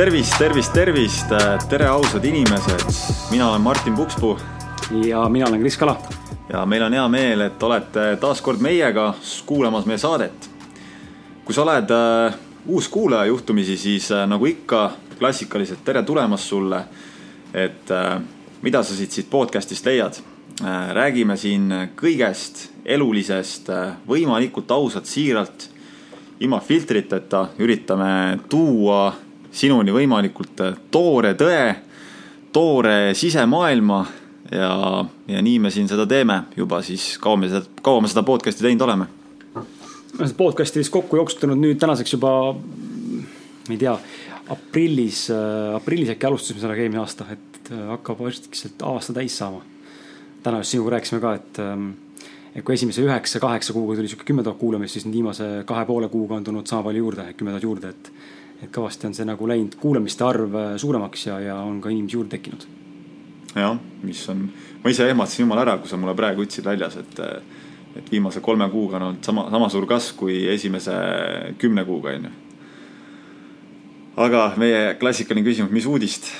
tervist, tervist, tervist, tere, ausad inimesed. mina olen Martin Pukspuu. ja mina olen Kris Kala. ja meil on hea meel, et olete taas kord meiega kuulamas meie saadet. kui sa oled äh, uus kuulaja juhtumisi, siis äh, nagu ikka klassikaliselt tere tulemast sulle. et äh, mida sa siit, siit podcast'ist leiad äh,? räägime siin kõigest elulisest äh, võimalikult ausalt, siiralt ilma filtriteta üritame tuua sinuni võimalikult äh, toore tõe, toore sisemaailma ja, ja nii me siin seda teeme juba siis kaua me seda, kaua me seda podcast'i teinud oleme? me oleme seda podcast'i vist kokku jooksutanud nüüd tänaseks juba, ma ei tea, aprillis, äh, aprillis äkki alustasime sellega eelmine aasta, et äh, hakkab varsti aasta täis saama. täna just sinuga rääkisime ka, et, ähm, et kui esimese üheksa-kaheksa kuuga tuli sihuke kümme tuhat kuulamist, siis nüüd viimase kahe poole kuuga on tulnud sama palju juurde, kümme tuhat juurde, et et kõvasti on see nagu läinud kuulamiste arv äh, suuremaks ja, ja on ka inimesi juurde tekkinud. jah, mis on, ma ise ehmatasin jumala ära, kui sa mulle praegu ütlesid väljas, et, et viimase kolme kuuga on olnud sama, sama suur kasv kui esimese kümne kuuga, onju. aga meie klassikaline küsimus, mis uudist?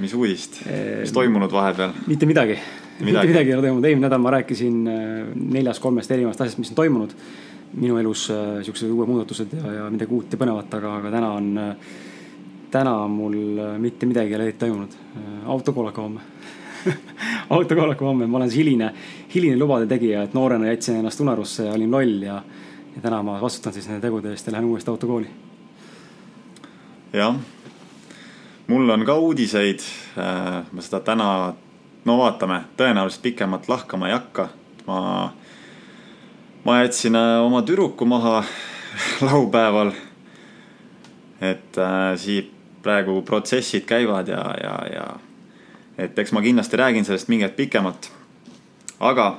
mis uudist, mis toimunud vahepeal? mitte midagi, mitte midagi ei ole toimunud, eelmine nädal ma rääkisin äh, neljast-kolmest erinevast asjast, mis on toimunud minu elus äh, siuksed uued muudatused ja, ja midagi uut ja põnevat, aga, aga täna on, äh, täna mul äh, mitte midagi ei ole eriti toimunud. autokoolaka homme autokoolaka homme, ma olen siis hiline, hiline lubade tegija, et noorena jätsin ennast unarusse ja olin loll ja, ja täna ma vastutan siis nende tegude eest ja lähen uuesti autokooli. jah, mul on ka uudiseid. ma seda täna, no vaatame, tõenäoliselt pikemalt lahkama ei hakka. ma ma jätsin äh, oma tüdruku maha laupäeval. et äh, siit praegu protsessid käivad ja, ja, ja et eks ma kindlasti räägin sellest mingi hetk pikemalt. aga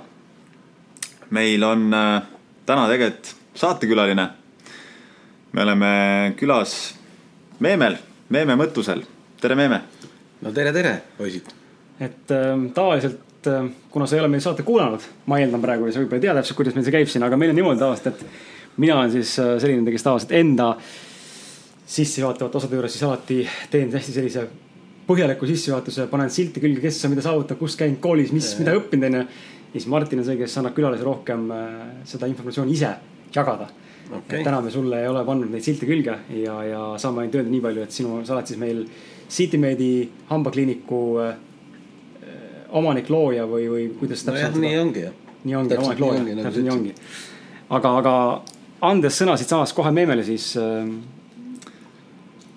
meil on äh, täna tegelikult saatekülaline. me oleme külas Meemel, Meeme Mõttusel. tere, Meeme. no tere, tere, poisid. et äh, tavaliselt et äh, kuna sa ei ole meie saate kuulanud, ma eeldan praegu ja sa võib-olla ei tea täpselt, kuidas meil see käib siin, aga meil on niimoodi tavaliselt, et mina olen siis äh, selline, kes tavaliselt enda sissejuhatavate osade juures siis alati teen hästi sellise põhjaliku sissejuhatuse, panen silti külge, kes on mida saavutanud, kus käinud koolis, mis, mida õppinud onju. ja siis Martin on see, kes annab külalisele rohkem äh, seda informatsiooni ise jagada. Okay.. täna me sulle ei ole pannud neid silte külge ja, ja saame ainult öelda nii palju, et sinu, sa oled siis meil Citymeedi hambakliiniku omanik looja või, või kuidas täpselt no? nii ongi jah. nii ongi, omanik looja, nagu täpselt nii ongi. aga, aga andes sõna siitsamast kohe Meemele, siis äh....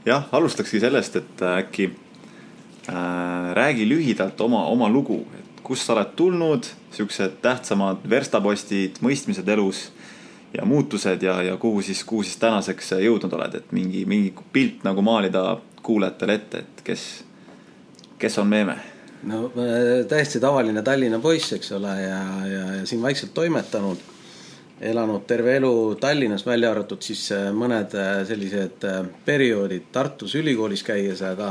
jah, alustakski sellest, et äkki äh, räägi lühidalt oma, oma lugu, et kust sa oled tulnud, siuksed tähtsamad verstapostid, mõistmised elus ja muutused ja, ja kuhu siis, kuhu siis tänaseks jõudnud oled, et mingi, mingi pilt nagu maalida kuulajatele ette, et kes, kes on Meeme no täiesti tavaline Tallinna poiss, eks ole, ja, ja, ja siin vaikselt toimetanud. elanud terve elu Tallinnas, välja arvatud siis äh, mõned äh, sellised äh, perioodid Tartus ülikoolis käies, aga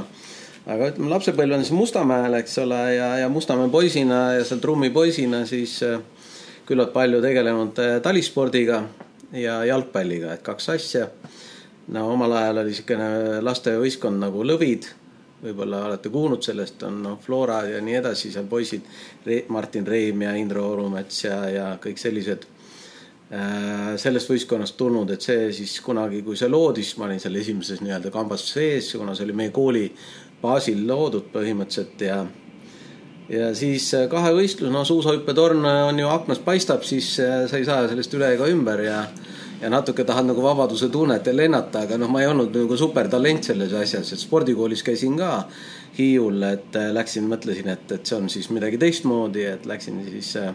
aga ütleme, lapsepõlv on siis Mustamäel, eks ole, ja, ja Mustamäe poisina ja seal trummipoisina siis küllalt palju tegelenud talispordiga ja jalgpalliga, et kaks asja. no omal ajal oli niisugune lastevõistkond nagu Lõvid võib-olla olete kuulnud sellest, on noh, Flora ja nii edasi, seal poisid, Martin Reim ja Indro Orumets ja, ja kõik sellised äh, sellest võistkonnast tulnud, et see siis kunagi, kui see loodi, siis ma olin seal esimeses nii-öelda kambas sees, kuna see oli meie kooli baasil loodud põhimõtteliselt ja ja siis äh, kahevõistlus, no suusahüppetorn on ju aknast paistab, siis äh, sa ei saa sellest üle ega ümber ja ja natuke tahad nagu vabaduse tunnet lennata, aga noh, ma ei olnud nagu supertalent selles asjas, et spordikoolis käisin ka Hiiul, et äh, läksin, mõtlesin, et, et see on siis midagi teistmoodi, et läksin siis äh,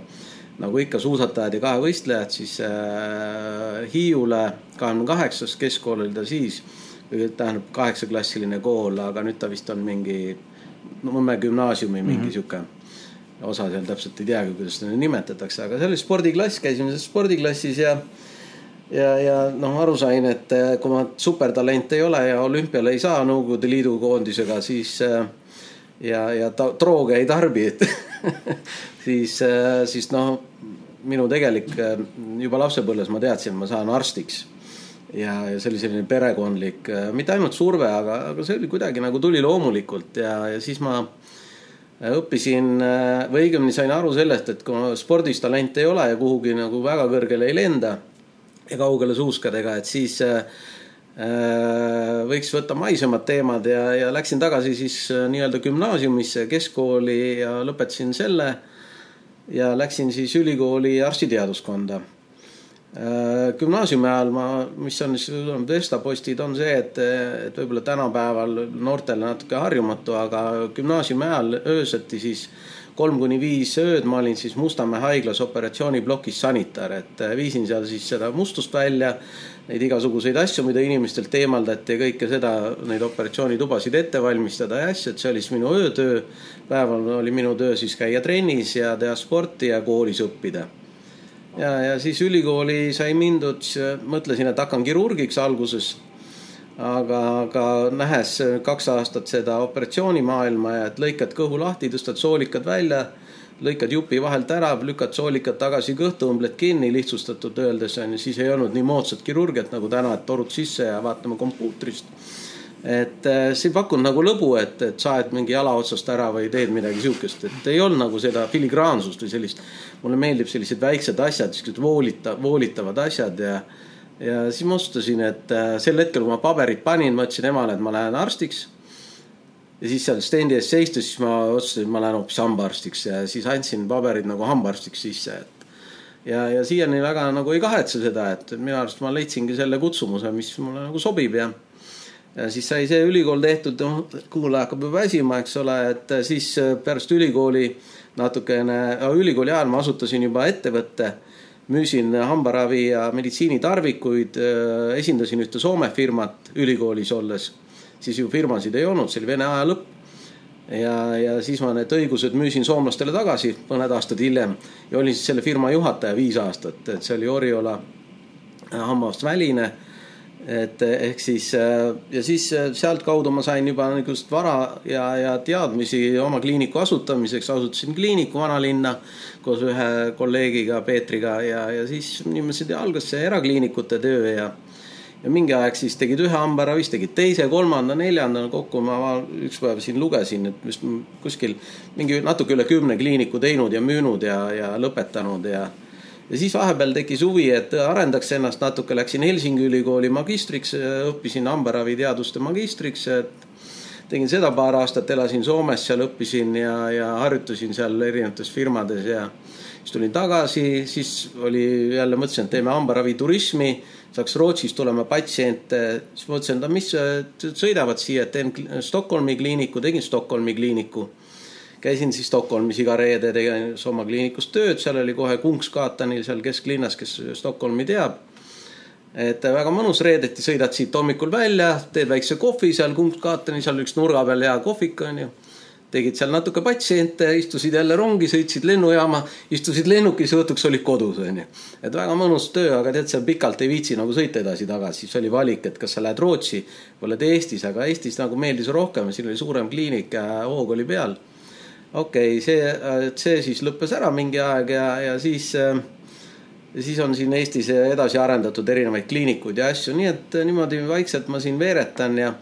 nagu ikka suusatajad ja kahevõistlejad siis äh, Hiiule, kahekümne kaheksas keskkool oli ta siis, tähendab kaheksaklassiline kool, aga nüüd ta vist on mingi Nõmme gümnaasiumi mingi mm -hmm. sihuke osa seal täpselt ei teagi, kuidas seda nimetatakse, aga see oli spordiklass, käisime selles spordiklassis ja ja, ja noh, aru sain, et eh, kui ma supertalent ei ole ja olümpiale ei saa Nõukogude Liidu koondisega, siis eh, ja, ja ta, drooge ei tarbi, et siis, eh, siis noh, minu tegelik juba lapsepõlves ma teadsin, ma saan arstiks. ja, ja see oli selline perekondlik, äh, mitte ainult surve, aga, aga see oli kuidagi nagu tuli loomulikult ja, ja siis ma õppisin või õigemini sain aru sellest, et kui spordis talenti ei ole ja kuhugi nagu väga kõrgele ei lenda ja kaugele suuskadega, et siis äh, võiks võtta maisemad teemad ja, ja läksin tagasi siis nii-öelda gümnaasiumisse, keskkooli ja lõpetasin selle. ja läksin siis ülikooli arstiteaduskonda Äh, gümnaasiumi ajal ma, mis on siis verstapostid, on see, et, et võib-olla tänapäeval noortele natuke harjumatu, aga gümnaasiumi ajal ööseti siis kolm kuni viis ööd, ma olin siis Mustamäe haiglas operatsiooniplokis sanitar, et äh, viisin seal siis seda mustust välja, neid igasuguseid asju, mida inimestelt eemaldati ja kõike seda, neid operatsioonitubasid ette valmistada ja asju, et see oli siis minu öötöö. päeval oli minu töö siis käia trennis ja teha sporti ja koolis õppida ja, ja siis ülikooli sai mindud, mõtlesin, et hakkan kirurgiks alguses. Aga, aga nähes kaks aastat seda operatsioonimaailma ja et lõikad kõhu lahti, tõstad soolikad välja, lõikad jupi vahelt ära, lükkad soolikad tagasi kõhtu, õmbled kinni, lihtsustatult öeldes on ju, siis ei olnud nii moodsat kirurgiat nagu täna, et torud sisse ja vaatame kompuutrist et äh, see ei pakkunud nagu lõbu, et, et saed mingi jala otsast ära või teed midagi siukest, et ei olnud nagu seda filigraansust või sellist. mulle meeldib sellised väiksed asjad, siuksed voolita-, voolitavad asjad ja, ja siis ma otsustasin, et äh, sel hetkel, kui ma paberid panin, ma ütlesin emale, et ma lähen arstiks. ja siis seal stendi ees seistes, siis ma otsustasin, et ma lähen hoopis hambaarstiks ja siis andsin paberid nagu hambaarstiks sisse, et ja, ja siiani väga nagu ei kahetse seda, et minu arust ma leidsingi selle kutsumuse, mis mulle nagu sobib ja ja siis sai see ülikool tehtud, noh, kuulaja hakkab juba väsima, eks ole, et siis pärast ülikooli natukene, ülikooli ajal ma asutasin juba ettevõtte. Müüsin hambaravi ja meditsiinitarvikuid, esindasin ühte Soome firmat ülikoolis olles. siis ju firmasid ei olnud, see oli Vene aja lõpp. ja, ja siis ma need õigused müüsin soomlastele tagasi mõned aastad hiljem ja olin siis selle firma juhataja viis aastat, et see oli Oriola hambast väline et eh, ehk siis eh, ja siis eh, sealtkaudu ma sain juba niisugust vara ja, ja teadmisi oma kliiniku asutamiseks, asutasin kliiniku vanalinna koos ühe kolleegiga Peetriga ja, ja siis niimoodi algas see erakliinikute töö ja ja mingi aeg siis tegid ühe hambaravi, siis tegid teise, kolmanda, neljanda, kokku. Ma üks päev siin lugesin, et vist kuskil mingi natuke üle kümne kliiniku teinud ja müünud ja, ja lõpetanud ja ja siis vahepeal tekkis huvi, et arendaks ennast natuke, läksin Helsingi ülikooli magistriks, õppisin hambaraviteaduste magistriks, et tegin seda paar aastat, elasin Soomes, seal õppisin ja, ja harjutasin seal erinevates firmades ja siis tulin tagasi, siis oli jälle mõtlesin, et teeme hambaraviturismi, saaks Rootsist tulema patsiente, siis mõtlesin, et mis sõidavad siia, et teen Stockholmi kliiniku, tegin Stockholmi kliiniku käisin siis Stockholmis iga reede tegemas oma kliinikus tööd, seal oli kohe Kungskatanil seal kesklinnas, kes Stockholmi teab. et väga mõnus, reedeti sõidad siit hommikul välja, teed väikse kohvi seal Kungskatanil, seal üks nurga peal hea kohvik on ju. tegid seal natuke patsiente, istusid jälle rongi, sõitsid lennujaama, istusid lennukis, õhtuks olid kodus on ju. et väga mõnus töö, aga tead, seal pikalt ei viitsi nagu sõita edasi-tagasi, siis oli valik, et kas sa lähed Rootsi või oled Eestis, aga Eestis nagu meeldis rohkem, siin oli suurem kliinik ja hoog oli peal okei okay,, see, see siis lõppes ära mingi aeg ja, ja siis, ja siis on siin Eestis edasi arendatud erinevaid kliinikuid ja asju, nii et niimoodi vaikselt ma siin veeretan ja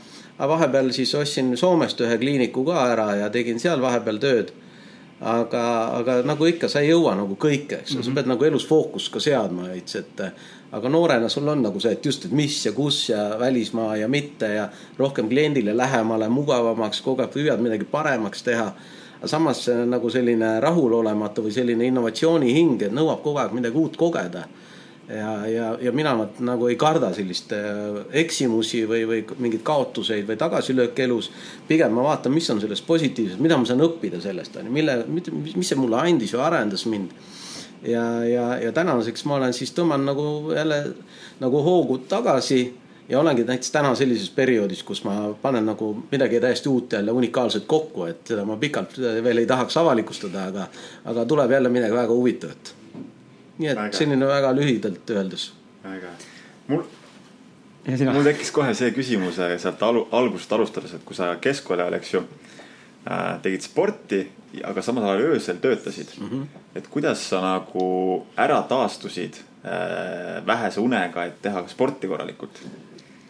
vahepeal siis ostsin Soomest ühe kliiniku ka ära ja tegin seal vahepeal tööd. aga, aga nagu ikka, sa ei jõua nagu kõike, eks ju mm -hmm., sa mhm. pead nagu elus fookust ka seadma veits, et aga noorena sul on nagu see, et just, et mis ja kus ja välismaa ja mitte ja rohkem kliendile lähemale, mugavamaks, kogu aeg püüad midagi paremaks teha aga samas nagu selline rahulolematu või selline innovatsioonihing, et nõuab kogu aeg midagi uut kogeda. ja, ja, ja mina nagu ei karda sellist äh, eksimusi või, või mingeid kaotuseid või tagasilööke elus. pigem ma vaatan, mis on sellest positiivset, mida ma saan õppida sellest on ju, mille, mis see mulle andis või arendas mind ja, ja, ja tänaseks ma olen siis tõmban nagu jälle nagu hoogu tagasi ja olengi näiteks täna sellises perioodis, kus ma panen nagu midagi täiesti uut jälle unikaalset kokku, et seda ma pikalt veel ei tahaks avalikustada, aga, aga tuleb jälle midagi väga huvitavat. nii et väga. selline väga lühidalt öeldes. väga, mul, mul tekkis kohe see küsimus äh, sealt alu, algusest alustades, et kui sa keskkooli ajal, eks ju äh,, tegid sporti, aga samal ajal öösel töötasid mm. -hmm. et kuidas sa nagu ära taastusid äh, vähese unega, et teha sporti korralikult?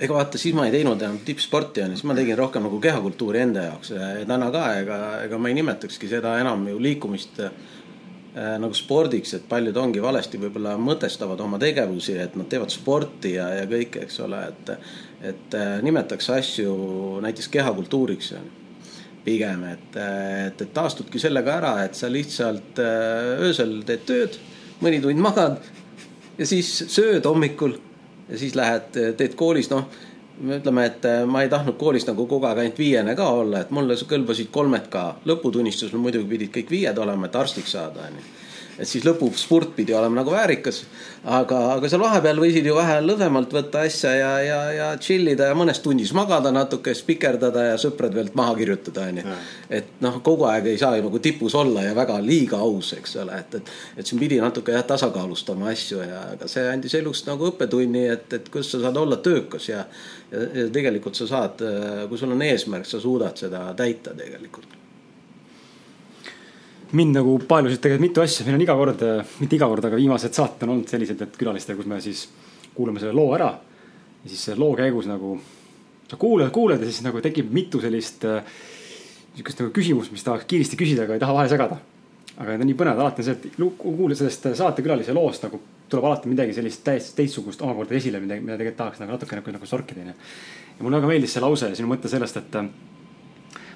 Ega vaata, siis ma ei teinud enam tippsporti onju, siis ma tegin rohkem nagu kehakultuuri enda jaoks. Ja täna ka, ega, ega ma ei nimetakski seda enam ju liikumist äh, nagu spordiks, et paljud ongi valesti võib-olla mõtestavad oma tegevusi, et nad teevad sporti ja, ja kõike, eks ole, et et äh, nimetaks asju näiteks kehakultuuriks pigem, et, et, et taastudki sellega ära, et sa lihtsalt äh, öösel teed tööd, mõni tund magad ja siis sööd hommikul ja siis lähed, teed koolis, noh, ütleme, et äh, ma ei tahtnud koolis nagu kogu aeg ainult viiene ka olla, et mulle kõlbasid kolmed ka. lõputunnistusel muidugi pidid kõik viied olema, et arstiks saada, onju et siis lõpuspurt pidi olema nagu väärikas. aga, aga seal vahepeal võisid ju vähe lõdvemalt võtta asja ja, ja, ja chill ida ja mõnes tunnis magada natuke, spikerdada ja sõprad veel maha kirjutada, onju. et noh, kogu aeg ei saa ju nagu tipus olla ja väga liiga aus, eks ole, et, et, et siin pidi natuke jah tasakaalustama asju ja, aga see andis elust nagu õppetunni, et, et kuidas sa saad olla töökas ja, ja, ja tegelikult sa saad, kui sul on eesmärk, sa suudad seda täita tegelikult mind nagu paelusid tegelikult mitu asja, meil on iga kord, mitte iga kord, aga viimased saated on olnud sellised, et külalistega, kus me siis kuulame selle loo ära. ja siis selle loo käigus nagu sa kuulad, kuulad ja siis nagu tekib mitu sellist äh, sihukest nagu küsimust, mis tahaks kiiresti küsida, aga ei taha vahele segada. aga need on nii põnevad, alati on see, et kuulad sellest saatekülalise loost nagu tuleb alati midagi sellist täiesti teistsugust omakorda esile, mida, mida tegelikult tahaks nagu natuke nagu, nagu sorkida, onju. ja mulle väga meeldis see lause ja sinu mõte sellest, et äh,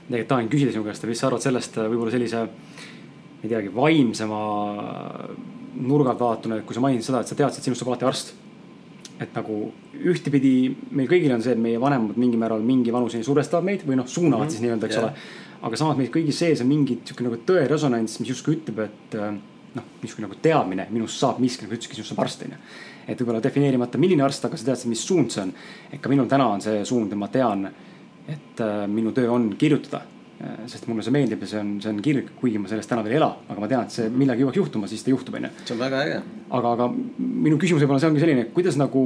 tegelikult tahan küsida sinu käest, mis sa arvad sellest äh, võib-olla sellise ei teagi, vaimsema nurgalt vaadatuna, kui sa mainisid seda, et sa teadsid, et sinust saab alati arst. et nagu ühtepidi meil kõigil on see, et meie vanemad mingil määral mingi vanuseni survestavad meid või noh, suunavad mm -hmm. siis nii-öelda, eks yeah. ole. aga samas meil kõigis sees on mingi sihuke nagu tõe resonants, mis justkui ütleb, et äh, noh, niisugune nagu teadmine, minust saab miski, nagu ütlesidki, sinust saab arst, onju. et võib-olla defineerimata, milline arst, aga sa tead, mis suund see on. et ka minul täna on see suund ja ma tean, et äh, minu töö on kirjutada sest mulle see meeldib ja see on, see on kirg, kuigi ma sellest täna veel ei ela, aga ma tean, et see millalgi jõuaks juhtuma, siis ta juhtub, onju. see on väga äge. aga, aga minu küsimus võib-olla see ongi selline, kuidas nagu,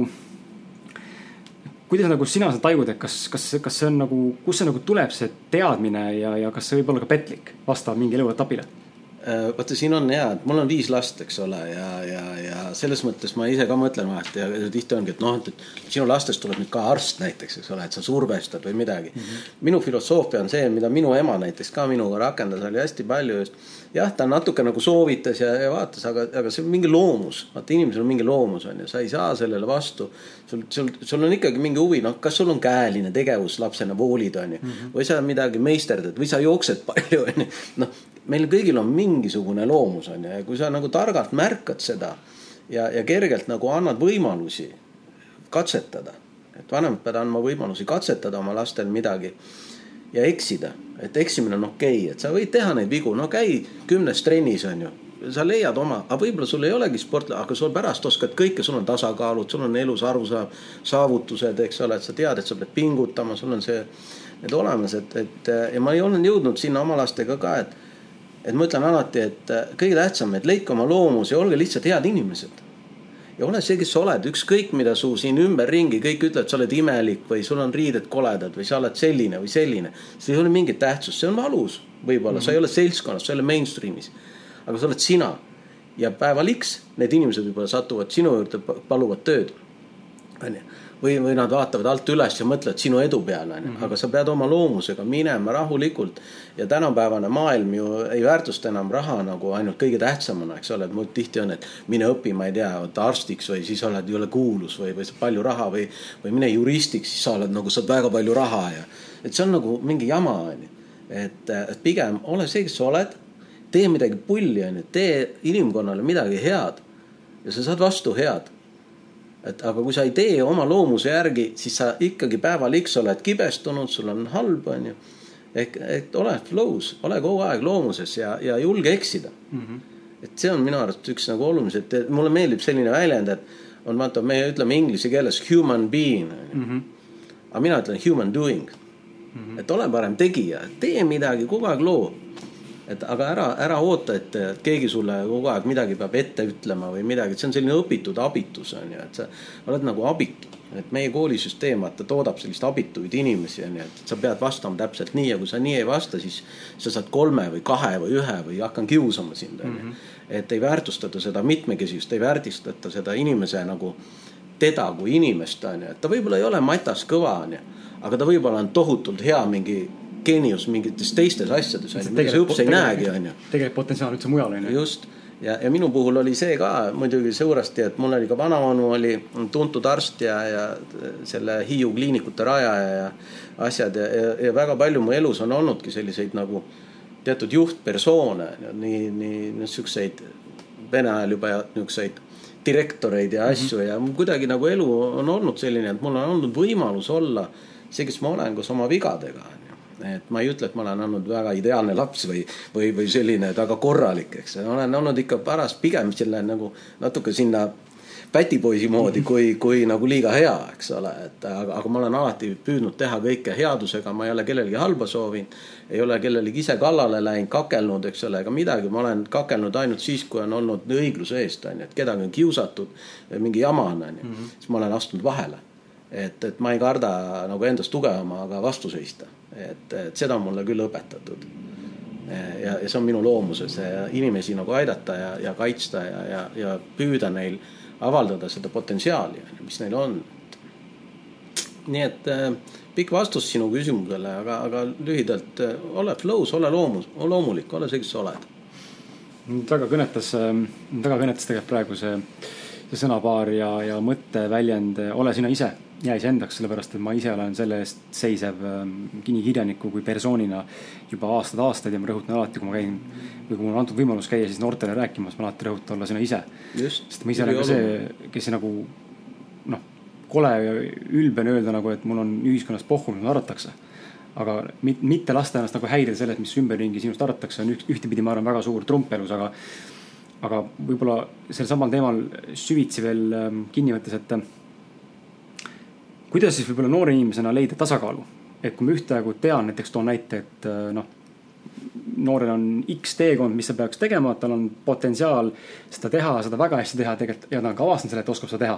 kuidas nagu sina seda tajud, et kas, kas, kas see on nagu, kust see nagu tuleb, see teadmine ja, ja kas see võib olla ka petlik vastavalt mingile eluetapile Äh, vaata, siin on hea, et mul on viis last, eks ole, ja, ja, ja selles mõttes ma ise ka mõtlen vahest ja tihti ongi, et noh, et sinu lastest tuleb nüüd ka arst näiteks, eks ole, et sa survestad või midagi mm. -hmm. minu filosoofia on see, mida minu ema näiteks ka minuga rakendas, oli hästi palju just. Jah, ta natuke nagu soovitas ja, ja vaatas, aga, aga see on mingi loomus, vaata inimesel on mingi loomus on ju, sa ei saa sellele vastu. sul, sul, sul on ikkagi mingi huvi, noh, kas sul on käeline tegevus lapsena, voolid on ju. Mm, -hmm. või sa midagi meisterdad või sa jooksed palju on ju, noh meil kõigil on mingisugune loomus on ju. Ja kui sa nagu targalt märkad seda ja, ja kergelt nagu annad võimalusi katsetada, et vanemad peavad andma võimalusi katsetada oma lastel midagi ja eksida, et eksimine on okei okay., et sa võid teha neid vigu, no käi kümnes trennis on ju sa leiad oma, aga võib-olla sul ei olegi sportlane, aga sul pärast oskad kõike, sul on tasakaalud, sul on elus arusaam, saavutused, eks ole, et sa tead, et sa pead pingutama, sul on see, need olemas, et, et ja ma ei olnud jõudnud sinna oma lastega ka, et et ma ütlen alati, et äh, kõige tähtsam, et leidke oma loomus ja olge lihtsalt head inimesed. Ja ole see, kes sa oled, ükskõik mida su siin ümberringi kõik ütlevad, sa oled imelik või sul on riided koledad või sa oled selline või selline. see ei ole mingit tähtsust, see on valus, võib-olla mm -hmm. sa ei ole seltskonnas, sa ei ole mainstream'is. aga sa oled sina ja päeval X need inimesed võib-olla satuvad sinu juurde, paluvad tööd. onju või, või nad vaatavad alt üles ja mõtlevad sinu edu peale, onju. Mhm. aga sa pead oma loomusega minema rahulikult. ja tänapäevane maailm ju ei väärtusta enam raha nagu ainult kõige tähtsamana, eks ole, et mul tihti on, et mine õpi, ma ei tea, arstiks või siis oled jõle kuulus või, või saad palju raha või, või mine juristiks, siis sa oled nagu saad väga palju raha ja. et see on nagu mingi jama, onju. et, et pigem ole see, kes sa oled, tee midagi pulli, onju, tee inimkonnale midagi head ja sa saad vastu head et aga kui sa ei tee oma loomuse järgi, siis sa ikkagi päeval X oled kibestunud, sul on halb, onju. ehk, et ole flow's, ole kogu aeg loomuses ja, ja julge eksida mm. -hmm. et see on minu arust üks nagu oluliselt, mulle meeldib selline väljend, et on vaata, me ütleme inglise keeles human being mm. -hmm. aga mina ütlen human doing mm. -hmm. et ole parem tegija, tee midagi, kogu aeg loo et aga ära, ära oota, et keegi sulle kogu aeg midagi peab ette ütlema või midagi, et see on selline õpitud abitus on ju, et sa oled nagu abitu et meie koolisüsteem, vaata, toodab selliseid abituid inimesi, onju, et sa pead vastama täpselt nii ja kui sa nii ei vasta, siis sa saad kolme või kahe või ühe või hakkan kiusama sind, onju. Mhm. et ei väärtustata seda mitmekesisust, ei väärtustata seda inimese nagu, teda kui inimest, onju, et ta võib-olla ei ole matas kõva, onju, aga ta võib-olla on tohutult hea mingi geenius mingites teistes asjades, onju, mida sa õps ei näegi, onju. tegelikult potentsiaal üldse mujal, onju. just ja, ja minu puhul oli see ka muidugi suuresti, et mul oli ka vanaonu oli tuntud arst ja, ja selle Hiiu kliinikute rajaja ja asjad ja, ja, ja väga palju mu elus on olnudki selliseid nagu teatud juhtpersoone, nii, nii niisuguseid vene ajal juba niisuguseid direktoreid ja asju mm -hmm. ja kuidagi nagu elu on olnud selline, et mul on olnud võimalus olla see, kes ma olen koos oma vigadega et ma ei ütle, et ma olen olnud väga ideaalne laps või, või, või selline väga korralik, eks. olen olnud ikka paras pigem selle nagu natuke sinna pätipoisi moodi, kui, kui nagu liiga hea, eks ole, et aga, aga ma olen alati püüdnud teha kõike headusega, ma ei ole kellelegi halba soovinud. ei ole kellelegi ise kallale läinud, kakelnud, eks ole, ega midagi, ma olen kakelnud ainult siis, kui on olnud õigluse eest, on ju, et kedagi on kiusatud, mingi jama on, on ju, mhm. siis ma olen astunud vahele et, et ma ei karda nagu endast tugevamaga vastu seista, et, et seda on mulle küll õpetatud. ja, ja see on minu loomuses inimesi nagu aidata ja, ja kaitsta ja, ja, ja püüda neil avaldada seda potentsiaali, mis neil on. nii et äh, pikk vastus sinu küsimusele, aga, aga lühidalt äh, ole flow's, ole loomus, loomulik, ole see, kes sa oled. väga kõnetas, väga kõnetas tegelikult praegu see, see sõnapaar ja, ja mõtteväljend ole sina ise ja iseendaks, sellepärast et ma ise olen selle eest seisev ähm, nii kirjaniku kui persoonina juba aastaid-aastaid ja ma rõhutan alati, kui ma käin või kui mulle on antud võimalus käia siis noortele rääkimas, ma alati rõhutan olla sina ise. sest ma ise olen ka see, kes nagu noh, kole ja ülbe on öelda nagu, et mul on ühiskonnas pohhu, mida arvatakse. aga mitte lasta ennast nagu häirida sellest, mis ümberringi sinust arvatakse, on ühtepidi, ma arvan, väga suur trump elus, aga aga võib-olla sel samal teemal süvitsi veel ähm, kinni võttes, et kuidas siis võib-olla noore inimesena leida tasakaalu? et kui ma ühtaegu tean, näiteks toon näite, et äh, noh, noorel on X teekond, mis ta peaks tegema, tal on potentsiaal seda teha, seda väga hästi teha tegelikult ja ta on ka avastanud selle, et oskab seda teha.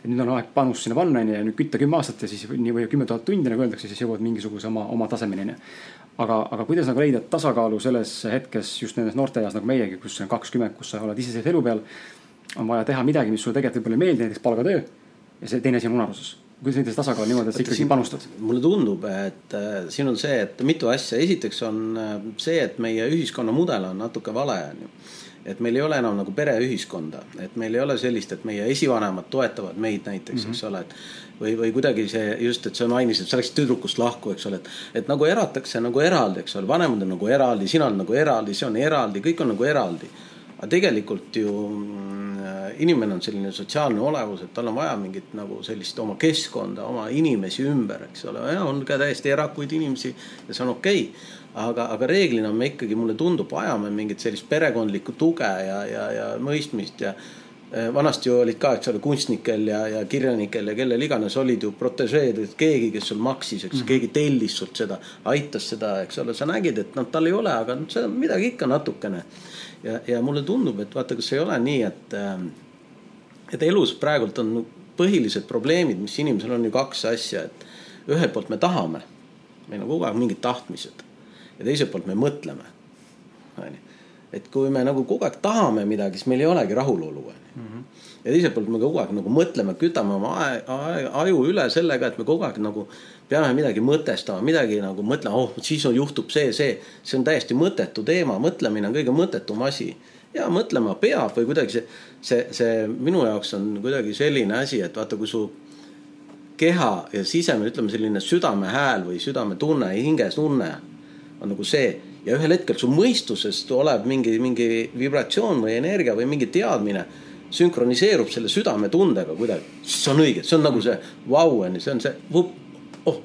et nüüd on aeg panus sinna panna, onju, ja nüüd kütta kümme aastat ja siis nii või kümme tuhat tundi, nagu öeldakse, siis jõuad mingisuguse oma, oma tasemeni, onju. Aga, aga kuidas nagu leida tasakaalu selles hetkes just nendes noorte eas nagu meiegi, kus on kakskümmend, kus sa oled iseseisev elu peal. on vaja teha midagi, mis sulle tegelikult võib-olla ei meeldi, näiteks palgatöö. ja see teine asi on unaruses kuidas leida see tasakaal niimoodi, et sa ikkagi panustad? mulle tundub, et äh, siin on see, et mitu asja, esiteks on äh, see, et meie ühiskonna mudel on natuke vale, on ju. et meil ei ole enam nagu pereühiskonda, et meil ei ole sellist, et meie esivanemad toetavad meid näiteks mm, -hmm. eks ole, et või, või kuidagi see just, et sa mainisid, sa läksid tüdrukust lahku, eks ole, et, et nagu eratakse nagu eraldi, eks ole, vanemad on nagu eraldi, sina oled nagu eraldi, see on eraldi, kõik on nagu eraldi. aga tegelikult ju mm, inimene on selline sotsiaalne olevus, et tal on vaja mingit nagu sellist oma keskkonda, oma inimesi ümber, eks ole, on ka täiesti erakuid inimesi ja see on okei okay. aga, aga reeglina me ikkagi, mulle tundub, vajame mingit sellist perekondlikku tuge ja, ja, ja mõistmist ja vanasti ju olid ka, eks ole, kunstnikel ja, ja kirjanikel ja kellel iganes olid ju protežeed, et keegi, kes sul maksis, eks mm, -hmm. keegi tellis sult seda, aitas seda, eks ole, sa nägid, et noh, tal ei ole, aga see on midagi ikka natukene. ja, ja mulle tundub, et vaata, kas ei ole nii, et äh, et elus praegult on põhilised probleemid, mis inimesel on ju kaks asja, et ühelt poolt me tahame, meil on kogu aeg mingid tahtmised ja teiselt poolt me mõtleme. onju, et kui me nagu kogu aeg tahame midagi, siis meil ei olegi rahulolu onju. Mhm. ja teiselt poolt me kogu aeg nagu mõtleme, kütame oma aju üle sellega, et me kogu aeg nagu peame midagi mõtestama, midagi nagu mõtlema, oh siis on, juhtub see, see, see on täiesti mõttetu teema, mõtlemine on kõige mõttetum asi ja mõtlema peab või kuidagi see, see, see minu jaoks on kuidagi selline asi, et vaata, kui su keha ja sisemine, ütleme selline südamehääl või südametunne, hingetunne on nagu see ja ühel hetkel su mõistusest olev mingi, mingi vibratsioon või energia või mingi teadmine sünkroniseerub selle südametundega kuidagi, see on õige, see on nagu see vau on ju, see on see vup, oh,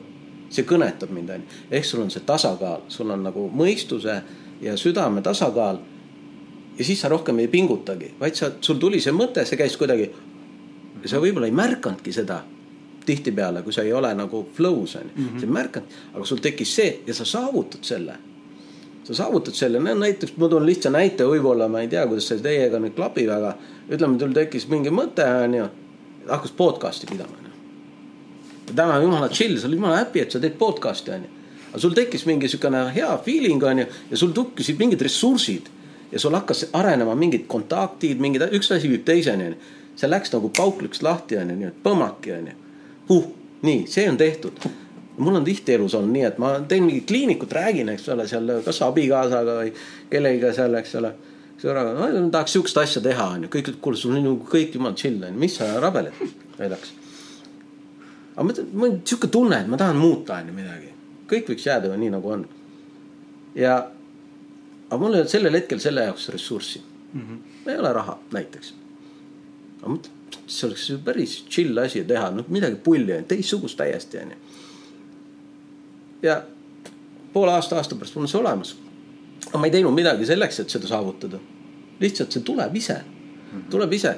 see kõnetab mind on ju. ehk sul on see tasakaal, sul on nagu mõistuse ja südame tasakaal ja siis sa rohkem ei pingutagi, vaid sa, sul tuli see mõte, see käis kuidagi. sa võib-olla ei märkanudki seda tihtipeale, kui sa ei ole nagu flow's on ju mm -hmm., sa ei märganud, aga sul tekkis see ja sa saavutad selle. Sa saavutad selle, näiteks ma toon lihtsa näite, võib-olla ma ei tea, kuidas see teiega nüüd klapib, aga ütleme, tul tekkis mingi mõte on ju, hakkas podcast'i pidama. ja täna jumala chill, sa oled jumala happy, et sa teed podcast'i onju. aga sul tekkis mingi siukene hea feeling onju ja sul tukkisid mingid ressursid ja sul hakkas arenema mingid kontaktid, mingid, üks asi viib teiseni onju. see läks nagu pauk läks lahti onju, nii et põmmaki onju. huh, nii, see on tehtud mul on tihti elus olnud nii, et ma teen mingit kliinikut, räägin, eks ole, seal kas abikaasaga või kellegiga seal, eks ole. sõbraga, no tahaks sihukest asja teha, onju, kõik ütlevad, kuule, sul on ju kõik jumala chill onju, mis sa rabeled väidaks. aga ma mul on sihuke tunne, et ma tahan muuta onju midagi, kõik võiks jääda ju nii nagu on. ja, aga mul ei olnud sellel hetkel selle jaoks ressurssi mm. -hmm. ei ole raha näiteks. aga mõtlen, see oleks ju päris chill asi teha, noh midagi pulli onju, teistsugust täiesti onju ja poole aasta, aasta pärast mul on see olemas. aga ma ei teinud midagi selleks, et seda saavutada. lihtsalt see tuleb ise, tuleb ise.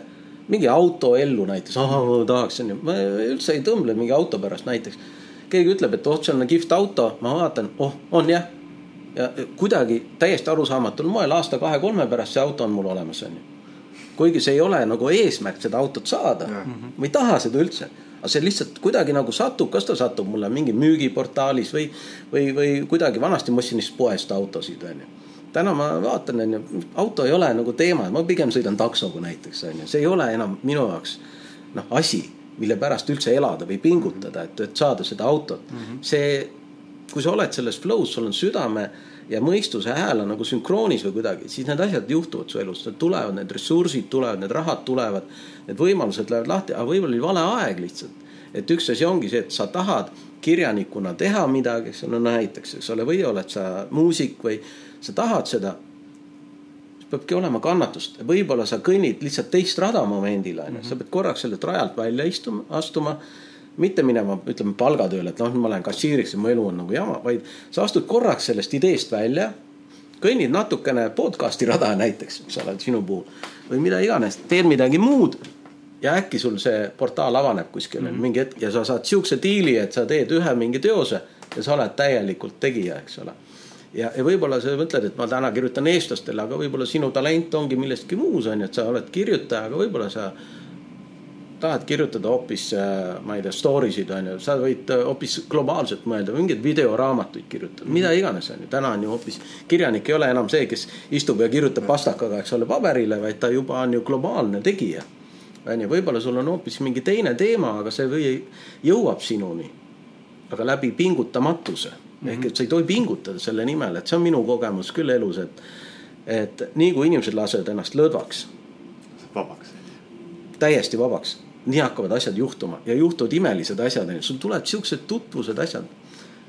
mingi auto ellu näiteks, ahah ma tahaks onju, ma üldse ei tõmble mingi auto pärast näiteks. keegi ütleb, et oh, see on kihvt auto, ma vaatan, oh, on jah. ja kuidagi täiesti arusaamatul moel aasta-kahe-kolme pärast see auto on mul olemas onju. kuigi see ei ole nagu eesmärk seda autot saada, ma ei taha seda üldse aga see lihtsalt kuidagi nagu satub, kas ta satub mulle mingi müügiportaalis või, või, või kuidagi vanasti ma ostsin lihtsalt poest autosid, onju. täna ma vaatan, onju, auto ei ole nagu teema, ma pigem sõidan taksoga näiteks, onju, see ei ole enam minu jaoks noh, asi, mille pärast üldse elada või pingutada, et, et saada seda autot mm. -hmm. see, kui sa oled selles flow's, sul on südame ja mõistuse hääl on nagu sünkroonis või kuidagi, siis need asjad juhtuvad su elus, tulevad, need ressursid tulevad, need rahad tulevad. Need võimalused lähevad lahti, aga võib-olla oli vale aeg lihtsalt. et üks asi ongi see, et sa tahad kirjanikuna teha midagi, eks ole, no näiteks, eks ole, või oled sa muusik või sa tahad seda. peabki olema kannatust, võib-olla sa kõnnid lihtsalt teist rada momendil on ju, sa pead korraks sellelt rajalt välja istuma, astuma mitte minema, ütleme palgatööle, et noh, ma lähen kassiiriks ja mu elu on nagu jama, vaid sa astud korraks sellest ideest välja. kõnnid natukene podcast'i rada näiteks, eks ole, sinu puhul või mida iganes, teed midagi muud ja äkki sul see portaal avaneb kuskil mm -hmm. mingi hetk ja sa saad siukse diili, et sa teed ühe mingi teose ja sa oled täielikult tegija, eks ole. ja, ja võib-olla sa mõtled, et ma täna kirjutan eestlastele, aga võib-olla sinu talent ongi milleski muus on ju, et sa oled kirjutaja, aga võib-olla sa tahad kirjutada hoopis, ma ei tea, story sid on ju, sa võid hoopis globaalselt mõelda, mingeid videoraamatuid kirjutada, mida iganes on ju, täna on ju hoopis. kirjanik ei ole enam see, kes istub ja kirjutab pastakaga, eks ole, paberile, vaid ta juba on ju globaalne tegija on ju, võib-olla sul on hoopis mingi teine teema, aga see või jõuab sinuni. aga läbi pingutamatuse mm -hmm. ehk et sa ei tohi pingutada selle nimel, et see on minu kogemus küll elus, et. et nii kui inimesed lasevad ennast lõdvaks, vabaks. täiesti vabaks, nii hakkavad asjad juhtuma ja juhtuvad imelised asjad, sul tulevad siuksed tutvused, asjad.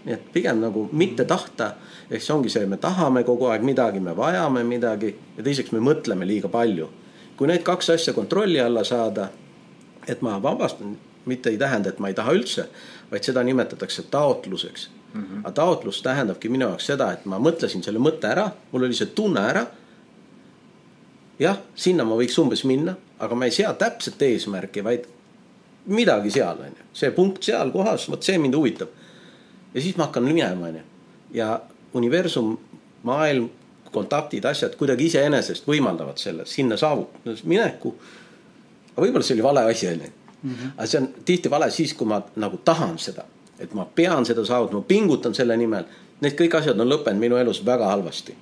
nii et pigem nagu mitte tahta, ehk see ongi see, me tahame kogu aeg midagi, me vajame midagi ja teiseks me mõtleme liiga palju kui need kaks asja kontrolli alla saada, et ma vabastan, mitte ei tähenda, et ma ei taha üldse, vaid seda nimetatakse taotluseks mm. -hmm. aga taotlus tähendabki minu jaoks seda, et ma mõtlesin selle mõtte ära, mul oli see tunne ära. jah, sinna ma võiks umbes minna, aga ma ei sea täpset eesmärki, vaid midagi seal on ju, see punkt seal kohas, vot see mind huvitab. ja siis ma hakkan minema, on ju, ja universum, maailm kontaktid, asjad kuidagi iseenesest võimaldavad selle sinna saavut-, mineku. aga võib-olla see oli vale asi, onju. aga see on tihti vale siis, kui ma nagu tahan seda, et ma pean seda saavutama, pingutan selle nimel. Need kõik asjad on lõppenud minu elus väga halvasti.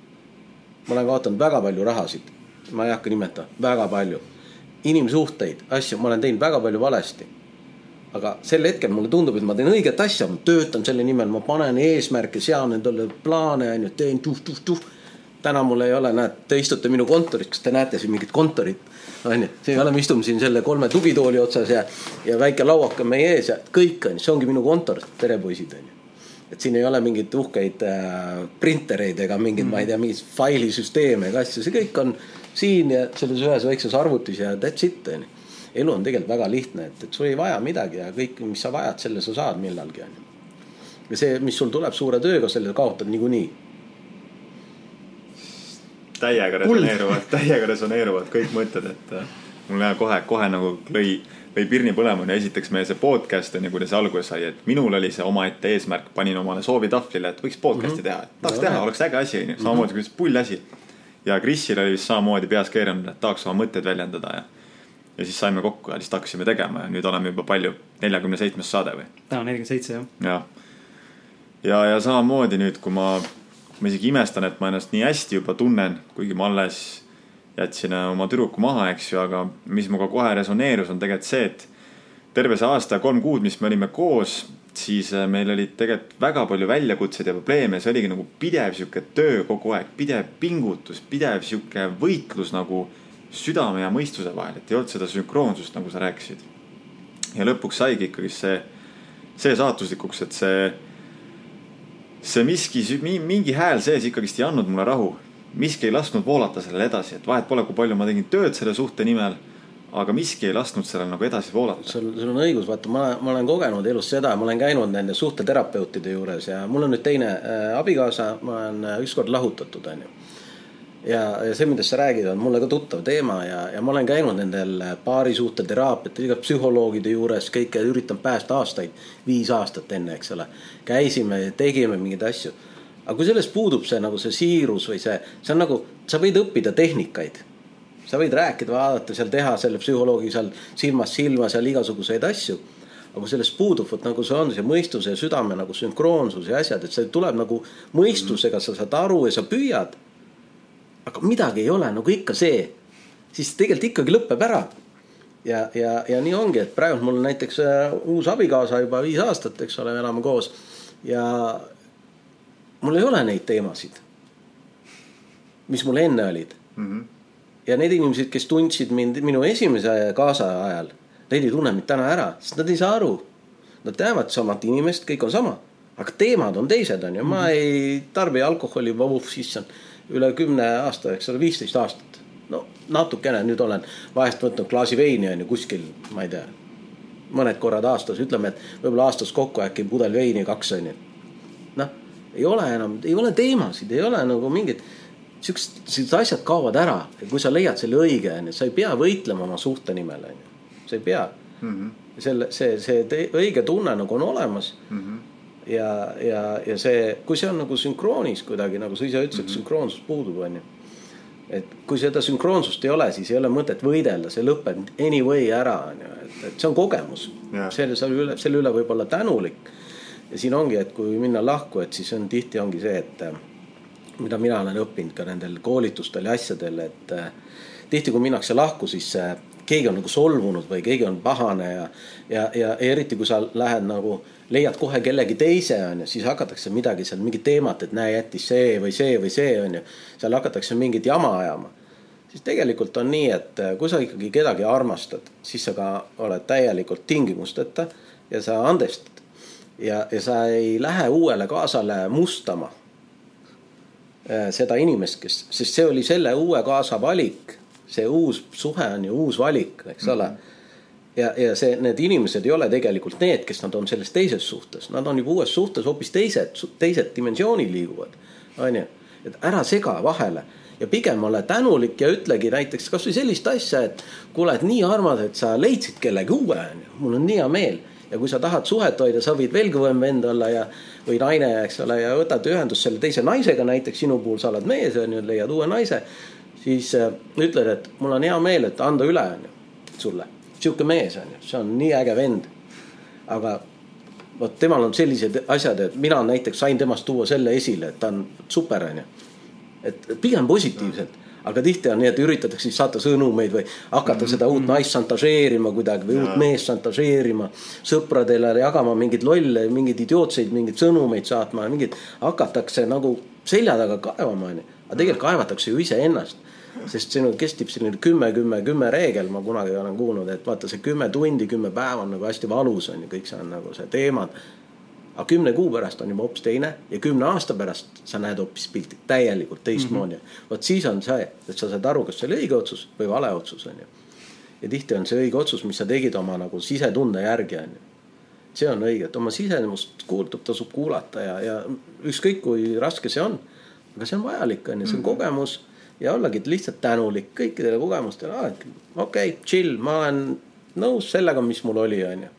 ma olen kaotanud väga palju rahasid, ma ei hakka nimetama, väga palju. inimsuhteid, asju, ma olen teinud väga palju valesti aga sel hetkel mulle tundub, et ma teen õiget asja, ma töötan selle nimel, ma panen eesmärke, sean endale plaane, onju, teen tuh-tuh-tuh täna mul ei ole, näed, te istute minu kontoris, kas te näete siin mingit kontorit? ei ole, me istume siin selle kolme tugitooli otsas ja, ja väike lauak on meie ees ja kõik on, see ongi minu kontor, tere poisid, onju. et siin ei ole mingeid uhkeid äh, printereid ega mingeid mm, ma ei tea, mingeid failisüsteeme ega asju, see kõik on siin ja selles ühes väikses arvutis ja that's it, onju. elu on tegelikult väga lihtne, et, et sul ei vaja midagi ja kõik, mis sa vajad, selle sa saad millalgi, onju. ja see, mis sul tuleb suure tööga, selle kaotad niikuinii täiega resoneeruvad, täiega resoneeruvad kõik mõtted, et äh, mul kohe, kohe nagu lõi, lõi pirni põlema, on ju, esiteks meie see podcast on ju, kuidas see alguse sai, et minul oli see omaette eesmärk, panin omale soovi tahvlile, et võiks podcast'i mm -hmm. teha, tahaks teha, oleks äge asi, on ju, samamoodi kui see pull asi. Ja Krisil oli vist samamoodi peas keeranud, et tahaks oma mõtteid väljendada ja, ja siis saime kokku ja lihtsalt hakkasime tegema ja nüüd oleme juba palju, neljakümne seitsmes saade või? täna nelikümmend seitse jah. jah. ja, ja samamoodi nüüd, kui ma, ma isegi imestan, et ma ennast nii hästi juba tunnen, kuigi ma alles jätsin oma tüdruku maha, eks ju, aga mis minuga kohe resoneerus, on tegelikult see, et terve see aasta ja kolm kuud, mis me olime koos, siis äh, meil oli tegelikult väga palju väljakutseid ja probleeme, see oligi nagu pidev sihuke töö kogu aeg, pidev pingutus, pidev sihuke võitlus nagu südame ja mõistuse vahel, et ei olnud seda sünkroonsust, nagu sa rääkisid. ja lõpuks saigi ikkagi see, see saatuslikuks, et see, see miski, mingi hääl sees ikkagist ei andnud mulle rahu. miski ei lasknud voolata sellele edasi, et vahet pole, kui palju ma tegin tööd selle suhte nimel aga miski ei lasknud sellel nagu edasi voolata. sul, sul on õigus, vaata, ma, ma olen kogenud elus seda, ma olen käinud nende suhteterapeutide juures ja mul on nüüd teine äh, abikaasa, ma olen äh, ükskord lahutatud, onju. ja, ja see, millest sa räägid, on mulle ka tuttav teema ja, ja ma olen käinud nendel äh, paarisuhteteraapiatel, iga psühholoogide juures, kõike üritanud päästa aastaid, viis aastat enne, eks ole. käisime, tegime mingeid asju. aga kui sellest puudub see nagu see siirus või see, see on nagu, sa võid õppida tehnikaid sa võid rääkida, vaadata seal, teha selle psühholoogi seal silmast silma seal igasuguseid asju. aga kui sellest puudub, vot nagu see on see mõistuse ja südame nagu sünkroonsus ja asjad, et see tuleb nagu mõistusega, sa saad aru ja sa püüad. aga midagi ei ole nagu ikka see, siis tegelikult ikkagi lõpeb ära. ja, ja, ja nii ongi, et praegu mul näiteks äh, uus abikaasa juba viis aastat, eks ole, elame koos ja mul ei ole neid teemasid, mis mul enne olid mm. -hmm ja need inimesed, kes tundsid mind minu esimese kaasa ajal, need ei tunne mind täna ära, sest nad ei saa aru. Nad teavad samat inimest, kõik on sama, aga teemad on teised, on ju, ma mhm. ei tarbi alkoholi, vovuh, issand, üle kümne aasta, eks ole, viisteist aastat. no natukene nüüd olen vahest võtnud klaasi veini on ju kuskil, ma ei tea, mõned korrad aastas, ütleme, et võib-olla aastas kokku äkki pudel veini, kaks on ju. noh, ei ole enam, ei ole teemasid, ei ole nagu mingit siuksed, siuksed asjad kaovad ära, kui sa leiad selle õige, onju, sa ei pea võitlema oma suhte nimel, onju. sa ei pea mm. -hmm. selle, see, see õige tunne nagu on olemas mm. -hmm. ja, ja, ja see, kui see on nagu sünkroonis kuidagi, nagu sa ise ütlesid mm, -hmm. sünkroonsus puudub, onju. et kui seda sünkroonsust ei ole, siis ei ole mõtet võidelda, see lõpeb anyway ära, onju, et, et see on kogemus yeah.. selle, selle üle, selle üle võib olla tänulik. ja siin ongi, et kui minna lahku, et siis on tihti ongi see, et mida mina olen õppinud ka nendel koolitustel ja asjadel, et äh, tihti, kui minnakse lahku, siis äh, keegi on nagu solvunud või keegi on pahane ja, ja, ja eriti kui sa lähed nagu, leiad kohe kellegi teise, on ju, siis hakatakse midagi seal, mingit teemat, et näe, jättis see või see või see, on ju. seal hakatakse mingit jama ajama. siis tegelikult on nii, et äh, kui sa ikkagi kedagi armastad, siis sa ka oled täielikult tingimusteta ja sa andestad. ja, ja sa ei lähe uuele kaasale mustama seda inimest, kes, sest see oli selle uue kaasa valik. see uus suhe on ju uus valik, eks ole mm. -hmm. ja, ja see, need inimesed ei ole tegelikult need, kes nad on selles teises suhtes, nad on juba uues suhtes hoopis teised, teised dimensioonid liiguvad, on ju. et ära sega vahele ja pigem ole tänulik ja ütlegi näiteks kasvõi sellist asja, et kuule, et nii armas, et sa leidsid kellegi uue, on ju, mul on nii hea meel ja kui sa tahad suhet hoida, sa võid veel kõvem vend olla ja, või naine, eks ole, ja võtad ühendust selle teise naisega, näiteks sinu puhul sa oled mees, on ju, leiad uue naise. siis äh, ütled, et mul on hea meel, et anda üle, on ju, sulle. sihuke mees on ju, see on nii äge vend. aga vot temal on sellised asjad, et mina näiteks sain temast tuua selle esile, et ta on super, on ju. et pigem positiivselt aga tihti on nii, et üritatakse siis saata sõnumeid või hakata mm -hmm. seda uut mhm. naist šantažeerima kuidagi või ja. uut meest šantažeerima. sõpradele jagama mingeid lolle, mingeid idiootseid, mingeid sõnumeid saatma, mingeid hakatakse nagu selja taga kaevama, onju. aga tegelikult kaevatakse ju iseennast sest siin kestib selline kümme, kümme, kümme reegel, ma kunagi olen kuulnud, et vaata see kümme tundi, kümme päeva on nagu hästi valus on ju, kõik see on nagu see teemad aga kümne kuu pärast on juba hoopis teine ja kümne aasta pärast sa näed hoopis pilti täielikult teistmoodi mm -hmm.. vot siis on see, et sa saad aru, kas see oli õige otsus või vale otsus on ju. ja tihti on see õige otsus, mis sa tegid oma nagu sisetunde järgi on ju. see on õige, et oma sisemust kuultab, tasub kuulata ja, ja ükskõik kui raske see on. aga see on vajalik on ju, see on mm -hmm. kogemus ja ollagi lihtsalt tänulik kõikidele kogemustele, okei okay,, chill, ma olen nõus sellega, mis mul oli, on ju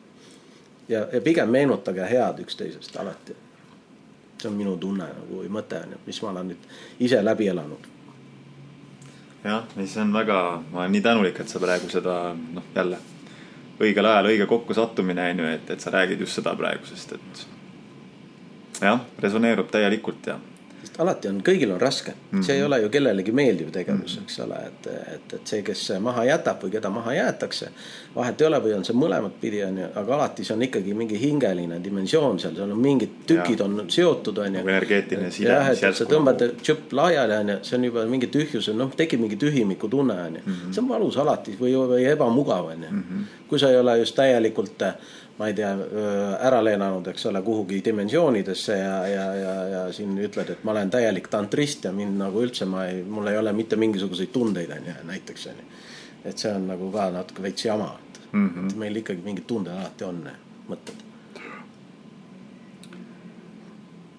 ja, ja pigem meenutage head üksteisest alati. see on minu tunne nagu või mõte on ju, mis ma olen nüüd ise läbi elanud. jah, ei see on väga, ma olen nii tänulik, et sa praegu seda noh, jälle õigel ajal õige kokkusattumine on ju, et, et sa räägid just seda praegu, sest et jah, resoneerub täielikult ja alati on, kõigil on raske mm, -hmm. see ei mhm. ole ju kellelegi meeldiv tegevus mm, -hmm. eks ole, et, et, et see, kes maha jätab või keda maha jäetakse. vahet ei ole, või on see mõlemat pidi, on ju, aga alati see on ikkagi mingi hingeline dimensioon seal, seal on mingid tükid ja. on seotud, on ju. nagu energeetiline side. jah, et sa tõmbad tšõpp laiali, on ju, see on juba mingi tühjus, noh, tekib mingi tühimiku tunne, on ju. Mhm. see on valus alati või, või ebamugav, on ju. Mhm. kui sa ei ole just täielikult ma ei tea, ära leenanud, eks ole, kuhugi dimensioonidesse ja, ja, ja, ja siin ütled, et ma olen täielik tantrist ja mind nagu üldse ma ei, mul ei ole mitte mingisuguseid tundeid, on ju, näiteks on ju. et see on nagu ka natuke veits jama, et mm -hmm. meil ikkagi mingid tunded alati on, mõtted.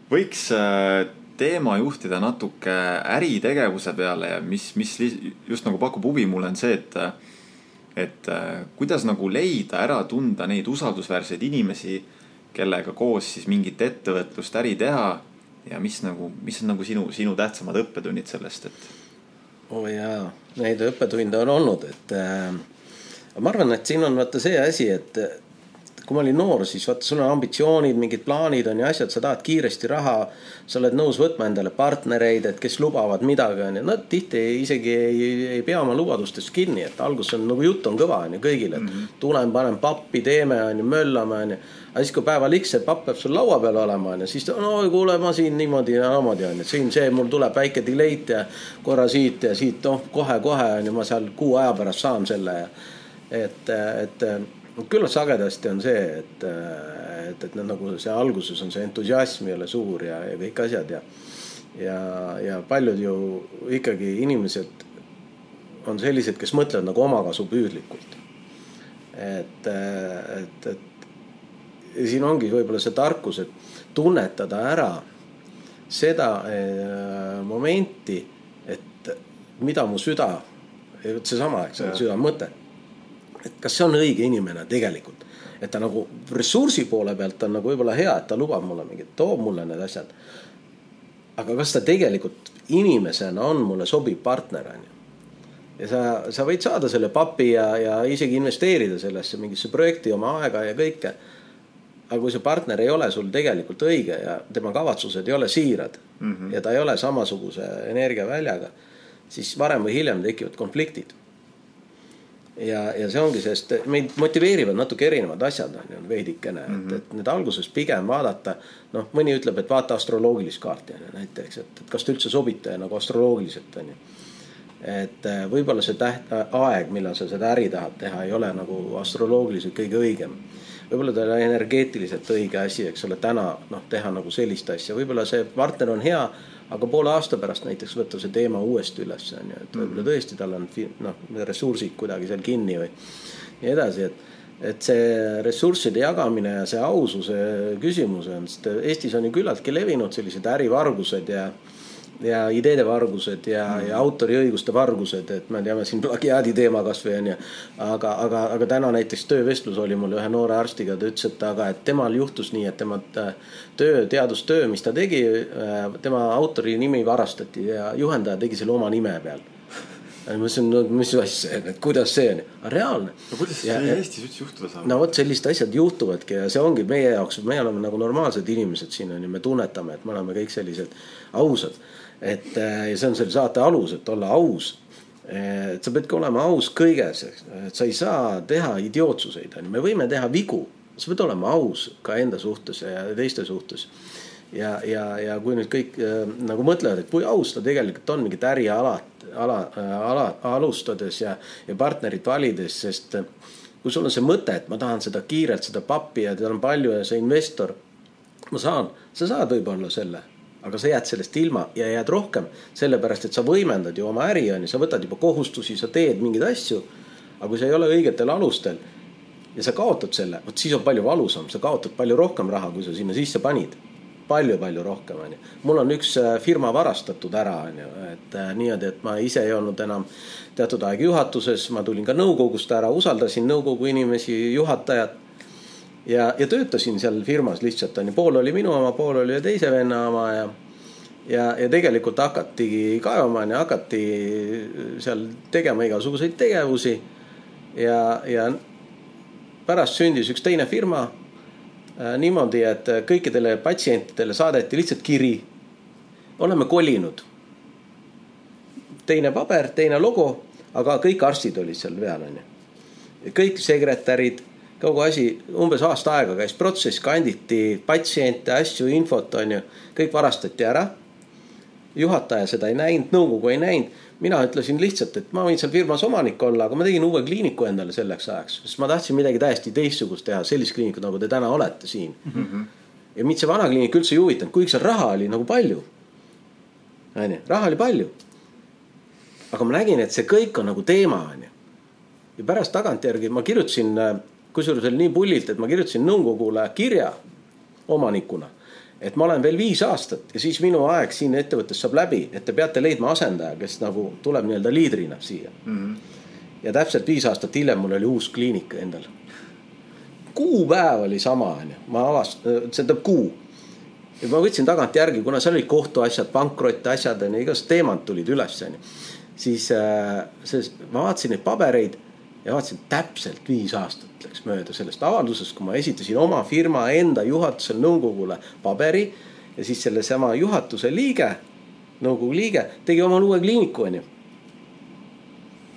võiks äh, teema juhtida natuke äritegevuse peale ja mis, mis just nagu pakub huvi mulle on see, et et äh, kuidas nagu leida ära tunda neid usaldusväärseid inimesi, kellega koos siis mingit ettevõtlust, äri teha ja mis nagu, mis on nagu sinu, sinu tähtsamad õppetunnid sellest, et? oo oh jaa, neid õppetunde on olnud, et äh, ma arvan, et siin on vaata see asi, et kui ma olin noor, siis vaata, sul on ambitsioonid, mingid plaanid on ju asjad, sa tahad kiiresti raha. sa oled nõus võtma endale partnereid, et kes lubavad midagi, on ju, nad tihti isegi ei, ei pea oma lubadustest kinni, et alguses on nagu jutt on kõva, on ju kõigile, et mm -hmm. tulen, panen pappi, teeme, on ju, möllame, on ju. aga siis, kui päeva liks see papp peab sul laua peal olema, on ju, siis no kuule, ma siin niimoodi ja niimoodi on ju, siin see, mul tuleb väike delay'd ja korra siit ja siit, noh, kohe-kohe on ju, ma seal kuu aja pärast saan selle ja et, et küllalt sagedasti on see, et, et, et nagu see alguses on see entusiasm ei ole suur ja, ja kõik asjad ja. ja, ja paljud ju ikkagi inimesed on sellised, kes mõtlevad nagu omakasupüüdlikult. et, et, et ja siin ongi võib-olla see tarkus, et tunnetada ära seda eh, momenti, et mida mu süda, vot seesama, eks ole, süda mõte et kas see on õige inimene tegelikult. et ta nagu ressursi poole pealt on nagu võib-olla hea, et ta lubab mulle mingit, toob mulle need asjad. aga kas ta tegelikult inimesena on mulle sobiv partner, on ju. ja sa, sa võid saada selle papi ja, ja isegi investeerida sellesse mingisse projekti oma aega ja kõike. aga kui see partner ei ole sul tegelikult õige ja tema kavatsused ei ole siirad mm -hmm. ja ta ei ole samasuguse energiaväljaga, siis varem või hiljem tekivad konfliktid ja, ja see ongi, sest meid motiveerivad natuke erinevad asjad on ju veidikene mm, -hmm. et, mhm. et need alguses pigem vaadata. noh, mõni ütleb, et vaata astroloogilist kaarti on ju näiteks, et, et kas te üldse sobite nagu astroloogiliselt on ju. et äh, võib-olla see täht-, aeg, millal sa seda äri tahad teha, ei ole nagu astroloogiliselt kõige õigem. võib-olla ta ei ole energeetiliselt õige asi, eks ole, täna noh, teha nagu sellist asja, võib-olla see partner on hea aga poole aasta pärast näiteks võtta see teema uuesti üles, on ju, et võib-olla mm. tõesti tal on noh, ressursid kuidagi seal kinni või nii edasi, et et see ressursside jagamine ja see aususe küsimus on, sest Eestis on ju küllaltki levinud sellised ärivargused ja ja ideede vargused ja mm., ja autoriõiguste vargused, et me teame siin plagiaadi teema kasvõi onju. aga, aga, aga täna näiteks töövestlus oli mul ühe noore arstiga, ta ütles, et aga, et temal juhtus nii, et tema äh, töö, teadustöö, mis ta tegi, äh, tema autori nimi varastati ja juhendaja tegi selle oma nime peal ma mõtlesin, no mis asja, et kuidas see on, reaalne. no kuidas ja, see Eestis üldse juhtuda saab? no vot, sellised asjad juhtuvadki ja see ongi meie jaoks, me oleme nagu normaalsed inimesed siin on ju, me tunnetame, et me oleme kõik sellised ausad et äh, ja see on selle saate alus, et olla aus. Äh, et sa peadki olema aus kõiges, et sa ei saa teha idiootsuseid, on ju, me võime teha vigu, sa pead olema aus ka enda suhtes ja teiste suhtes. Ja, ja, ja kui nüüd kõik äh, nagu mõtlevad, et kui aus ta tegelikult on mingit äriala, ala, ala, alustades ja, ja partnerit valides, sest kui sul on see mõte, et ma tahan seda kiirelt, seda pappi ja tal on palju ja see investor, ma saan, sa saad võib-olla selle aga sa jääd sellest ilma ja jääd rohkem, sellepärast et sa võimendad ju oma äri, on ju, sa võtad juba kohustusi, sa teed mingeid asju. aga kui sa ei ole õigetel alustel ja sa kaotad selle, vot siis on palju valusam, sa kaotad palju rohkem raha, kui sa sinna sisse panid palju-palju rohkem, onju. mul on üks äh, firma varastatud ära, onju, et äh, niimoodi, et ma ise ei olnud enam teatud aeg juhatuses, ma tulin ka nõukogust ära, usaldasin nõukogu inimesi, juhatajat ja, ja töötasin seal firmas lihtsalt on ju, pool oli minu oma, pool oli ühe teise venna oma ja. ja, ja tegelikult hakatigi kaevama ja hakati seal tegema igasuguseid tegevusi. ja, ja pärast sündis üks teine firma äh, niimoodi, et kõikidele patsientidele saadeti lihtsalt kiri. oleme kolinud. teine paber, teine logo, aga kõik arstid olid seal peal, onju. kõik sekretärid kogu asi umbes aasta aega käis protsess, kanditi patsiente, asju, infot on ju, kõik varastati ära. juhataja seda ei näinud, nõukogu ei näinud. mina ütlesin lihtsalt, et ma võin seal firmas omanik olla, aga ma tegin uue kliiniku endale selleks ajaks, sest ma tahtsin midagi täiesti teistsugust teha, sellist kliinikut, nagu te täna olete siin mm. -hmm. ja mind see vana kliinik üldse ei huvitanud, kuigi seal raha oli nagu palju. onju, raha oli palju. aga ma nägin, et see kõik on nagu teema, onju. ja pärast tagantjärgi ma kirjutasin äh, kusjuures oli nii pullilt, et ma kirjutasin nõukogule kirja omanikuna. et ma olen veel viis aastat ja siis minu aeg siin ettevõttes saab läbi, et te peate leidma asendaja, kes nagu tuleb nii-öelda liidrina siia mm. -hmm. ja täpselt viis aastat hiljem mul oli uus kliinik endal. kuupäev oli sama, onju, ma avast-, see tähendab kuu ja ma võtsin tagantjärgi, kuna seal olid kohtuasjad, pankrotiasjad onju, igasugused teemad tulid üles onju. siis äh, see, ma vaatasin neid pabereid ja vaatasin täpselt viis aastat läks mööda sellest avaldusest, kui ma esitasin oma firma enda juhatusele, nõukogule paberi ja siis sellesama juhatuse liige, nõukogu liige tegi omal uue kliiniku, onju.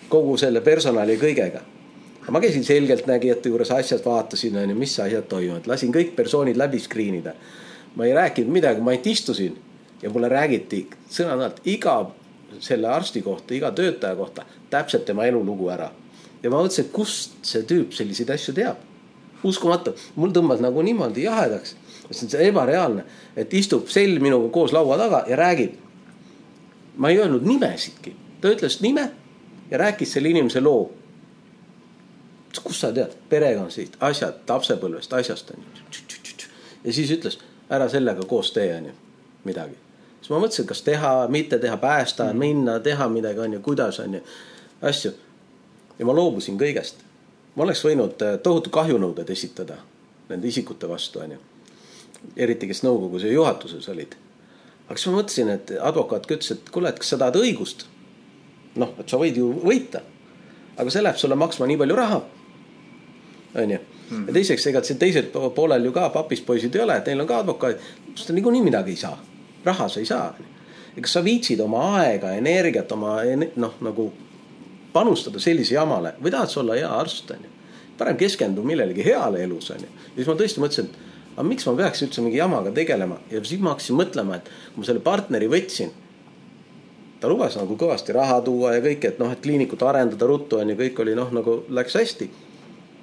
kogu selle personali kõigega. ma käisin selgeltnägijate juures asjad, vaatasin, onju, mis asjad toimuvad, lasin kõik persoonid läbi screen ida. ma ei rääkinud midagi, ma ainult istusin ja mulle räägiti sõna-sõnalt iga selle arsti kohta, iga töötaja kohta täpselt tema elulugu ära ja ma mõtlesin, et kust see tüüp selliseid asju teab. uskumatu, mul tõmbas nagu niimoodi jahedaks. see on ebareaalne, et istub sell minuga koos laua taga ja räägib. ma ei öelnud nimesidki, ta ütles nime ja rääkis selle inimese loo. kust sa tead, perekonnast, asjad, lapsepõlvest, asjast on ju. ja siis ütles, ära sellega koos tee, on ju, midagi. siis ma mõtlesin, kas teha, mitte teha, päästa, minna, teha midagi, on ju, kuidas on ju, asju ja ma loobusin kõigest. ma oleks võinud äh, tohutu kahjunõuded esitada nende isikute vastu, onju. eriti, kes nõukogus ja juhatuses olid. aga siis ma mõtlesin, et advokaat ütles, et kuule, et kas sa tahad õigust. noh, et sa võid ju võita. aga see läheb sulle maksma nii palju raha. onju. ja teiseks, ega siin teisel poolel ju ka papist poisid ei ole, et neil on ka advokaadid. sa niikuinii midagi ei saa. raha sa ei saa. kas sa viitsid oma aega, energiat, oma noh, nagu panustada sellise jamale või tahad sa olla hea arst, onju. parem keskendu millelegi heale elus, onju. ja siis ma tõesti mõtlesin, et aga miks ma peaks üldse mingi jamaga tegelema ja siis ma hakkasin mõtlema, et kui ma selle partneri võtsin. ta lubas nagu kõvasti raha tuua ja kõike, et noh, et kliinikut arendada ruttu onju, kõik oli noh, nagu läks hästi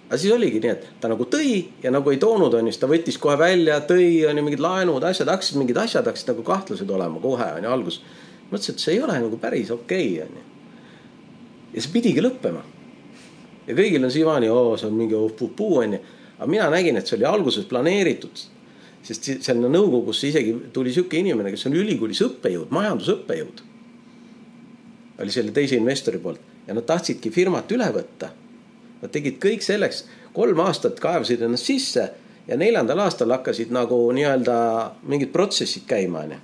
aga siis oligi nii, et ta nagu tõi ja nagu ei toonud, onju, siis ta võttis kohe välja, tõi, onju, mingid laenud, asjad, hakkasid mingid asjad hakkasid nagu kahtlased olema kohe, onju, alguses. mõtlesin, et see ei ole nagu päris okei okay,, onju ja see pidigi lõppema. ja kõigil on siiamaani, oo, see on mingi puu onju. aga mina nägin, et see oli alguses planeeritud. sest sinna nõukogusse isegi tuli sihuke inimene, kes on ülikoolis õppejõud, majandusõppejõud. oli selle teise investori poolt ja nad tahtsidki firmat üle võtta. Nad tegid kõik selleks, kolm aastat kaevasid ennast sisse ja neljandal aastal hakkasid nagu nii-öelda mingid protsessid käima, onju.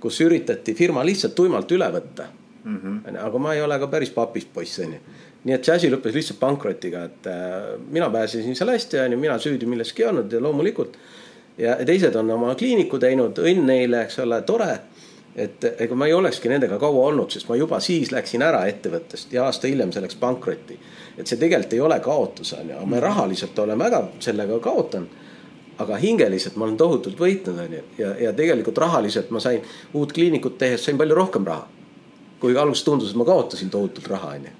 kus üritati firma lihtsalt tuimalt üle võtta mm. -hmm. aga ma ei ole ka päris papist poiss, onju. nii et see asi lõppes lihtsalt pankrotiga, et äh, mina pääsesin seal hästi, onju, mina süüdi milleski ei olnud ja loomulikult. ja teised on oma kliiniku teinud, õnn neile, eks ole, tore. et ega ma ei olekski nendega kaua olnud, sest ma juba siis läksin ära ettevõttest ja aasta hiljem see läks pankrotti. et see tegelikult ei ole kaotus, onju, me rahaliselt oleme väga sellega kaotanud aga hingeliselt ma olen tohutult võitnud, onju. ja, ja tegelikult rahaliselt ma sain uut kliinikut tehes sain palju rohkem raha kuigi alguses tundus, et ma kaotasin tohutult raha, onju.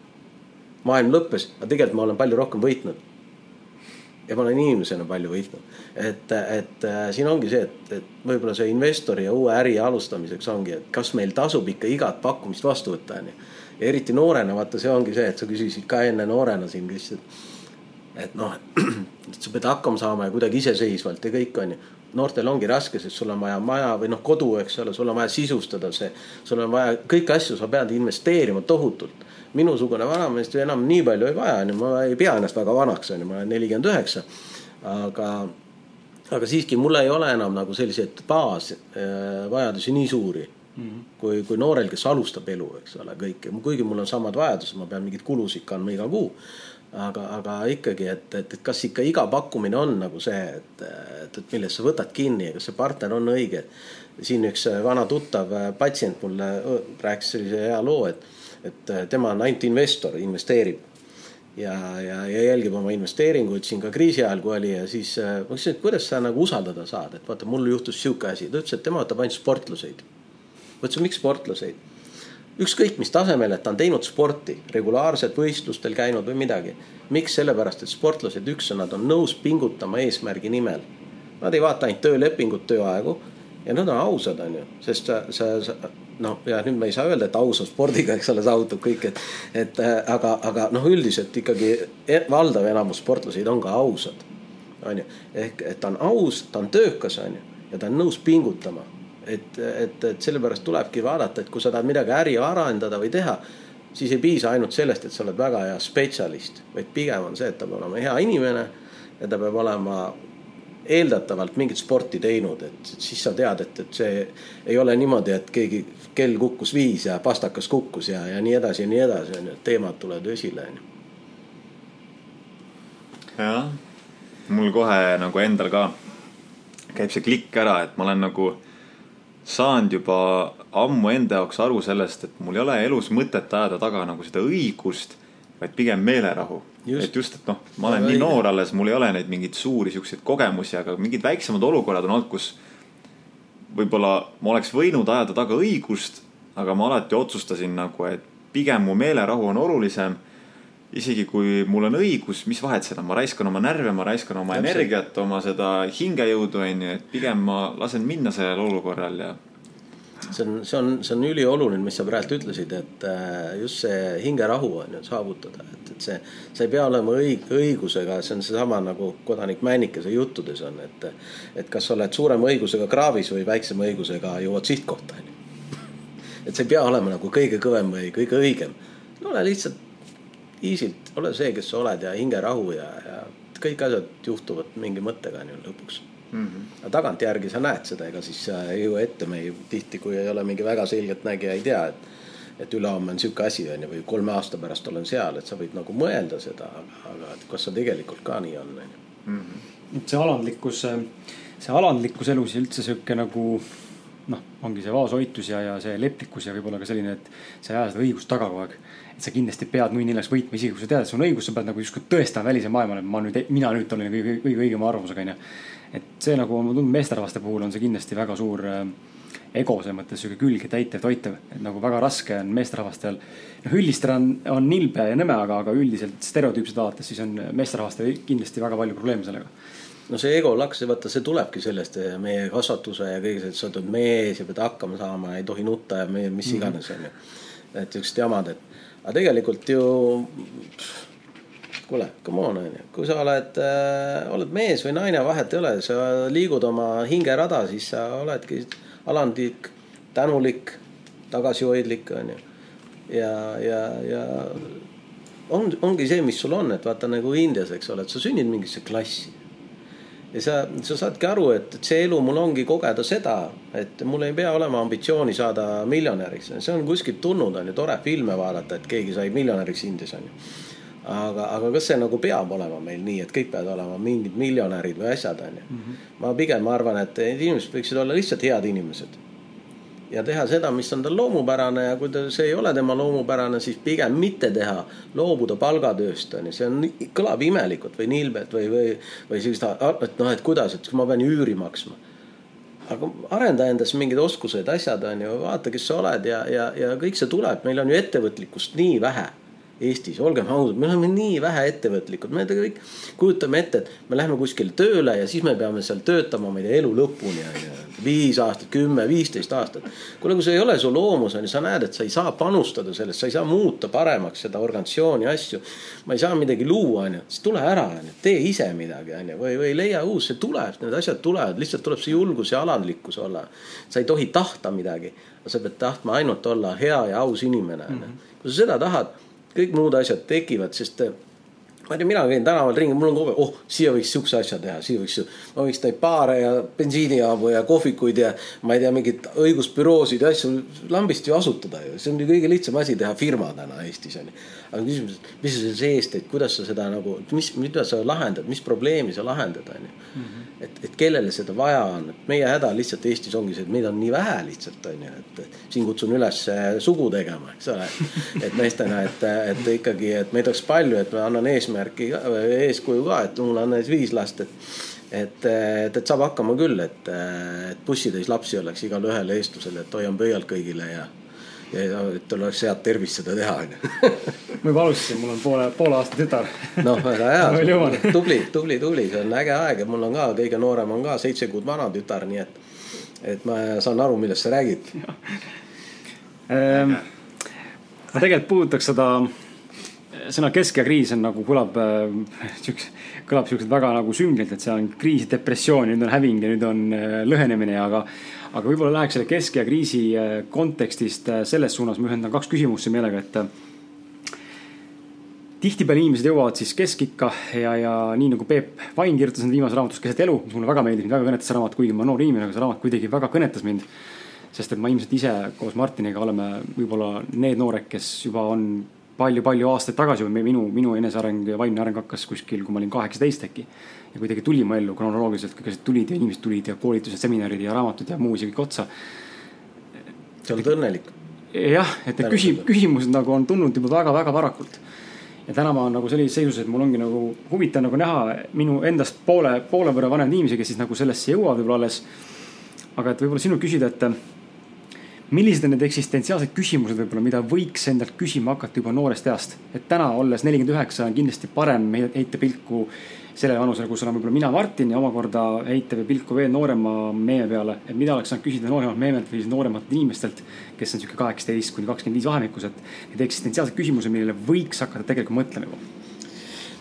maailm lõppes, aga tegelikult ma olen palju rohkem võitnud. ja ma olen inimesena palju võitnud. et, et äh, siin ongi see, et, et võib-olla see investori ja uue äri alustamiseks ongi, et kas meil tasub ikka igat pakkumist vastu võtta, onju. ja eriti noorena, vaata, see ongi see, et sa küsisid ka enne noorena siin, küsisid, et noh, et sa pead hakkama saama ja kuidagi iseseisvalt ja kõik onju noortel ongi raske, sest sul on vaja maja või noh, kodu, eks ole, sul on vaja sisustada see. sul on vaja kõiki asju, sa pead investeerima tohutult. minusugune vanamees enam nii palju ei vaja, onju, ma ei pea ennast väga vanaks, onju, ma olen nelikümmend üheksa. aga, aga siiski mul ei ole enam nagu selliseid baasvajadusi nii suuri mm -hmm. kui, kui noorel, kes alustab elu, eks ole, kõike, kuigi mul on samad vajadused, ma pean mingeid kulusid kandma iga kuu. Aga, aga ikkagi, et, et, et kas ikka iga pakkumine on nagu see, et, et, et millest sa võtad kinni ja kas see partner on õige. siin üks vana tuttav patsient mulle rääkis sellise hea loo, et, et tema on ainult investor, investeerib ja, ja, ja jälgib oma investeeringuid siin ka kriisi ajal, kui oli ja siis äh, ma küsisin, et kuidas sa nagu usaldada saad, et vaata, mul juhtus sihuke asi, ta ütles, et tema võtab ainult sportlaseid. ma ütlesin, miks sportlaseid? Ükskõik mis tasemel, et ta on teinud sporti, regulaarselt võistlustel käinud või midagi. miks, sellepärast et sportlased, üks on, nad on nõus pingutama eesmärgi nimel. Nad ei vaata ainult töölepingut, tööaegu ja nad on ausad, on ju, sest sa, sa, sa noh, ja nüüd me ei saa öelda, et ausa spordiga, eks ole, saavutab kõik, et, et äh, aga, aga noh, üldiselt ikkagi e, valdav enamus sportlaseid on ka ausad. on ju, ehk et ta on aus, ta on töökas, on ju, ja ta on nõus pingutama. Et, et, et sellepärast tulebki vaadata, et kui sa tahad midagi äri arendada või teha, siis ei piisa ainult sellest, et sa oled väga hea spetsialist, vaid pigem on see, et ta peab olema hea inimene ja ta peab olema eeldatavalt mingit sporti teinud, et siis sa tead, et, et see ei ole niimoodi, et keegi kell kukkus viis ja pastakas kukkus ja, ja nii edasi ja nii edasi on ju, teemad tulevad esile on ju. jah, mul kohe nagu endal ka käib see klikk ära, et ma olen nagu saanud juba ammu enda jaoks aru sellest, et mul ei ole elus mõtet ajada taga nagu seda õigust, vaid pigem meelerahu et just, et noh, ma olen nii noor alles, mul ei ole neid mingeid suuri siukseid kogemusi, aga mingid väiksemad olukorrad on olnud, kus võib-olla ma oleks võinud ajada taga õigust, aga ma alati otsustasin nagu, et pigem mu meelerahu on olulisem. Isegi kui mul on õigus, mis vahet on, ma raiskan oma närve, ma raiskan oma Täpselt. energiat, oma seda hingejõudu, onju, et pigem ma lasen minna sellel olukorral ja see on, see on, see on ülioluline, mis sa praegu ütlesid, et äh, just see hingerahu on ju saavutada, et, et see, sa ei pea olema õig-, õigusega, see on seesama nagu kodanik Männikese juttudes on, et. et kas sa oled suurema õigusega kraavis või väiksema õigusega jõuad sihtkohta on ju. et sa ei pea olema nagu kõige kõvem või kõige õigem. ole lihtsalt easy't, ole see, kes sa oled ja hingerahu ja, ja kõik asjad juhtuvad mingi mõttega on ju lõpuks mm. -hmm. aga tagantjärgi sa näed seda, ega siis ei jõua ette, me ei, tihti, kui ei ole mingi väga selgeltnägija, ei tea, et et ülehomme on sihuke asi, on ju, või kolme aasta pärast olen seal, et sa võid nagu mõelda seda, aga, aga et kas see tegelikult ka nii on, on ju. Mhm. see alandlikkus, see alandlikkus elus ja üldse sihuke nagu noh, ongi see vaoshoitus ja, ja see leplikkus ja võib-olla ka selline, et sa ei aja seda õigust taga kogu aeg. Et sa kindlasti pead nui neljaks võitma, isegi kui sa tead, et sul on õigus, sa pead nagu justkui tõestama välisele maailmale, ma nüüd, mina nüüd olen kõige, kõige õigema arvamusega, onju et see nagu ma tundun meesterahvaste puhul on see kindlasti väga suur äh, ego selles mõttes sihuke külge täitev, toitev, et nagu väga raske on meesterahvastel. noh, üldistada on, on nilbe ja nõme, aga, aga üldiselt stereotüüpselt vaadates, siis on meesterahvastel kindlasti väga palju probleeme sellega no see ego laks, vaata, see tulebki sellest eh, meie kasvatuse ja kõige sellest, sa oled mees ja pead hakkama saama, ei tohi nutta ja mis mm -hmm. iganes onju. et siuksed jamad, et aga tegelikult ju kuule, come on, onju, kui sa oled äh,, oled mees või naine, vahet ei ole, sa liigud oma hingerada, siis sa oledki alandlik, tänulik, tagasihoidlik, onju. ja, ja, ja on, ongi see, mis sul on, et vaata nagu Indias, eks ole, et sa sünnid mingisse klassi. Ja sa, sa saadki aru, et, et see elu mul ongi kogeda seda, et mul ei pea olema ambitsiooni saada miljonäriks, see on kuskilt tulnud, on ju, tore filme vaadata, et keegi sai miljonäriks Indias, on ju aga, aga kas see nagu peab olema meil nii, et kõik peavad olema mingid miljonärid või asjad, on ju. Mhm. ma pigem arvan, et need inimesed võiksid olla lihtsalt head inimesed. Ja teha seda, mis on tal loomupärane ja kui ta, see ei ole tema loomupärane, siis pigem mitte teha, loobuda palgatööst, on ju, see on, kõlab imelikult või nilbet või, või, või sellist, et noh, et kuidas, et ma pean üüri maksma. Aga arenda endas mingid oskused, asjad on ju, vaata, kes sa oled ja, ja, ja kõik see tuleb, meil on ju ettevõtlikkust nii vähe Eestis, olgem ausad, me oleme nii vähe ettevõtlikud, me kõik kujutame ette, et me läheme kuskile tööle ja siis me peame seal töötama, ma ei tea, elu lõpuni on ju. viis aastat, kümme, viisteist aastat. kuule, kui see ei ole su loomus on ju, sa näed, et sa ei saa panustada sellest, sa ei saa muuta paremaks seda organisatsiooni asju. ma ei saa midagi luua, on ju, siis tule ära, on ju, tee ise midagi, on ju, või, või leia uus, see tuleb, need asjad tulevad, lihtsalt tuleb see julgus ja alandlikkus olla. sa ei tohi tahta midagi, sa pead tahtma ainult olla hea ja aus inimene, on ju. kui sa seda tahad kõik muud asjad tekivad, sest ma ei tea, mina käin tänaval ringi, mul on kogu aeg, oh, siia võiks siukse asja teha, siia võiks, ma võiks neid baare ja bensiinijaamu ja kohvikuid ja ma ei tea, mingeid õigusbüroosid ja asju lambist ju asutada ju, see on ju kõige lihtsam asi teha firma täna Eestis on ju. aga küsimus, mis sa selle sees teed, kuidas sa seda nagu, mis, mida sa lahendad, mis probleemi sa lahendad, on ju. et, et kellele seda vaja on, et meie häda lihtsalt Eestis ongi see, et meid on nii vähe lihtsalt on ju, et siin kutsun üles äh, sugu tegema, eks ole. et meestena, et, et ikkagi, et meid oleks palju, et ma annan eesmärki, eeskuju ka, et mul on näiteks viis last, et et, et, et saab hakkama küll, et, et bussitäis lapsi oleks igale ühele eestlasele, et hoian pöialt kõigile ja et oleks head tervist seda teha, onju. ma juba alustasin, mul on poole, poole aasta tütar. noh, väga hea tubli, tubli, tubli, see on äge aeg ja mul on ka kõige noorem on ka seitse kuud vana tütar, nii et, et ma saan aru, millest sa räägid. Ehm, ma tegelikult puudutaks seda sõna keskeakriis on nagu kõlab äh, siukse, kõlab siukselt väga nagu sünglilt, et see on kriis, depressioon, nüüd on häving ja nüüd on äh, lõhenemine, aga aga võib-olla läheks selle keske ja kriisi äh, kontekstist äh, selles suunas, ma ühendan kaks küsimust siin meelega, et äh, tihtipeale inimesed jõuavad siis keskikka ja, ja nii nagu Peep Vain kirjutas enda viimases raamatus Keset elu, mis mulle väga meeldis, väga kõnetas see raamat, kuigi ma noor inimene, aga see raamat kuidagi väga kõnetas mind. Sest et ma ilmselt ise koos Martiniga oleme võib-olla need noored, kes juba on palju-palju aastaid tagasi või minu, minu eneseareng ja vaimne areng hakkas kuskil, kui ma olin kaheksateist äkki. Ja kuidagi tuli mu ellu kronoloogiliselt, kõik asjad tulid ja inimesed tulid ja koolitused, seminarid ja raamatud ja muu asi kõik otsa. sa oled õnnelik. jah, et need küsi-, küsimused nagu on tulnud juba väga-väga varakult. ja täna ma olen nagu sellises seisus, et mul ongi nagu huvitav nagu näha minu endast poole, poole võrra vanemaid inimesi, kes siis nagu sellesse jõuavad võib-olla alles. aga et võib-olla sinult küsida, et millised on need eksistentsiaalsed küsimused võib-olla, mida võiks endalt küsima hakata juba noorest east. et täna olles nelikümmend üheksa on kindlasti parem heita pilku sellele vanusele, kus olen võib-olla mina, Martin ja omakorda heita või pilku veel noorema meeme peale. et mida oleks saanud küsida nooremalt meemelt või siis noorematelt inimestelt, kes on sihuke kaheksateist kuni kakskümmend viis vahemikus, et need eksistentsiaalsed küsimused, millele võiks hakata tegelikult mõtlema juba.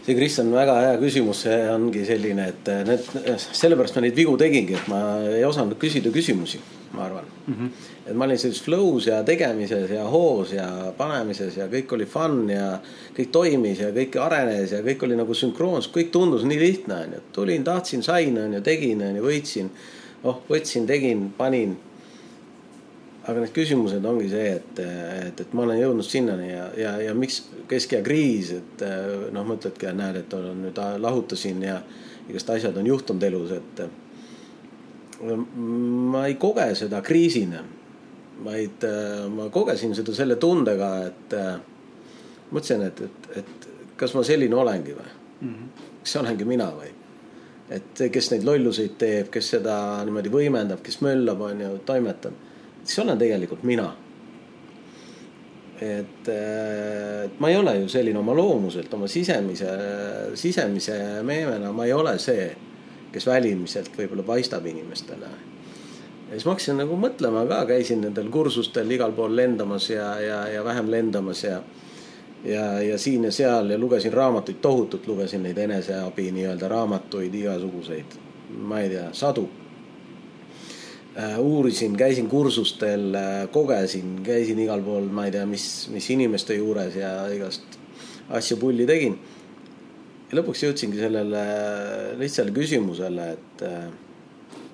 see, Kristjan, väga hea küsimus, see ongi selline, et need, sellepärast ma neid vigu tegingi, et ma ei osanud küsida küsimusi, ma arvan mm. -hmm. et ma olin sellises flow's ja tegemises ja hoos ja panemises ja kõik oli fun ja kõik toimis ja kõik arenes ja kõik oli nagu sünkroons, kõik tundus nii lihtne onju, tulin, tahtsin, sain onju, tegin onju, võitsin. oh, võtsin, tegin, panin aga need küsimused ongi see, et, et, et ma olen jõudnud sinnani ja, ja, ja miks kesk- ja kriis, et noh, mõtledki, et näed, et olen nüüd lahutasin ja igast asjad on juhtunud elus, et ma ei koge seda kriisina, vaid äh, ma kogesin seda selle tundega, et äh, mõtlesin, et, et, et kas ma selline olengi või mm. -hmm. kas olengi mina või? et kes neid lolluseid teeb, kes seda niimoodi võimendab, kes möllab, on ju, toimetab see olen tegelikult mina. et, ma ei ole ju selline oma loomuselt, oma sisemise, sisemise meemena, ma ei ole see, kes välimiselt võib-olla paistab inimestele. ja siis ma hakkasin nagu mõtlema ka, käisin nendel kursustel igal pool lendamas ja, ja, ja vähem lendamas ja ja, ja siin ja seal ja lugesin raamatuid, tohutult lugesin neid eneseabi nii-öelda raamatuid igasuguseid, ma ei tea, sadu uurisin, käisin kursustel äh,, kogesin, käisin igal pool, ma ei tea, mis, mis inimeste juures ja igast asju pulli tegin. ja lõpuks jõudsingi sellele lihtsale küsimusele, et äh,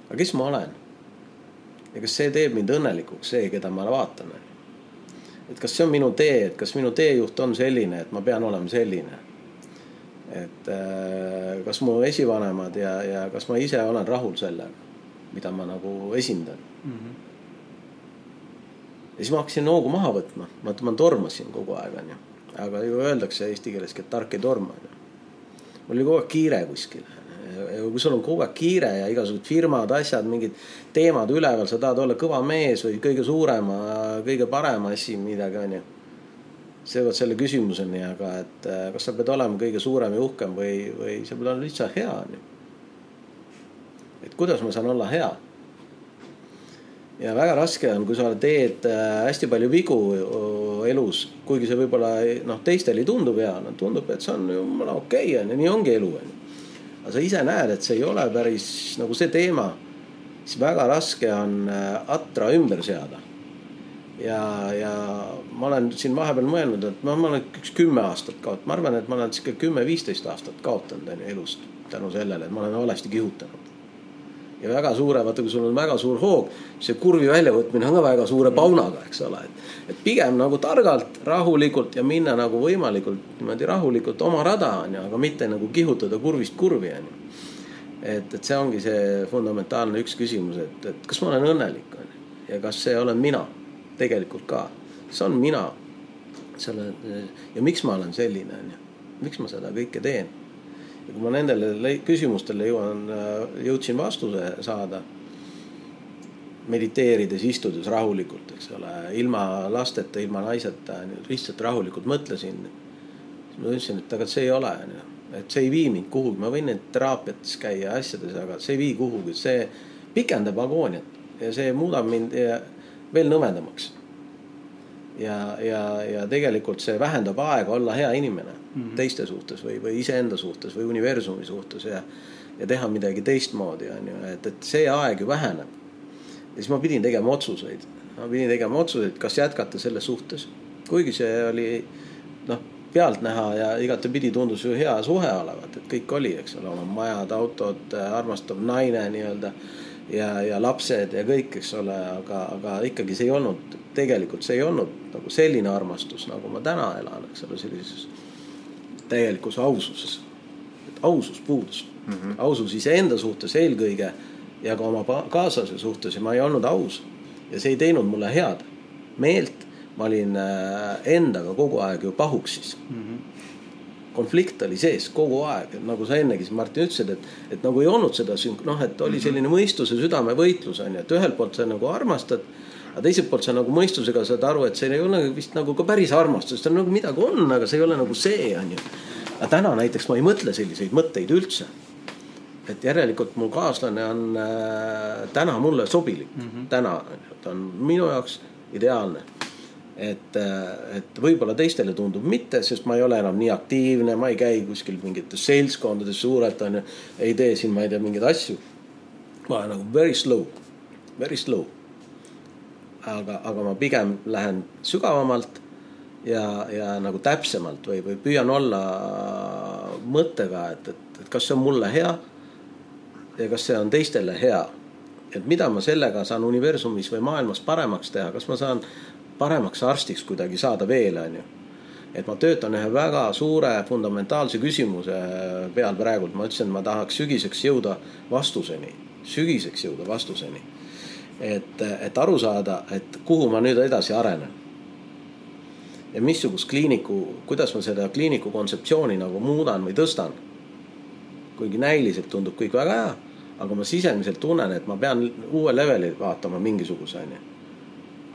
aga kes ma olen? ja kas see teeb mind õnnelikuks, see, keda ma vaatan? et kas see on minu tee, et kas minu teejuht on selline, et ma pean olema selline? et äh, kas mu esivanemad ja, ja kas ma ise olen rahul sellega, mida ma nagu esindan mm. -hmm. ja siis ma hakkasin hoogu maha võtma, vaata ma tormasin kogu aeg onju, aga ju öeldakse eesti keeleski, et tark ei torma onju. mul oli kogu aeg kiire kuskile ja kui sul on kogu aeg kiire ja igasugused firmad, asjad, mingid teemad üleval, sa tahad olla kõva mees või kõige suurema, kõige parem asi, midagi onju see jõuad selle küsimuseni, aga et äh, kas sa pead olema kõige suurem ja uhkem või, või sa pead olema lihtsalt hea onju. Et kuidas ma saan olla hea. ja väga raske on, kui sa teed äh, hästi palju vigu äh, elus, kuigi see võib-olla noh, teistele ei tundu peale, tundub, et see on jumala okei okay, onju, nii ongi elu onju. aga sa ise näed, et see ei ole päris nagu see teema, siis väga raske on äh, atra ümber seada ja, ja ma olen siin vahepeal mõelnud, et ma, ma olen üks kümme aastat kaotanud, ma arvan, et ma olen sihuke kümme-viisteist aastat kaotanud on ju elust tänu sellele, et ma olen valesti kihutanud. Ja väga suure, vaata, kui sul on väga suur hoog, see kurvi väljavõtmine on ka väga suure paunaga, eks ole, et. et pigem nagu targalt, rahulikult ja minna nagu võimalikult niimoodi rahulikult oma rada on ju, aga mitte nagu kihutada kurvist kurvi on ju. et, et see ongi see fundamentaalne üks küsimus, et, et kas ma olen õnnelik on ju ja kas see olen mina tegelikult ka, see on mina. selle ja miks ma olen selline on ju, miks ma seda kõike teen ja kui ma nendele küsimustele jõuan, jõudsin vastuse saada. mediteerides, istudes rahulikult, eks ole, ilma lasteta, ilma naiseta, lihtsalt rahulikult mõtlesin. siis ma ütlesin, et aga see ei ole, et see ei vii mind kuhugi, ma võin neid teraapiates käia asjades, aga see ei vii kuhugi, see pikendab agooniat ja see muudab mind veel nõmedamaks. Ja, ja, ja tegelikult see vähendab aega olla hea inimene mm -hmm. teiste suhtes või, või iseenda suhtes või universumi suhtes ja, ja teha midagi teistmoodi, on ju, et, et see aeg ju väheneb. ja siis ma pidin tegema otsuseid, ma pidin tegema otsuseid, kas jätkata selles suhtes, kuigi see oli noh, pealtnäha ja igatepidi tundus ju hea suhe olevat, et kõik oli, eks ole, oma majad, autod, armastav naine nii-öelda ja, ja lapsed ja kõik, eks ole, aga, aga ikkagi see ei olnud, tegelikult see ei olnud nagu selline armastus, nagu ma täna elan, eks ole, sellises täielikus aususes. et ausus puudus mm, -hmm. ausus iseenda suhtes eelkõige ja ka oma kaaslase suhtes ja ma ei olnud aus. ja see ei teinud mulle head meelt, ma olin äh, endaga kogu aeg ju pahuksis mm. -hmm konflikt oli sees kogu aeg, nagu sa ennegi siin Martin ütlesid, et, et nagu ei olnud seda noh, et oli selline mõistuse südame võitlus on ju, et ühelt poolt sa nagu armastad aga teiselt poolt sa nagu mõistusega saad aru, et see ei ole vist nagu ka päris armastus, ta nagu midagi on, aga see ei ole nagu see, on ju. aga täna näiteks ma ei mõtle selliseid mõtteid üldse. et järelikult mu kaaslane on äh, täna mulle sobilik mm, -hmm. täna, ta on minu jaoks ideaalne et, äh, et võib-olla teistele tundub mitte, sest ma ei ole enam nii aktiivne, ma ei käi kuskil mingites seltskondades suurelt on ju. ei tee siin, ma ei tea, mingeid asju. ma olen nagu very slow, very slow aga, aga ma pigem lähen sügavamalt ja, ja nagu täpsemalt või, või püüan olla mõttega, et, et, et kas see on mulle hea ja kas see on teistele hea. et mida ma sellega saan universumis või maailmas paremaks teha, kas ma saan paremaks arstiks kuidagi saada veel, on ju. et ma töötan ühe väga suure fundamentaalse küsimuse peal praegult, ma ütlesin, ma tahaks sügiseks jõuda vastuseni, sügiseks jõuda vastuseni et, et aru saada, et kuhu ma nüüd edasi arenen. ja missugust kliiniku, kuidas ma seda kliiniku kontseptsiooni nagu muudan või tõstan. kuigi näiliselt tundub kõik väga hea, aga ma sisemiselt tunnen, et ma pean uue leveli vaatama mingisuguse onju.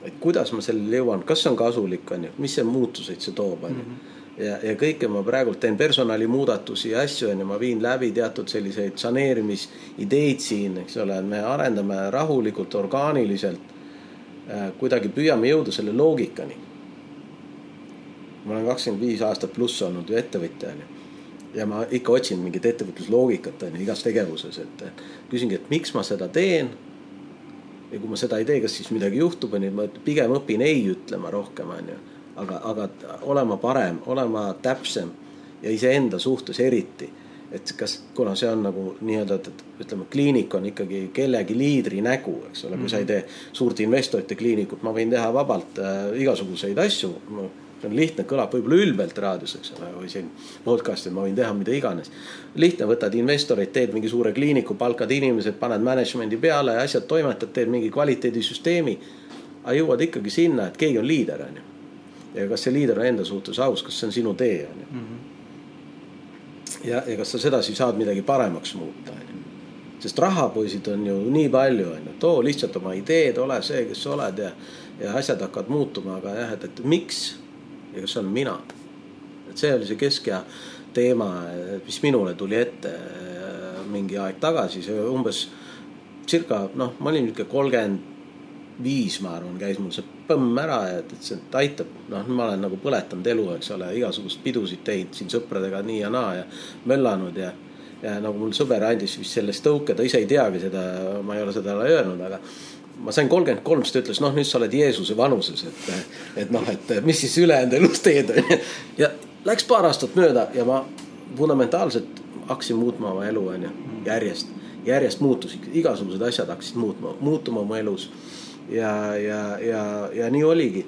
et kuidas ma sellele jõuan, kas see on kasulik onju, mis see muutuseid see toob onju mm -hmm ja, ja kõike ma praegult teen personalimuudatusi ja asju on ju, ma viin läbi teatud selliseid saneerimisideid siin, eks ole, me arendame rahulikult, orgaaniliselt. Äh, kuidagi püüame jõuda selle loogikani. ma olen kakskümmend viis aastat pluss olnud ju ettevõtja on ju. ja ma ikka otsin mingit ettevõtlusloogikat on ju igas tegevuses, et küsingi, et miks ma seda teen. ja kui ma seda ei tee, kas siis midagi juhtub, on ju, ma pigem õpin ei ütlema rohkem, on ju aga, aga olema parem, olema täpsem ja iseenda suhtes eriti. et kas, kuna see on nagu nii-öelda, et ütleme, kliinik on ikkagi kellegi liidri nägu, eks ole, kui sa ei tee suurt investorite kliinikut, ma võin teha vabalt äh, igasuguseid asju no, see on lihtne, kõlab võib-olla ülbelt raadios, eks ole, või siin podcast'il ma võin teha mida iganes. lihtne, võtad investoreid, teed mingi suure kliiniku, palkad inimesed, paned management'i peale ja asjad toimetad, teed mingi kvaliteedisüsteemi. aga jõuad ikkagi sinna, et keegi on liider, on ju ja kas see liider on enda suhtes aus, kas see on sinu tee, on ju. Mhm. ja, ja kas sa sedasi saad midagi paremaks muuta, on ju. sest rahapoisid on ju nii palju, on ju, too lihtsalt oma ideed, ole see, kes sa oled ja, ja asjad hakkavad muutuma, aga jah, et, et miks ja kas see olen mina. et see oli see keskea teema, mis minule tuli ette äh, mingi aeg tagasi, see umbes circa noh, ma olin niisugune kolmkümmend viis, ma arvan, käis mul see põmm ära ütles, et aitab. noh, ma olen nagu põletanud elu, eks ole, igasugust pidusid teinud siin sõpradega nii ja naa ja möllanud ja. ja nagu mul sõber andis vist sellest tõuke, ta ise ei teagi seda, ma ei ole seda öelnud, aga. ma sain kolmkümmend kolm, siis ta ütles, noh, nüüd sa oled Jeesuse vanuses, et, et noh, et mis siis ülejäänud elus teed, onju. ja läks paar aastat mööda ja ma fundamentaalselt hakkasin muutma oma elu, onju, järjest, järjest muutus, igasugused asjad hakkasid muutma, muutuma oma elus. Ja, ja, ja, ja nii oligi.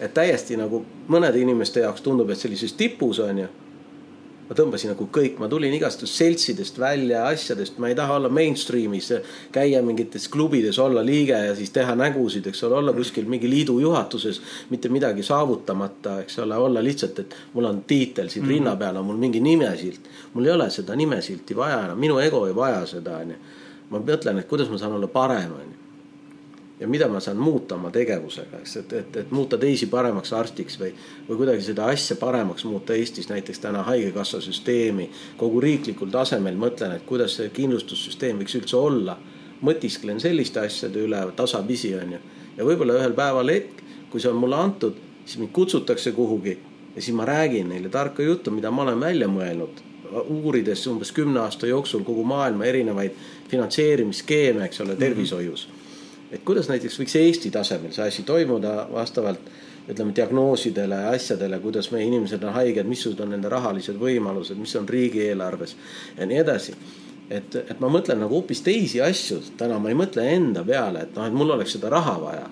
et täiesti nagu mõnede inimeste jaoks tundub, et sellises tipus onju ma tõmbasin nagu kõik, ma tulin igastest seltsidest välja, asjadest, ma ei taha olla mainstream'is, käia mingites klubides, olla liige ja siis teha nägusid, eks ole, olla kuskil mingi liidu juhatuses, mitte midagi saavutamata, eks ole, olla lihtsalt, et mul on tiitel siin mm -hmm. rinna peal on mul mingi nimesilt. mul ei ole seda nimesilti vaja enam, minu ego ei vaja seda, onju. ma mõtlen, et kuidas ma saan olla parem, onju ja mida ma saan muuta oma tegevusega, eks, et, et, et muuta teisi paremaks arstiks või, või kuidagi seda asja paremaks muuta Eestis näiteks täna haigekassa süsteemi. kogu riiklikul tasemel mõtlen, et kuidas see kindlustussüsteem võiks üldse olla. mõtisklen selliste asjade üle tasapisi, on ju. ja võib-olla ühel päeval hetk, kui see on mulle antud, siis mind kutsutakse kuhugi ja siis ma räägin neile tarka juttu, mida ma olen välja mõelnud uurides umbes kümne aasta jooksul kogu maailma erinevaid finantseerimisskeeme, eks ole, tervishoius mm. -hmm et kuidas näiteks võiks Eesti tasemel see asi toimuda vastavalt ütleme diagnoosidele, asjadele, kuidas meie inimesed on haiged, missugused on nende rahalised võimalused, mis on riigieelarves ja nii edasi. et, et ma mõtlen nagu hoopis teisi asju, täna ma ei mõtle enda peale, et noh, et mul oleks seda raha vaja.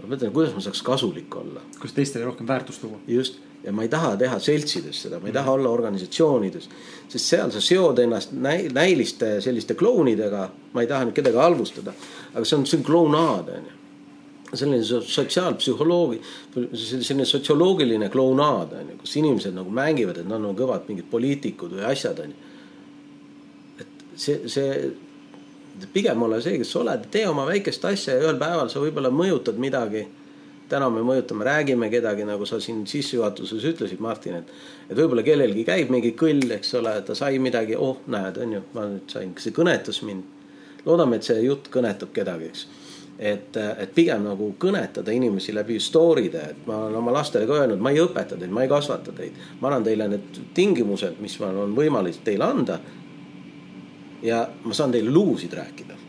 ma mõtlen, kuidas ma saaks kasulik olla. kuidas teistele rohkem väärtust tuua. just ja ma ei taha teha seltsides seda, ma ei taha olla organisatsioonides. sest seal sa seod ennast näi, näiliste selliste klounidega, ma ei taha nüüd kedagi halvustada, aga see on, see on klounaad on ju selline sotsiaalpsühholoogi, selline sotsioloogiline klounaad on ju, kus inimesed nagu mängivad, et nad on kõvad mingid poliitikud või asjad on ju. et see, see pigem ole see, kes sa oled, tee oma väikest asja ja ühel päeval sa võib-olla mõjutad midagi täna me mõjutame, räägime kedagi, nagu sa siin sissejuhatuses ütlesid, Martin, et. et võib-olla kellelgi käib mingi kõll, eks ole, ta sai midagi, oh näed, on ju, ma nüüd sain, see kõnetas mind. loodame, et see jutt kõnetab kedagi, eks. et, et pigem nagu kõnetada inimesi läbi story'de, et ma olen oma lastele ka öelnud, ma ei õpeta teid, ma ei kasvata teid. ma annan teile need tingimused, mis mul on võimalik teile anda. ja ma saan teile lugusid rääkida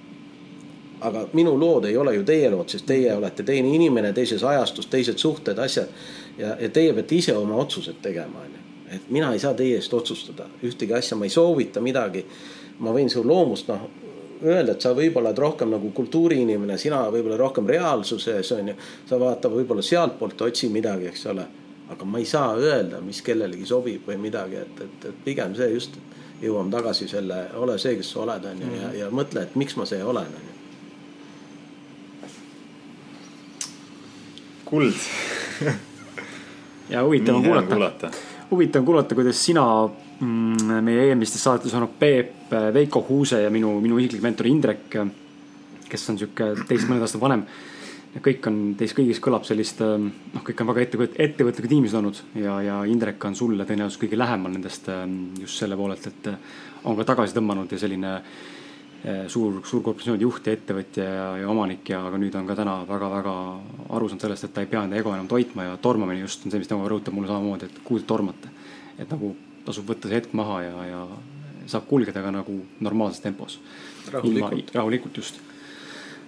aga minu lood ei ole ju teie lood, sest teie olete teine inimene, teises ajastus, teised suhted, asjad. ja, ja teie peate ise oma otsused tegema, onju. et mina ei saa teie eest otsustada ühtegi asja, ma ei soovita midagi. ma võin su loomust, noh öelda, et sa võib-olla oled rohkem nagu kultuuriinimene, sina võib-olla rohkem reaalsuses on ju. sa vaata võib-olla sealtpoolt otsi midagi, eks ole. aga ma ei saa öelda, mis kellelegi sobib või midagi, et, et, et pigem see just. jõuame tagasi selle, ole see, kes sa oled, on ju, ja, ja mõtle, et miks ma see olen, on kuld. Ja huvitav on kuulata, huvitav on kuulata, kuidas sina mm, meie eelmistes saadetes olnud Peep, Veiko Huuse ja minu, minu isiklik mentor Indrek, kes on sihuke teist mõned aastad vanem. kõik on, teist kõigis kõlab sellist, noh, kõik on väga ettevõt-, ettevõtlikud inimesed olnud. Ja, ja Indrek on sulle tõenäoliselt kõige lähemal nendest just selle poolelt, et on ka tagasi tõmmanud ja selline Eh, suur, suurkorporatsioonide juht ja ettevõtja ja, ja omanik ja, aga nüüd on ka täna väga-väga aru saanud sellest, et ta ei pea enda ego enam toitma ja tormamine just on see, mis tema rõhutab mulle samamoodi, et kuhu te tormate. et nagu tasub võtta see hetk maha ja, ja saab kulgeda ka nagu normaalses tempos. rahulikult. rahulikult just.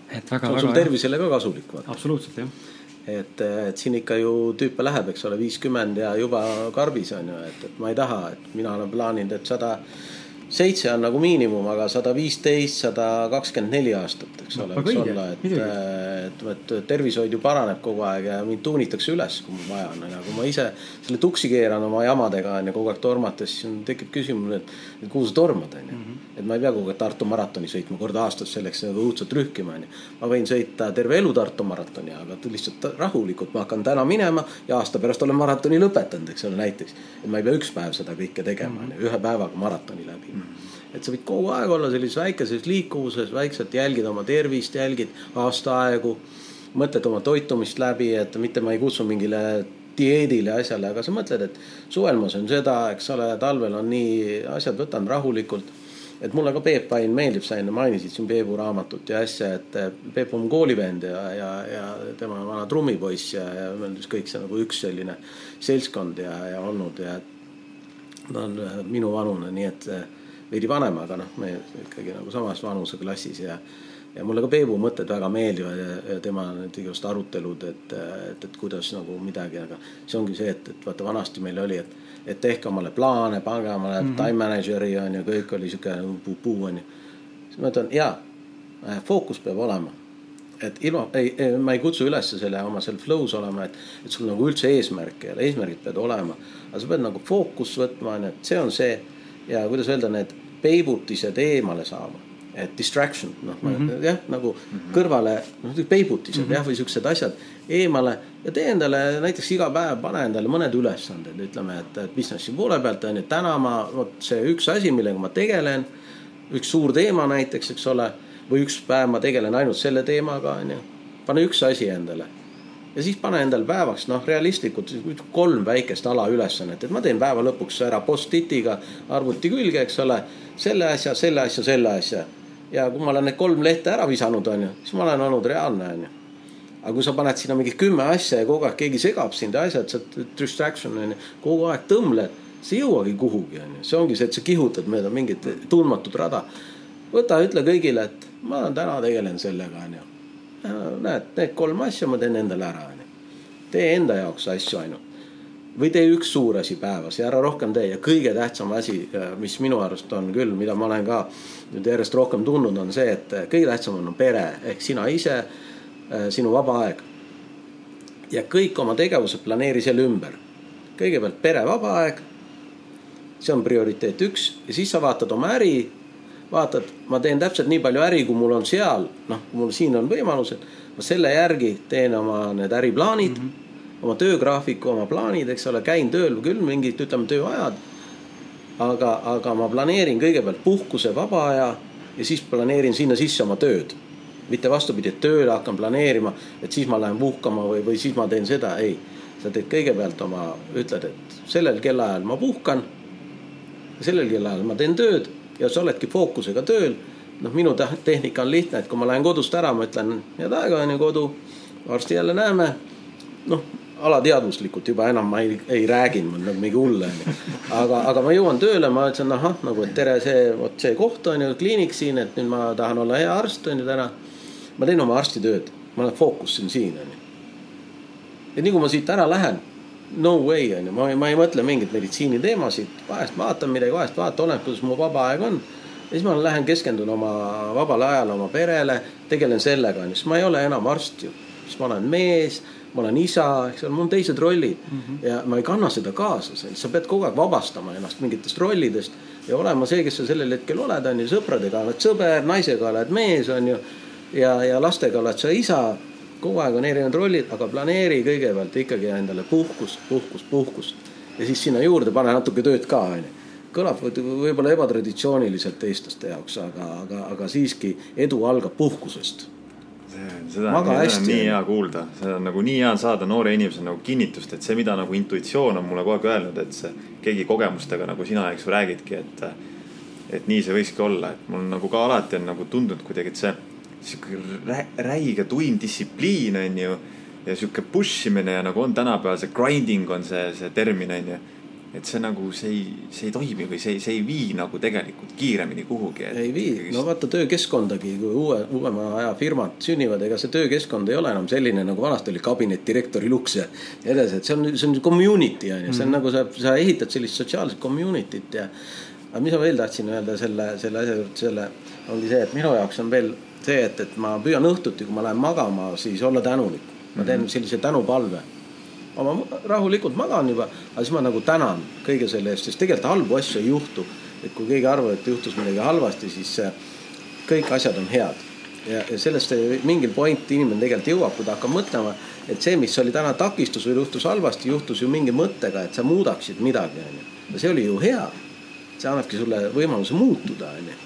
et väga. see on sul tervisele ka kasulik. absoluutselt jah et, et siin ikka ju tüüpe läheb, eks ole, viiskümmend ja juba karbis on ju, et, et ma ei taha, et mina olen plaaninud, et sada 100 seitse on nagu miinimum, aga sada viisteist, sada kakskümmend neli aastat, eks ole, võiks olla, et, et, et tervishoid ju paraneb kogu aeg ja mind tuunitakse üles, kui mul vaja on, aga kui ma ise selle tuksi keeran oma jamadega on ju kogu aeg tormates, siis tekib küsimus, et, et kuhu sa tormad, on ju. Mhm. et ma ei pea kogu aeg Tartu maratoni sõitma kord aastas selleks nagu õudselt rühkima, on ju. ma võin sõita terve elu Tartu maratoni, aga lihtsalt rahulikult, ma hakkan täna minema ja aasta pärast olen maratoni lõpetanud, eks ole, näiteks. et ma ei pea üks päev seda kõike tegema, on ju, ühe päevaga maratoni läbi et sa võid kogu aeg olla sellises väikeses liikuvuses, vaikselt jälgid oma tervist, jälgid aastaaegu. mõtled oma toitumist läbi, et mitte ma ei kutsu mingile dieedile asjale, aga sa mõtled, et suvel ma söön seda, eks ole, talvel on nii, asjad võtan rahulikult. et mulle ka Peep Pain meeldib, sa enne mainisid siin Peebu raamatut ja asja, et Peep on koolivend ja, ja, ja tema vana trummipoiss ja, ja me oleme kõik see nagu üks selline seltskond ja, ja olnud ja ta on minu vanune, nii et veidi vanem, aga noh, me ikkagi nagu samas vanuseklassis ja ja mulle ka Peebu mõtted väga meeldivad ja, ja tema need igasugused arutelud, et, et, et kuidas nagu midagi, aga see ongi see, et, et vaata vanasti meil oli, et, et tehke omale plaane, pange omale mm -hmm. time manager'i on ju, kõik oli sihuke puu-puu on ju. siis ma ütlen jaa, fookus peab olema et ilma, ei, ei, ma ei kutsu üles selle oma seal flow's olema, et, et sul nagu üldse eesmärke ei ole, eesmärgid peavad olema. aga sa pead nagu fookus võtma, on ju, et see on see ja kuidas öelda, need peibutised eemale saama. et distraction, noh mm -hmm. jah, nagu mm -hmm. kõrvale, noh peibutised mm -hmm. jah, või siuksed asjad eemale ja tee endale näiteks iga päev pane endale mõned ülesanded, ütleme, et, et businessi poole pealt on ju, täna ma, vot see üks asi, millega ma tegelen, üks suur teema näiteks, eks ole või üks päev ma tegelen ainult selle teemaga, onju. pane üks asi endale ja siis pane endale päevaks noh, realistlikult kolm väikest alaülesannet, et ma teen päeva lõpuks ära post-it'iga arvuti külge, eks ole. selle asja, selle asja, selle asja ja kui ma olen need kolm lehte ära visanud, onju, siis ma olen olnud reaalne, onju. aga kui sa paned sinna mingi kümme asja ja kogu aeg keegi segab sind ja asjad, sa distraction onju, kogu aeg tõmbled, sa ei jõuagi kuhugi, onju. see ongi see, et sa kihutad mööda mingit tundmatut rada. võta, ütle kõigile, et ma täna tegelen sellega, onju. Näed, need kolm asja ma teen endale ära, onju. tee enda jaoks asju ainult. või tee üks suur asi päevas ja ära rohkem tee ja kõige tähtsam asi, mis minu arust on küll, mida ma olen ka nüüd järjest rohkem tundnud, on see, et kõige tähtsam on pere ehk sina ise, sinu vaba aeg. ja kõik oma tegevused planeeri selle ümber. kõigepealt pere vaba aeg. see on prioriteet üks ja siis sa vaatad oma äri vaatad, ma teen täpselt nii palju äri, kui mul on seal, noh, kui mul siin on võimalused, ma selle järgi teen oma need äriplaanid mm, -hmm. oma töögraafiku, oma plaanid, eks ole, käin tööl küll mingid, ütleme, tööajad. aga, aga ma planeerin kõigepealt puhkuse, vaba aja ja siis planeerin sinna sisse oma tööd. mitte vastupidi, et tööle hakkan planeerima, et siis ma lähen puhkama või, või siis ma teen seda, ei. sa teed kõigepealt oma, ütled, et sellel kellaajal ma puhkan. sellel kellaajal ma teen tööd ja sa oledki fookusega tööl. noh, minu tehnika on lihtne, et kui ma lähen kodust ära, ma ütlen head aega on ju kodu, varsti jälle näeme. noh, alateadvuslikult juba enam ma ei, ei rääginud nagu mingi hull on ju. aga, aga ma jõuan tööle, ma ütlesin ahah, nagu et tere, see vot see koht on ju, kliinik siin, et nüüd ma tahan olla hea arst on ju täna. ma teen oma arstitööd, ma olen fookusin siin on ju. ja nii kui ma siit ära lähen no way on ju, ma, ma ei mõtle mingeid meditsiiniteemasid, vahest vaatan midagi, vahest vaatan, oleneb, kuidas mu vaba aeg on. ja siis ma lähen keskendun oma vabale ajale, oma perele, tegelen sellega on ju, sest ma ei ole enam arst ju. siis ma olen mees, ma olen isa, eks ole, mul on teised rollid mm -hmm. ja ma ei kanna seda kaasa, sa pead kogu aeg vabastama ennast mingitest rollidest ja olema see, kes sa sellel hetkel oled, on ju, sõpradega oled sõber, naisega oled mees, on ju. ja, ja lastega oled sa isa kogu aeg on erinevad rollid, aga planeeri kõigepealt ikkagi endale puhkust, puhkust, puhkust. ja siis sinna juurde pane natuke tööd ka, onju. kõlab võib-olla ebatraditsiooniliselt eestlaste jaoks, aga, aga, aga siiski edu algab puhkusest. seda on, seda on nii hea kuulda, seda on nagu nii hea saada noore inimesena nagu kinnitust, et see, mida nagu intuitsioon on mulle kogu aeg öelnud, et see keegi kogemustega nagu sina, eks ju, räägidki, et et nii see võikski olla, et mul nagu ka alati on nagu tundunud kuidagi, et see sihuke räige tuim distsipliin, on ju. ja sihuke push imine ja nagu on tänapäeval see grinding on see, see termin, on ju et see nagu, see ei, see ei toimi või see, see ei vii nagu tegelikult kiiremini kuhugi. ei vii, no vaata töökeskkondagi, kui uue, uuema aja firmad sünnivad, ega see töökeskkond ei ole enam selline nagu vanasti oli kabinetidirektori luks ja edasi, et see on, see on community on ju, see on mm. nagu sa, sa ehitad sellist sotsiaalset community't ja. aga mis ma veel tahtsin öelda selle, selle asja juurde, selle ongi see, et minu jaoks on veel see, et, et ma püüan õhtuti, kui ma lähen magama, siis olla tänulik. ma teen mm -hmm. sellise tänupalve. ma rahulikult magan juba, aga siis ma nagu tänan kõige selle eest, sest tegelikult halbu asju ei juhtu. et kui keegi arvab, et juhtus midagi halvasti, siis kõik asjad on head. ja, ja sellest mingil point inimene tegelikult jõuab, kui ta hakkab mõtlema, et see, mis oli täna takistus või juhtus halvasti, juhtus ju mingi mõttega, et sa muudaksid midagi, onju. ja see oli ju hea. see annabki sulle võimaluse muutuda, onju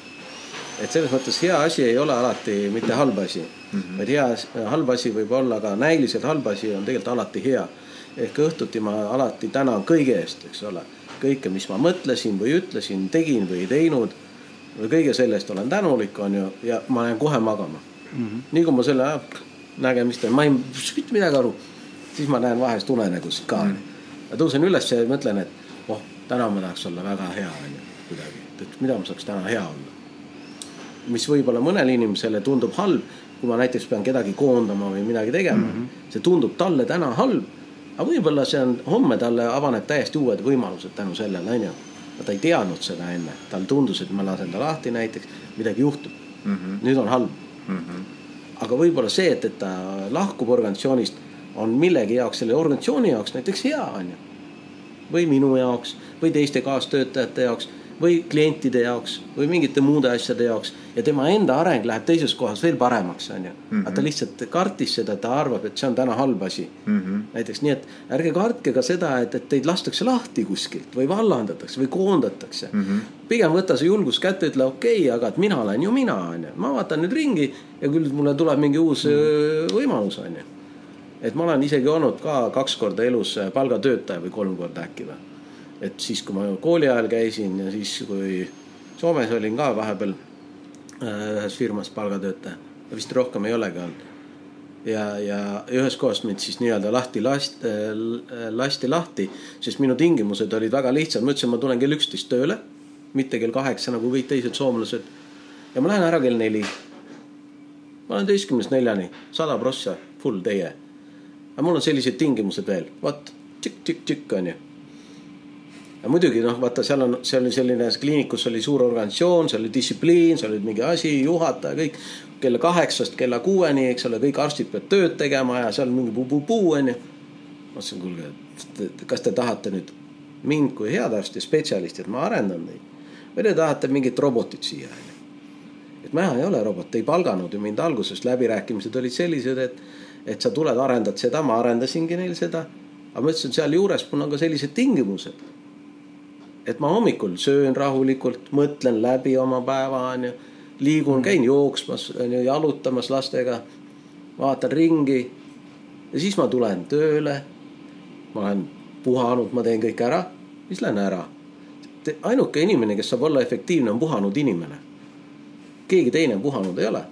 et selles mõttes hea asi ei ole alati mitte halb asi mm, -hmm. vaid hea, halb asi võib olla ka näiliselt halb asi on tegelikult alati hea. ehk õhtuti ma alati tänan kõige eest, eks ole, kõike, mis ma mõtlesin või ütlesin, tegin või ei teinud. kõige selle eest olen tänulik, on ju, ja ma lähen kohe magama mm. -hmm. nii kui ma selle nägemist, ma ei, mitte midagi aru, siis ma näen vahest unenägusid ka mm. -hmm. tõusen üles ja mõtlen, et oh, täna ma tahaks olla väga hea, on ju, kuidagi, et mida ma saaks täna hea olla mis võib-olla mõnele inimesele tundub halb, kui ma näiteks pean kedagi koondama või midagi tegema mm, -hmm. see tundub talle täna halb. aga võib-olla see on, homme talle avaneb täiesti uued võimalused tänu sellele, onju. ta ei teadnud seda enne, tal tundus, et ma lasen ta lahti näiteks, midagi juhtub mm. -hmm. nüüd on halb mm. -hmm. aga võib-olla see, et, et ta lahkub organisatsioonist, on millegi jaoks, selle organisatsiooni jaoks näiteks hea, onju. või minu jaoks või teiste kaastöötajate jaoks või klientide jaoks või mingite muude asjade jaoks. ja tema enda areng läheb teises kohas veel paremaks, on ju. aga ta mhm. lihtsalt kartis seda, ta arvab, et see on täna halb asi mm. -hmm. näiteks nii, et ärge kartke ka seda, et, et teid lastakse lahti kuskilt või vallandatakse või koondatakse mm. -hmm. pigem võta see julgus kätte, ütle okei okay,, aga et mina olen ju mina, on ju. ma vaatan nüüd ringi ja küll mulle tuleb mingi uus mm -hmm. võimalus, on ju. et ma olen isegi olnud ka kaks korda elus palgatöötaja või kolm korda äkki või et siis, kui ma kooli ajal käisin ja siis, kui Soomes olin ka vahepeal äh, ühes firmas palgatöötaja, vist rohkem ei olegi olnud. ja, ja ühest kohast mind siis nii-öelda lahti last, äh, lasti lahti, sest minu tingimused olid väga lihtsad, ma ütlesin, ma tulen kell üksteist tööle, mitte kell kaheksa nagu kõik teised soomlased. ja ma lähen ära kell neli. ma olen teistkümnest neljani, sada prossa, full teie. aga mul on sellised tingimused veel, vot tšikk-tšikk-tšikk on ju ja muidugi noh, vaata, seal on, see oli selline, kliinikus oli suur organisatsioon, seal oli distsipliin, seal oli mingi asi, juhataja, kõik. kella kaheksast kella kuueni, eks ole, kõik arstid peavad tööd tegema ja seal mingi puu-puu-puu onju. ma ütlesin, kuulge, kas te tahate nüüd mind kui head arsti, spetsialisti, et ma arendan neid. või te tahate mingit robotit siia onju. et mina ei ole robot, ei palganud ju mind alguses, läbirääkimised olid sellised, et, et sa tuled, arendad seda, ma arendasingi neil seda. aga ma ütlesin, sealjuures mul on ka sellised tingimused et ma hommikul söön rahulikult, mõtlen läbi oma päeva, onju. liigun, käin jooksmas, onju, jalutamas lastega. vaatan ringi. ja siis ma tulen tööle. ma olen puhanud, ma teen kõik ära, siis lähen ära. ainuke inimene, kes saab olla efektiivne, on puhanud inimene. keegi teine puhanud ei ole.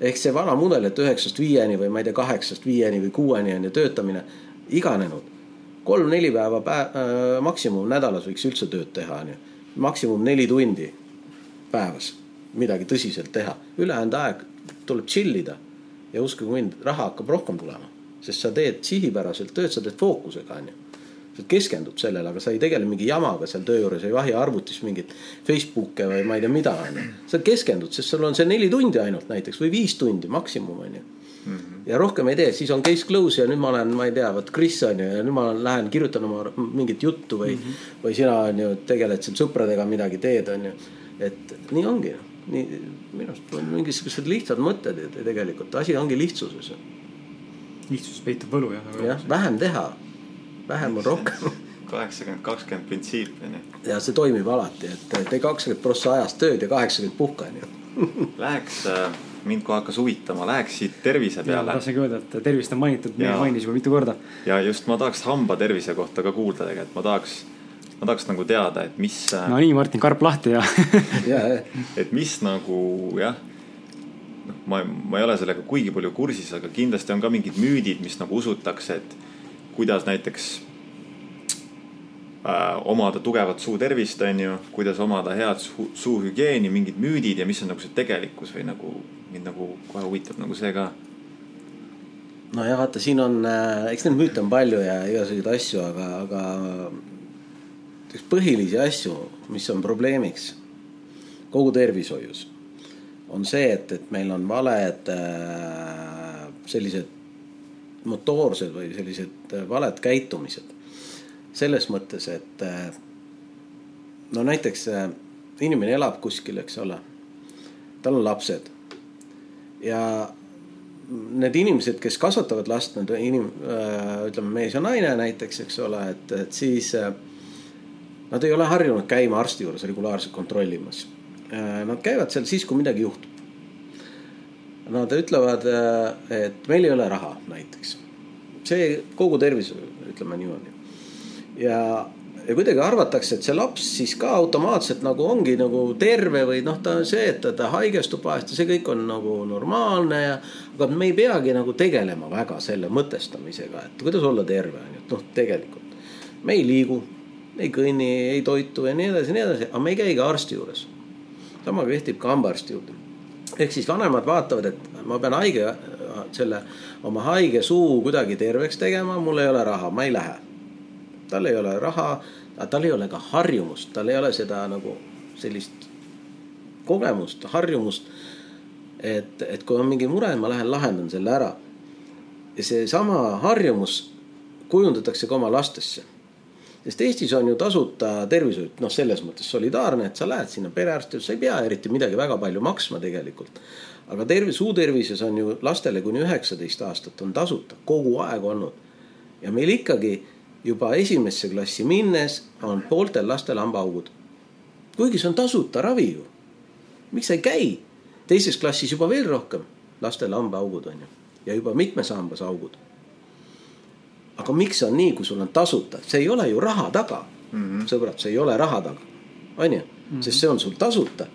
ehk see vana mudel, et üheksast viieni või ma ei tea, kaheksast viieni või kuueni on ju töötamine iganenud kolm-neli päeva päev, äh, maksimum nädalas võiks üldse tööd teha, onju. maksimum neli tundi päevas midagi tõsiselt teha, ülejäänud aeg tuleb chill ida. ja uskuge mind, raha hakkab rohkem tulema, sest sa teed sihipäraselt tööd, sa teed fookusega, onju sa keskendud sellele, aga sa ei tegele mingi jamaga seal töö juures, ei vahi arvutis mingit Facebooke või ma ei tea mida, onju. sa keskendud, sest sul on see neli tundi ainult näiteks või viis tundi maksimum, onju. -hmm. Ja rohkem ei tee, siis on case close ja nüüd ma olen, ma ei tea, vot Kris on ju ja nüüd ma lähen kirjutan oma mingit juttu või mm, -hmm. või sina on ju tegeled seal sõpradega midagi teed, on ju. et nii ongi, nii minu arust on mingisugused lihtsad mõtted ja tegelikult asi ongi lihtsuses. lihtsus peitub võlu jah. jah, vähem teha, vähem on rohkem kaheksakümmend, kakskümmend printsiip on ju. ja see toimib alati, et tee kakskümmend prossa ajast tööd ja kaheksakümmend puhka on ju Läheks äh mind kohe hakkas huvitama, läheks siit tervise peale. tahtsingi öelda, et tervist on mainitud, mainis juba mitu korda. ja just ma tahaks hamba tervise kohta ka kuulda tegelikult, ma tahaks, ma tahaks nagu teada, et mis. no nii, Martin, karp lahti ja et mis nagu jah noh, ma, ma ei ole sellega kuigi palju kursis, aga kindlasti on ka mingid müüdid, mis nagu usutakse, et kuidas näiteks äh, omada tugevat suutervist, on ju, kuidas omada head suu, suuhügieeni, mingid müüdid ja mis on nagu see tegelikkus või nagu mind nagu kohe huvitab nagu see ka. nojah, vaata, siin on äh,, eks neid müüte on palju ja igasuguseid asju, aga, aga üks põhilisi asju, mis on probleemiks kogu tervishoius, on see, et, et meil on valed äh, sellised motoorsed või sellised äh, valed käitumised. selles mõttes, et äh, no näiteks äh, inimene elab kuskil, eks ole. tal on lapsed ja need inimesed, kes kasvatavad last, need inim-, äh, ütleme mees ja naine näiteks, eks ole, et, et siis äh, nad ei ole harjunud käima arsti juures regulaarselt kontrollimas. Äh, nad käivad seal siis, kui midagi juhtub. Nad ütlevad, et meil ei ole raha näiteks. see kogu tervishoiu, ütleme niimoodi. ja ja kuidagi arvatakse, et see laps siis ka automaatselt nagu ongi nagu terve või noh, ta see, et ta, ta haigestub vahest ja see kõik on nagu normaalne ja. aga me ei peagi nagu tegelema väga selle mõtestamisega, et kuidas olla terve on ju, et noh, tegelikult me ei liigu, ei kõnni, ei toitu ja nii edasi ja nii edasi, aga me ei käi ka arsti juures. sama kehtib ka hambaarsti juurde. ehk siis vanemad vaatavad, et ma pean haige, selle oma haige suu kuidagi terveks tegema, mul ei ole raha, ma ei lähe. Tal ei ole raha, tal ei ole ka harjumust, tal ei ole seda nagu sellist kogemust, harjumust. et, et kui on mingi mure, ma lähen lahendan selle ära. ja seesama harjumus kujundatakse ka oma lastesse sest Eestis on ju tasuta tervishoid, noh, selles mõttes solidaarne, et sa lähed sinna perearsti, sa ei pea eriti midagi väga palju maksma tegelikult. aga tervis, suutervises on ju lastele kuni üheksateist aastat on tasuta kogu aeg olnud. ja meil ikkagi juba esimesse klassi minnes on pooltel lastel hambaaugud. kuigi see on tasuta ravi ju. miks sa ei käi? teises klassis juba veel rohkem lastel hambaaugud on ju ja juba mitmes hambas augud aga miks on nii, kui sul on tasuta, see ei ole ju raha taga mm. -hmm. sõbrad, see ei ole raha taga, on ju, mhm. sest see on sul tasuta.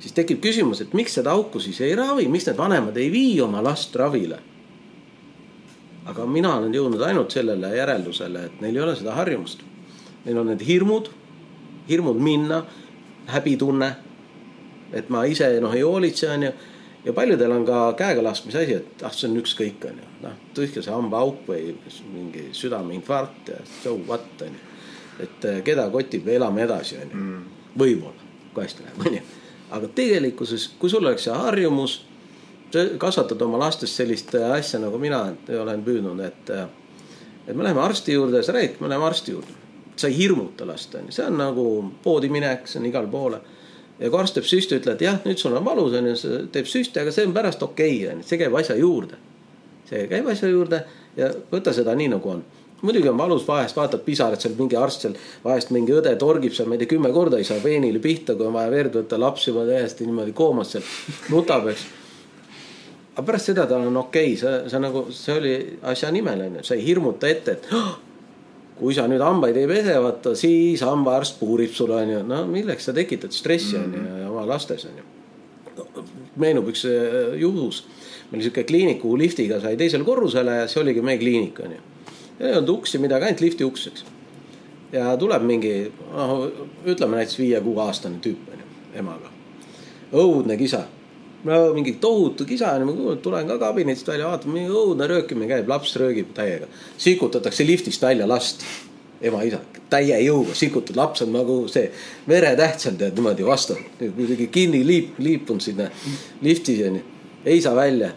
siis tekib küsimus, et miks seda auku siis ei ravi, miks need vanemad ei vii oma last ravile. Aga mina olen jõudnud ainult sellele järeldusele, et neil ei ole seda harjumust. Neil on need hirmud, hirmud minna, häbitunne. et ma ise noh ei hoolitse, on ju ja paljudel on ka käegalaskmise asi, et ah, see on ükskõik, on ju, noh, tühja see hambaauk või mingi südameinfarkt ja so what, on ju. et eh, keda kotib, elame edasi, on ju mm., võib-olla, kui hästi läheb, on ju. aga tegelikkuses, kui sul oleks see harjumus, kasvatad oma lastest sellist eh, asja, nagu mina olen püüdnud, et, eh, et me läheme arsti juurde, sa räägid, me läheme arsti juurde. sa ei hirmuta last, on ju, see on nagu poodi minek, see on igale poole ja kui arst teeb süsti, ütled jah, nüüd sul on valus on ju, see teeb süsti, aga see on pärast okei okay, on ju, see käib asja juurde. see käib asja juurde ja võta seda nii nagu on. muidugi on valus, vahest vaatad pisarad seal mingi arst seal, vahest mingi õde torgib seal, ma ei tea, kümme korda ei saa veenile pihta, kui on vaja verd võtta, laps juba täiesti niimoodi koomas seal nutab, eks. Aga pärast seda tal on okei okay., see, see nagu, see oli asja nimel on ju, sa ei hirmuta ette, et oh, kui sa nüüd hambaid ei pese, vaata siis hambaarst puurib sulle onju, no milleks sa tekitad stressi onju mm -hmm. oma lastes onju. meenub üks äh, juhus, meil sihuke kliinik, kuhu liftiga sai teisele korrusele ja see oligi meie kliinik onju. ei olnud uksi midagi, ainult lifti uks, eks. ja tuleb mingi, noh ütleme näiteks viie-kuue aastane tüüp onju, emaga. õudne kisa no mingi tohutu kisa ja ma tulen ka kabinetist välja, vaatan, mingi õudne röökimine käib, laps röögib täiega. sikutatakse liftist välja last, ema-isa, täie jõuga sikutad, laps on nagu see veretäht seal tead niimoodi vastu, kuidagi kinni liip, liipunud sinna liftis onju, ei saa välja.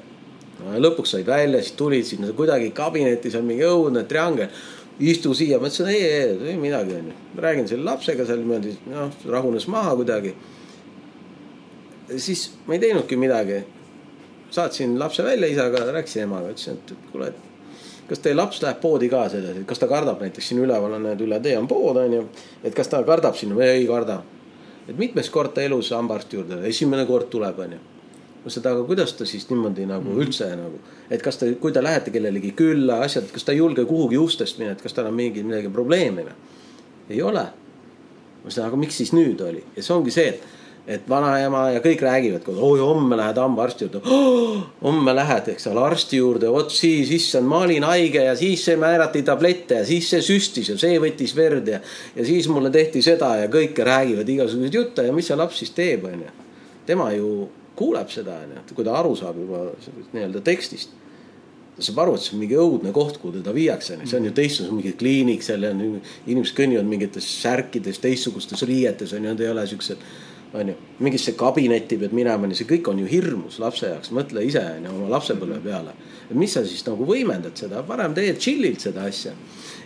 lõpuks said välja, siis tulid sinna kuidagi kabinetis on mingi õudne triangel. Istu siia, ma ütlesin ei, ei, ei midagi onju, räägin selle lapsega seal niimoodi, noh, rahunes maha kuidagi siis ma ei teinudki midagi. saatsin lapse välja isaga, rääkisin emaga, ütlesin, et kuule, et kas teie laps läheb poodi ka sedasi, kas ta kardab näiteks siin üleval on need üle tee on pood on ju. et kas ta kardab sinna või ei karda. et mitmes kord ta elus hambaarsti juurde, esimene kord tuleb on ju. no seda, aga kuidas ta siis niimoodi nagu mm üldse nagu, et kas ta, kui te lähete kellelegi külla, asjad, kas ta ei julge kuhugi ustest minna, et kas tal on mingi midagi probleemi või? ei ole. ma ütlesin, aga miks siis nüüd oli ja see ongi see, et et vanaema ja kõik räägivad, oi homme lähed hambaarsti juurde oh,. homme lähed, eks ole, arsti juurde, vot siis, issand, ma olin haige ja siis see määrati tablette ja siis see süstis ja see võttis verd ja. ja siis mulle tehti seda ja kõike räägivad igasuguseid jutte ja mis see laps siis teeb, onju. tema ju kuuleb seda, onju, kui ta aru saab juba nii-öelda tekstist ta saab aru, et see on mingi õudne koht, kuhu teda viiakse, see on ju teistsugune, mingi kliinik, seal on inimesed kõnnivad mingites särkides, teistsugustes riietes on ju, nad ei ole siuksed on ju, mingisse kabinetti pead minema, see kõik on ju hirmus lapse jaoks, mõtle ise on ju oma lapsepõlve peale. et mis sa siis nagu võimendad seda, parem tee chill'ilt seda asja.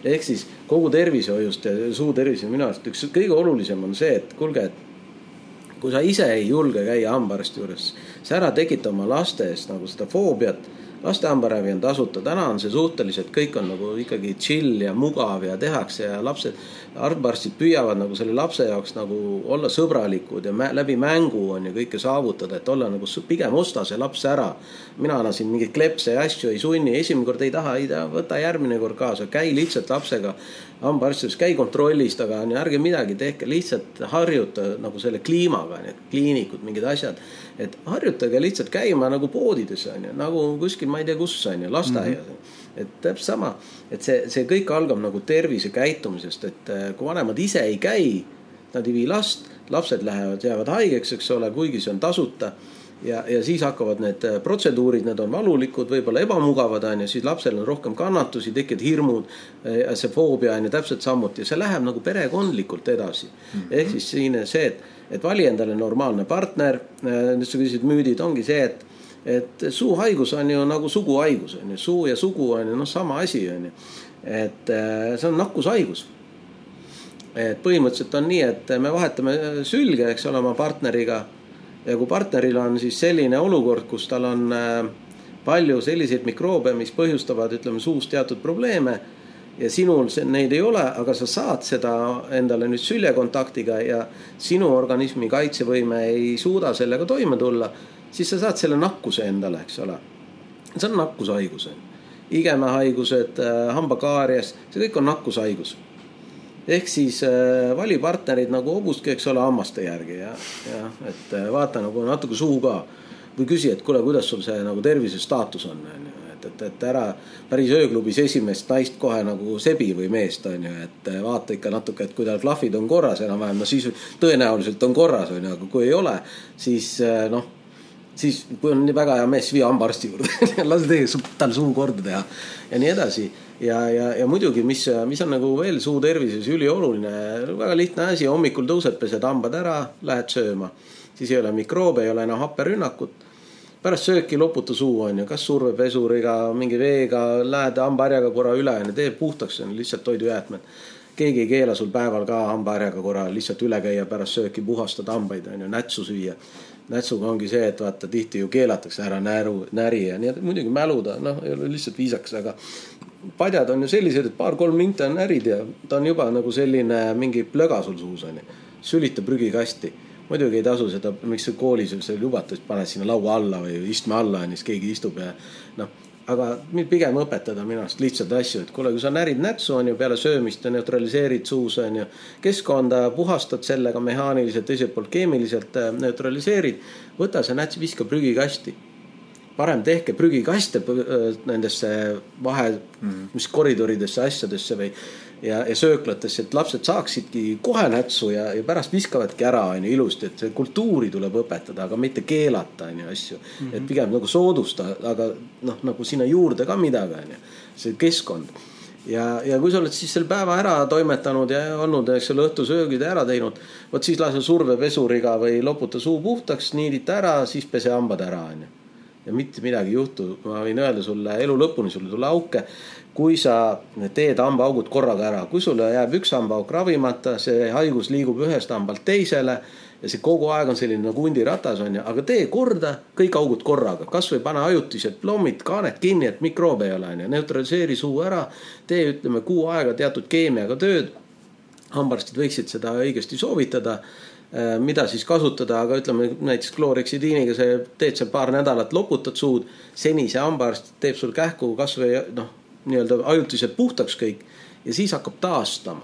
ehk siis kogu tervishoiust ja suu tervise minu arust üks kõige olulisem on see, et kuulge, et kui sa ise ei julge käia hambaarsti juures, sa ära tekita oma laste eest nagu seda foobiat laste hambaravi on tasuta, täna on see suhteliselt, kõik on nagu ikkagi chill ja mugav ja tehakse ja lapsed, arstid püüavad nagu selle lapse jaoks nagu olla sõbralikud ja mä läbi mängu on ju kõike saavutada, et olla nagu pigem osta see laps ära. mina annan siin mingeid klepse ja asju ei sunni, esimene kord ei taha, ei taha, võta järgmine kord kaasa, käi lihtsalt lapsega hambaarsti juures, käi kontrollist, aga on ju, ärge midagi tehke, lihtsalt harjuta nagu selle kliimaga, need kliinikud, mingid asjad. et harjutage lihtsalt käima nagu poodides on ju, nagu kuskil, ma ei tea, kus on ju, lasteaias mm. -hmm. et täpselt sama, et see, see kõik algab nagu tervisekäitumisest, et eh, kui vanemad ise ei käi, nad ei vii last, lapsed lähevad, jäävad haigeks, eks ole, kuigi see on tasuta ja, ja siis hakkavad need äh, protseduurid, need on valulikud, võib-olla ebamugavad, on ju, siis lapsel on rohkem kannatusi, tekivad hirmud. see foobia on ju täpselt samuti, see läheb nagu perekondlikult edasi mm. -hmm. ehk siis siin see, et, et vali endale normaalne partner. nüüd sa küsisid, müüdid ongi see, et, et suuhaigus on ju nagu suguhaigus on ju, suu ja sugu on ju noh, sama asi on ju. et see on nakkushaigus et põhimõtteliselt on nii, et me vahetame sülge, eks ole, oma partneriga ja kui partneril on siis selline olukord, kus tal on äh, palju selliseid mikroobe, mis põhjustavad, ütleme, suus teatud probleeme ja sinul neid ei ole, aga sa saad seda endale nüüd süljekontaktiga ja sinu organismi kaitsevõime ei suuda sellega toime tulla, siis sa saad selle nakkuse endale, eks ole. see on nakkushaigus, igemehaigused, äh, hambakaaries, see kõik on nakkushaigus ehk siis äh, vali partnerid nagu hobuski, eks ole, hammaste järgi ja, ja et äh, vaata nagu natuke suhu ka. või küsi, et kuule, kuidas sul see nagu tervisestaatus on, on ju, et, et, et ära päris ööklubis esimest naist kohe nagu sebi või meest, on ju, et äh, vaata ikka natuke, et kui tal klahvid on korras enam-vähem, no siis tõenäoliselt on korras, on ju, aga kui ei ole, siis noh siis kui on väga hea mees, vii hambaarsti juurde. Lase teie tal suu korda teha ja nii edasi ja, ja, ja muidugi, mis, mis on nagu veel suu tervises ülioluline, väga lihtne asi, hommikul tõused, pesed hambad ära, lähed sööma. siis ei ole mikroobe, ei ole enam happerünnakut. pärast sööki loputa suu on ju, kas survepesuriga, mingi veega, lähed hambaharjaga korra üle on ju, tee puhtaks, on lihtsalt toidujäätmed keegi ei keela sul päeval ka hambaharjaga korra lihtsalt üle käia, pärast sööki puhastada hambaid on ju, nätsu süüa nätsuga ongi see, et vaata tihti ju keelatakse ära näru, näri ja nii edasi, muidugi mäluda, noh, ei ole lihtsalt viisakas, aga padjad on ju sellised, et paar-kolm minti on närid ja ta on juba nagu selline mingi plöga sul suus on ju. sülita prügikasti. muidugi ei tasu seda, miks sa koolis üldse lubate, paned sinna laua alla või istme alla on ju, siis keegi istub ja noh. aga pigem õpetada minu arust lihtsaid asju, et kuule, kui sa närid nätsu on ju peale söömist ja neutraliseerid suus on ju. keskkonda puhastad sellega mehaaniliselt, teiselt poolt keemiliselt äh, neutraliseerid. võta see näts, viska prügikasti parem tehke prügikaste äh, nendesse vahe mm., mis koridoridesse, asjadesse või ja, ja sööklatesse, et lapsed saaksidki kohe nätsu ja, ja pärast viskavadki ära, on ju, ilusti, et kultuuri tuleb õpetada, aga mitte keelata, on ju, asju mm. -hmm. et pigem nagu soodusta, aga noh, nagu sinna juurde ka midagi, on ju, see keskkond ja, ja kui sa oled siis selle päeva ära toimetanud ja olnud, eks ole, õhtusöögid ära teinud, vot siis lase survepesuriga või loputa suu puhtaks, niidita ära, siis pese hambad ära, onju ja mitte midagi ei juhtu, ma võin öelda sulle elu lõpuni, sul ei tule auke. kui sa teed hambaaugud korraga ära, kui sulle jääb üks hambaauk ravimata, see haigus liigub ühest hambalt teisele ja see kogu aeg on selline nagu hundiratas on ju, aga tee korda kõik augud korraga, kasvõi pane ajutised plommid, kaaned kinni, et mikroobe ei ole on ju, neutraliseeri suu ära. tee, ütleme kuu aega teatud keemiaga tööd. hambaarstid võiksid seda õigesti soovitada mida siis kasutada, aga ütleme näiteks klooriksidiiniga sa teed seal paar nädalat, loputad suud. seni see hambaarst teeb sul kähku kasvõi noh, nii-öelda ajutiselt puhtaks kõik ja siis hakkab taastama,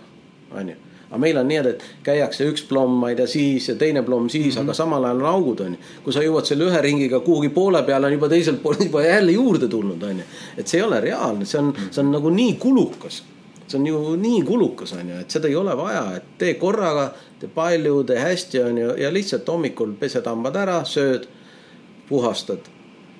onju. aga meil on nii, et käiakse üks plomm, ma ei tea, siis ja teine plomm siis mm, -hmm. aga samal ajal on augud, onju. kui sa jõuad selle ühe ringiga kuhugi poole peale, on juba teiselt poolt juba jälle juurde tulnud, onju. et see ei ole reaalne, see on, see on nagu nii kulukas see on ju nii kulukas, on ju, et seda ei ole vaja, et tee korraga, tee palju, tee hästi, on ju, ja lihtsalt hommikul pesed hambad ära, sööd, puhastad.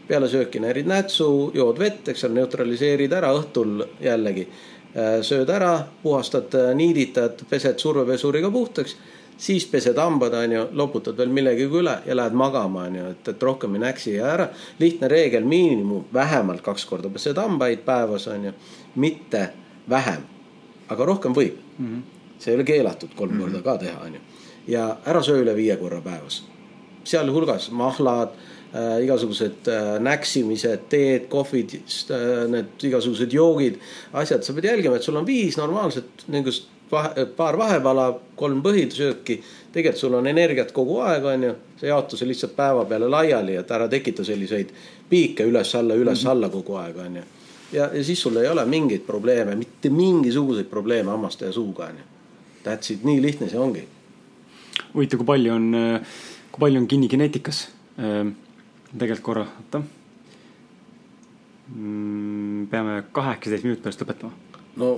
peale sööki närid nätsu, jood vett, eks ole, neutraliseerid ära, õhtul jällegi äh, sööd ära, puhastad, äh, niiditad, pesed survepesuriga puhtaks siis pesed hambad, on ju, loputad veel millegagi üle ja lähed magama, on ju, et, et rohkem ei näksi ära. lihtne reegel, miinimum vähemalt kaks korda pesed hambaid päevas, on ju, mitte vähem aga rohkem võib mm. -hmm. See ei ole keelatud kolm mm -hmm. korda ka teha, onju. ja ära söö üle viie korra päevas. sealhulgas mahlad äh,, igasugused äh, näksimised, teed, kohvid äh,, need igasugused joogid, asjad, sa pead jälgima, et sul on viis normaalset niisugust vahe, paar vahepala, kolm põhisööki. tegelikult sul on energiat kogu aeg, onju, see jaotus on lihtsalt päeva peale laiali, et ära tekita selliseid piike üles-alla, üles-alla kogu aeg, onju ja, ja siis sul ei ole mingeid probleeme, mitte mingisuguseid probleeme hammaste ja suuga onju. That's it, nii lihtne see ongi. huvitav, kui palju on, kui palju on kinni geneetikas? Ehm, tegelikult korra, oota. Mm, peame kaheksateist minutit pärast lõpetama. no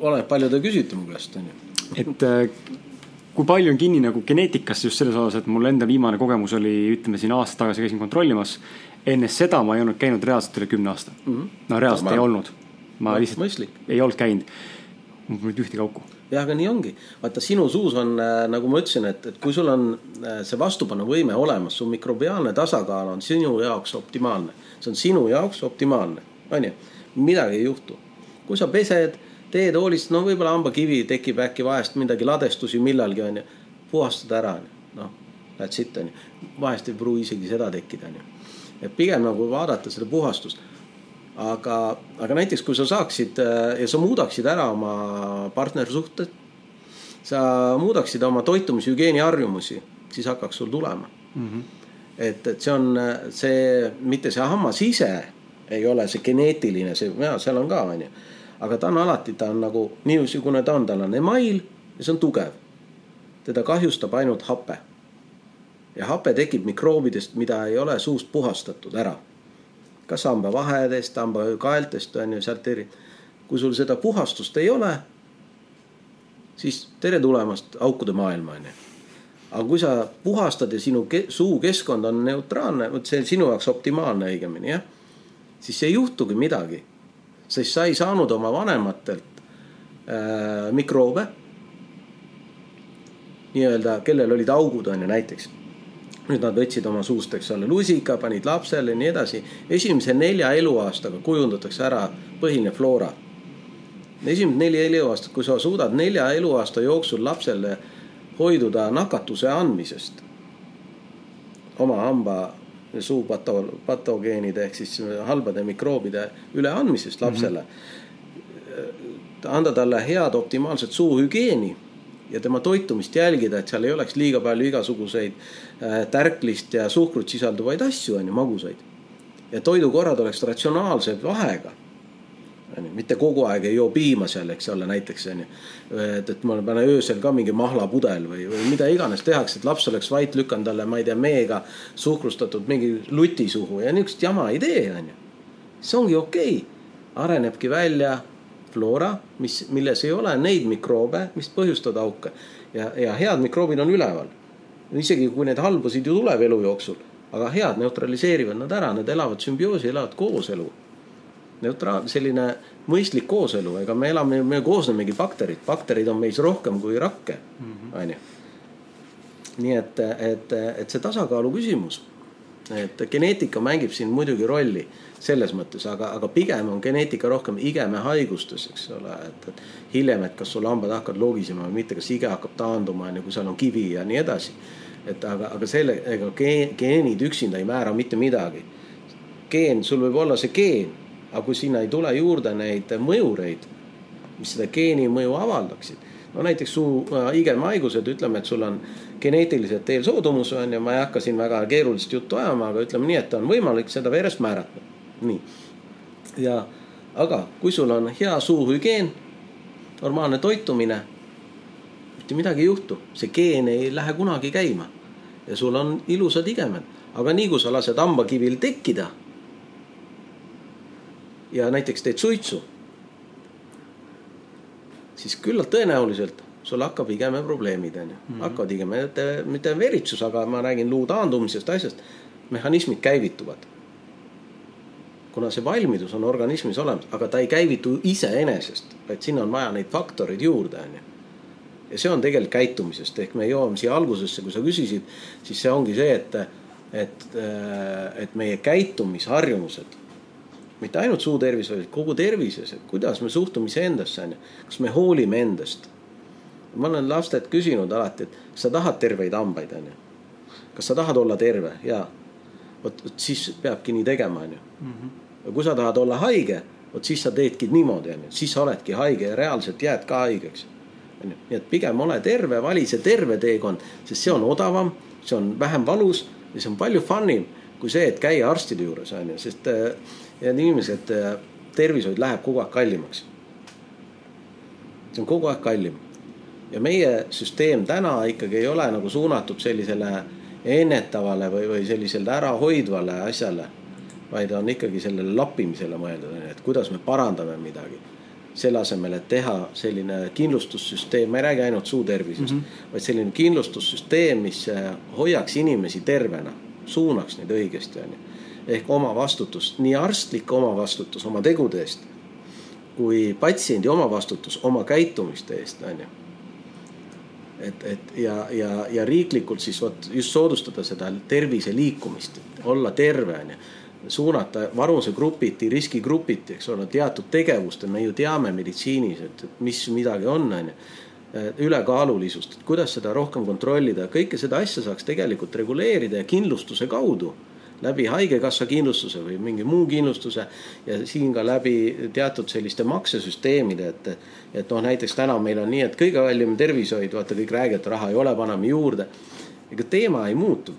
oleneb, palju te küsite mu käest onju. et äh, kui palju on kinni nagu geneetikasse just selles osas, et mul enda viimane kogemus oli, ütleme siin aasta tagasi käisin kontrollimas. enne seda ma ei olnud käinud reaalselt üle kümne aasta mm. -hmm. no reaalselt Sama. ei olnud. ma no, lihtsalt mõistlik. ei olnud käinud. mul polnud ühtegi auku jah, aga nii ongi. vaata, sinu suus on äh,, nagu ma ütlesin, et, et kui sul on äh, see vastupanuvõime olemas, su mikrobiaalne tasakaal on sinu jaoks optimaalne. see on sinu jaoks optimaalne, on ju. midagi ei juhtu. kui sa pesed teed hoolist, no võib-olla hambakivi tekib äkki vahest midagi ladestusi millalgi onju, puhastad ära onju, noh, that's it onju. vahest ei pruugi isegi seda tekkida onju. et pigem nagu vaadata seda puhastust. Aga, aga näiteks kui sa saaksid äh, ja sa muudaksid ära oma partnersuhted, sa muudaksid oma toitumishügieeni harjumusi, siis hakkaks sul tulema mm. -hmm. et, et see on see, mitte see hammas ise ei ole see geneetiline, see, seal on ka onju aga ta on alati, ta on nagu niisugune ta on, tal on email ja see on tugev. teda kahjustab ainult hape. ja hape tekib mikroobidest, mida ei ole suust puhastatud ära. Kas hambavahedest, hambakaeltest on ju sealt eri. kui sul seda puhastust ei ole, siis tere tulemast aukude maailma on ju aga kui sa puhastad ja sinu ke suukeskkond on neutraalne, vot see on sinu jaoks optimaalne õigemini jah, siis ei juhtugi midagi sest sa ei saanud oma vanematelt äh, mikroobe. nii-öelda, kellel olid augud, on ju näiteks. Nüüd nad võtsid oma suust, eks ole, lusika, panid lapsele ja nii edasi. esimese nelja eluaastaga kujundatakse ära põhiline floora. esimesed neli eluaastat, kui sa suudad nelja eluaasta jooksul lapsele hoiduda nakatuse andmisest oma hamba suupato-, patogeenide ehk siis halbade mikroobide üleandmisest lapsele mm. -hmm. anda talle head optimaalset suuhügieeni ja tema toitumist jälgida, et seal ei oleks liiga palju igasuguseid äh, tärklist ja suhkrut sisalduvaid asju, on ju, magusaid. ja toidukorrad oleks ratsionaalsed vahega onju, mitte kogu aeg ei joo piima seal, eks ole, näiteks onju. et, et ma panen öösel ka mingi mahlapudel või, või mida iganes tehakse, et laps oleks vait lükanud talle, ma ei tea, meega suhkrustatud mingi luti suhu ja niisugust jama ei tee, onju. see ongi okei okay., arenebki välja floora, mis, milles ei ole neid mikroobe, mis põhjustavad auke ja, ja head mikroobid on üleval. isegi kui neid halbasid ju tuleb elu jooksul, aga head neutraliseerivad nad ära, nad elavad sümbioosi, elavad kooselu neutraal, selline mõistlik kooselu, ega me elame, me koosnemegi bakterid, bakterid on meis rohkem kui rakke, mhm. onju. nii et, et, et see tasakaalu küsimus, et geneetika mängib siin muidugi rolli selles mõttes, aga, aga pigem on geneetika rohkem igeme haigustes, eks ole, et, et hiljem, et kas sul hambad hakkavad logisema või mitte, kas ige hakkab taanduma, onju, kui seal on kivi ja nii edasi. et aga, aga selle, ega geenid üksinda ei määra mitte midagi. geen, sul võib olla see geen aga kui sinna ei tule juurde neid mõjureid, mis seda geeni mõju avaldaksid. no näiteks suu äh, igelmahaigused, ütleme, et sul on geneetiliselt eelsoodumus on ju, ma ei hakka siin väga keerulist juttu ajama, aga ütleme nii, et on võimalik seda verest määrata. nii. ja, aga kui sul on hea suuhügieen, normaalne toitumine, mitte midagi ei juhtu, see geen ei lähe kunagi käima. ja sul on ilusad igemed, aga nii kui sa lased hambakivil tekkida ja näiteks teed suitsu, siis küllalt tõenäoliselt sul hakkab igeme probleemid, onju mm -hmm.. hakkavad igeme, mitte, mitte veritsus, aga ma räägin luu taandumisest, asjast. mehhanismid käivituvad. kuna see valmidus on organismis olemas, aga ta ei käivitu iseenesest, vaid sinna on vaja neid faktoreid juurde, onju. ja see on tegelikult käitumisest, ehk me jõuame siia algusesse, kui sa küsisid, siis see ongi see, et, et, et meie käitumisharjumused mitte ainult suu tervis, vaid kogu tervises, et kuidas me suhtume iseendasse, onju. kas me hoolime endast? Ma olen lastelt küsinud alati, et kas sa tahad terveid hambaid, onju. kas sa tahad olla terve? jaa. vot, vot siis peabki nii tegema, onju. Mhm. ja kui sa tahad olla haige, vot siis sa teedki niimoodi, onju. siis sa oledki haige ja reaalselt jääd ka haigeks. onju, nii et pigem ole terve, vali see terve teekond, sest see on odavam, see on vähem valus ja see on palju fun im kui see, et käia arstide juures, onju, sest need inimesed, äh, tervishoid läheb kogu aeg kallimaks. see on kogu aeg kallim. Ja meie süsteem täna ikkagi ei ole nagu suunatud sellisele ennetavale või, või sellisele ärahoidvale asjale. vaid on ikkagi sellele lappimisele mõeldud, et kuidas me parandame midagi. selle asemel, et teha selline kindlustussüsteem, ma ei räägi ainult suutervisest mm, -hmm. vaid selline kindlustussüsteem, mis hoiaks inimesi tervena, suunaks neid õigesti, on ju. ehk oma vastutust, nii arstlik oma vastutus oma tegude eest kui patsiendi oma vastutus oma käitumiste eest, on ju et, et ja, ja, ja riiklikult siis vot just soodustada seda tervise liikumist, olla terve, on ju. suunata vanusegrupiti, riskigrupiti, eks ole, teatud tegevust ja me ju teame meditsiinis, et mis midagi on, on ju. ülekaalulisust, et kuidas seda rohkem kontrollida, kõike seda asja saaks tegelikult reguleerida ja kindlustuse kaudu läbi haigekassa kindlustuse või mingi muu kindlustuse ja siin ka läbi teatud selliste maksesüsteemide, et, et noh, näiteks täna meil on nii, et kõige kallim tervishoid, vaata, kõik räägivad, raha ei ole, paneme juurde. ega teema ei muutu.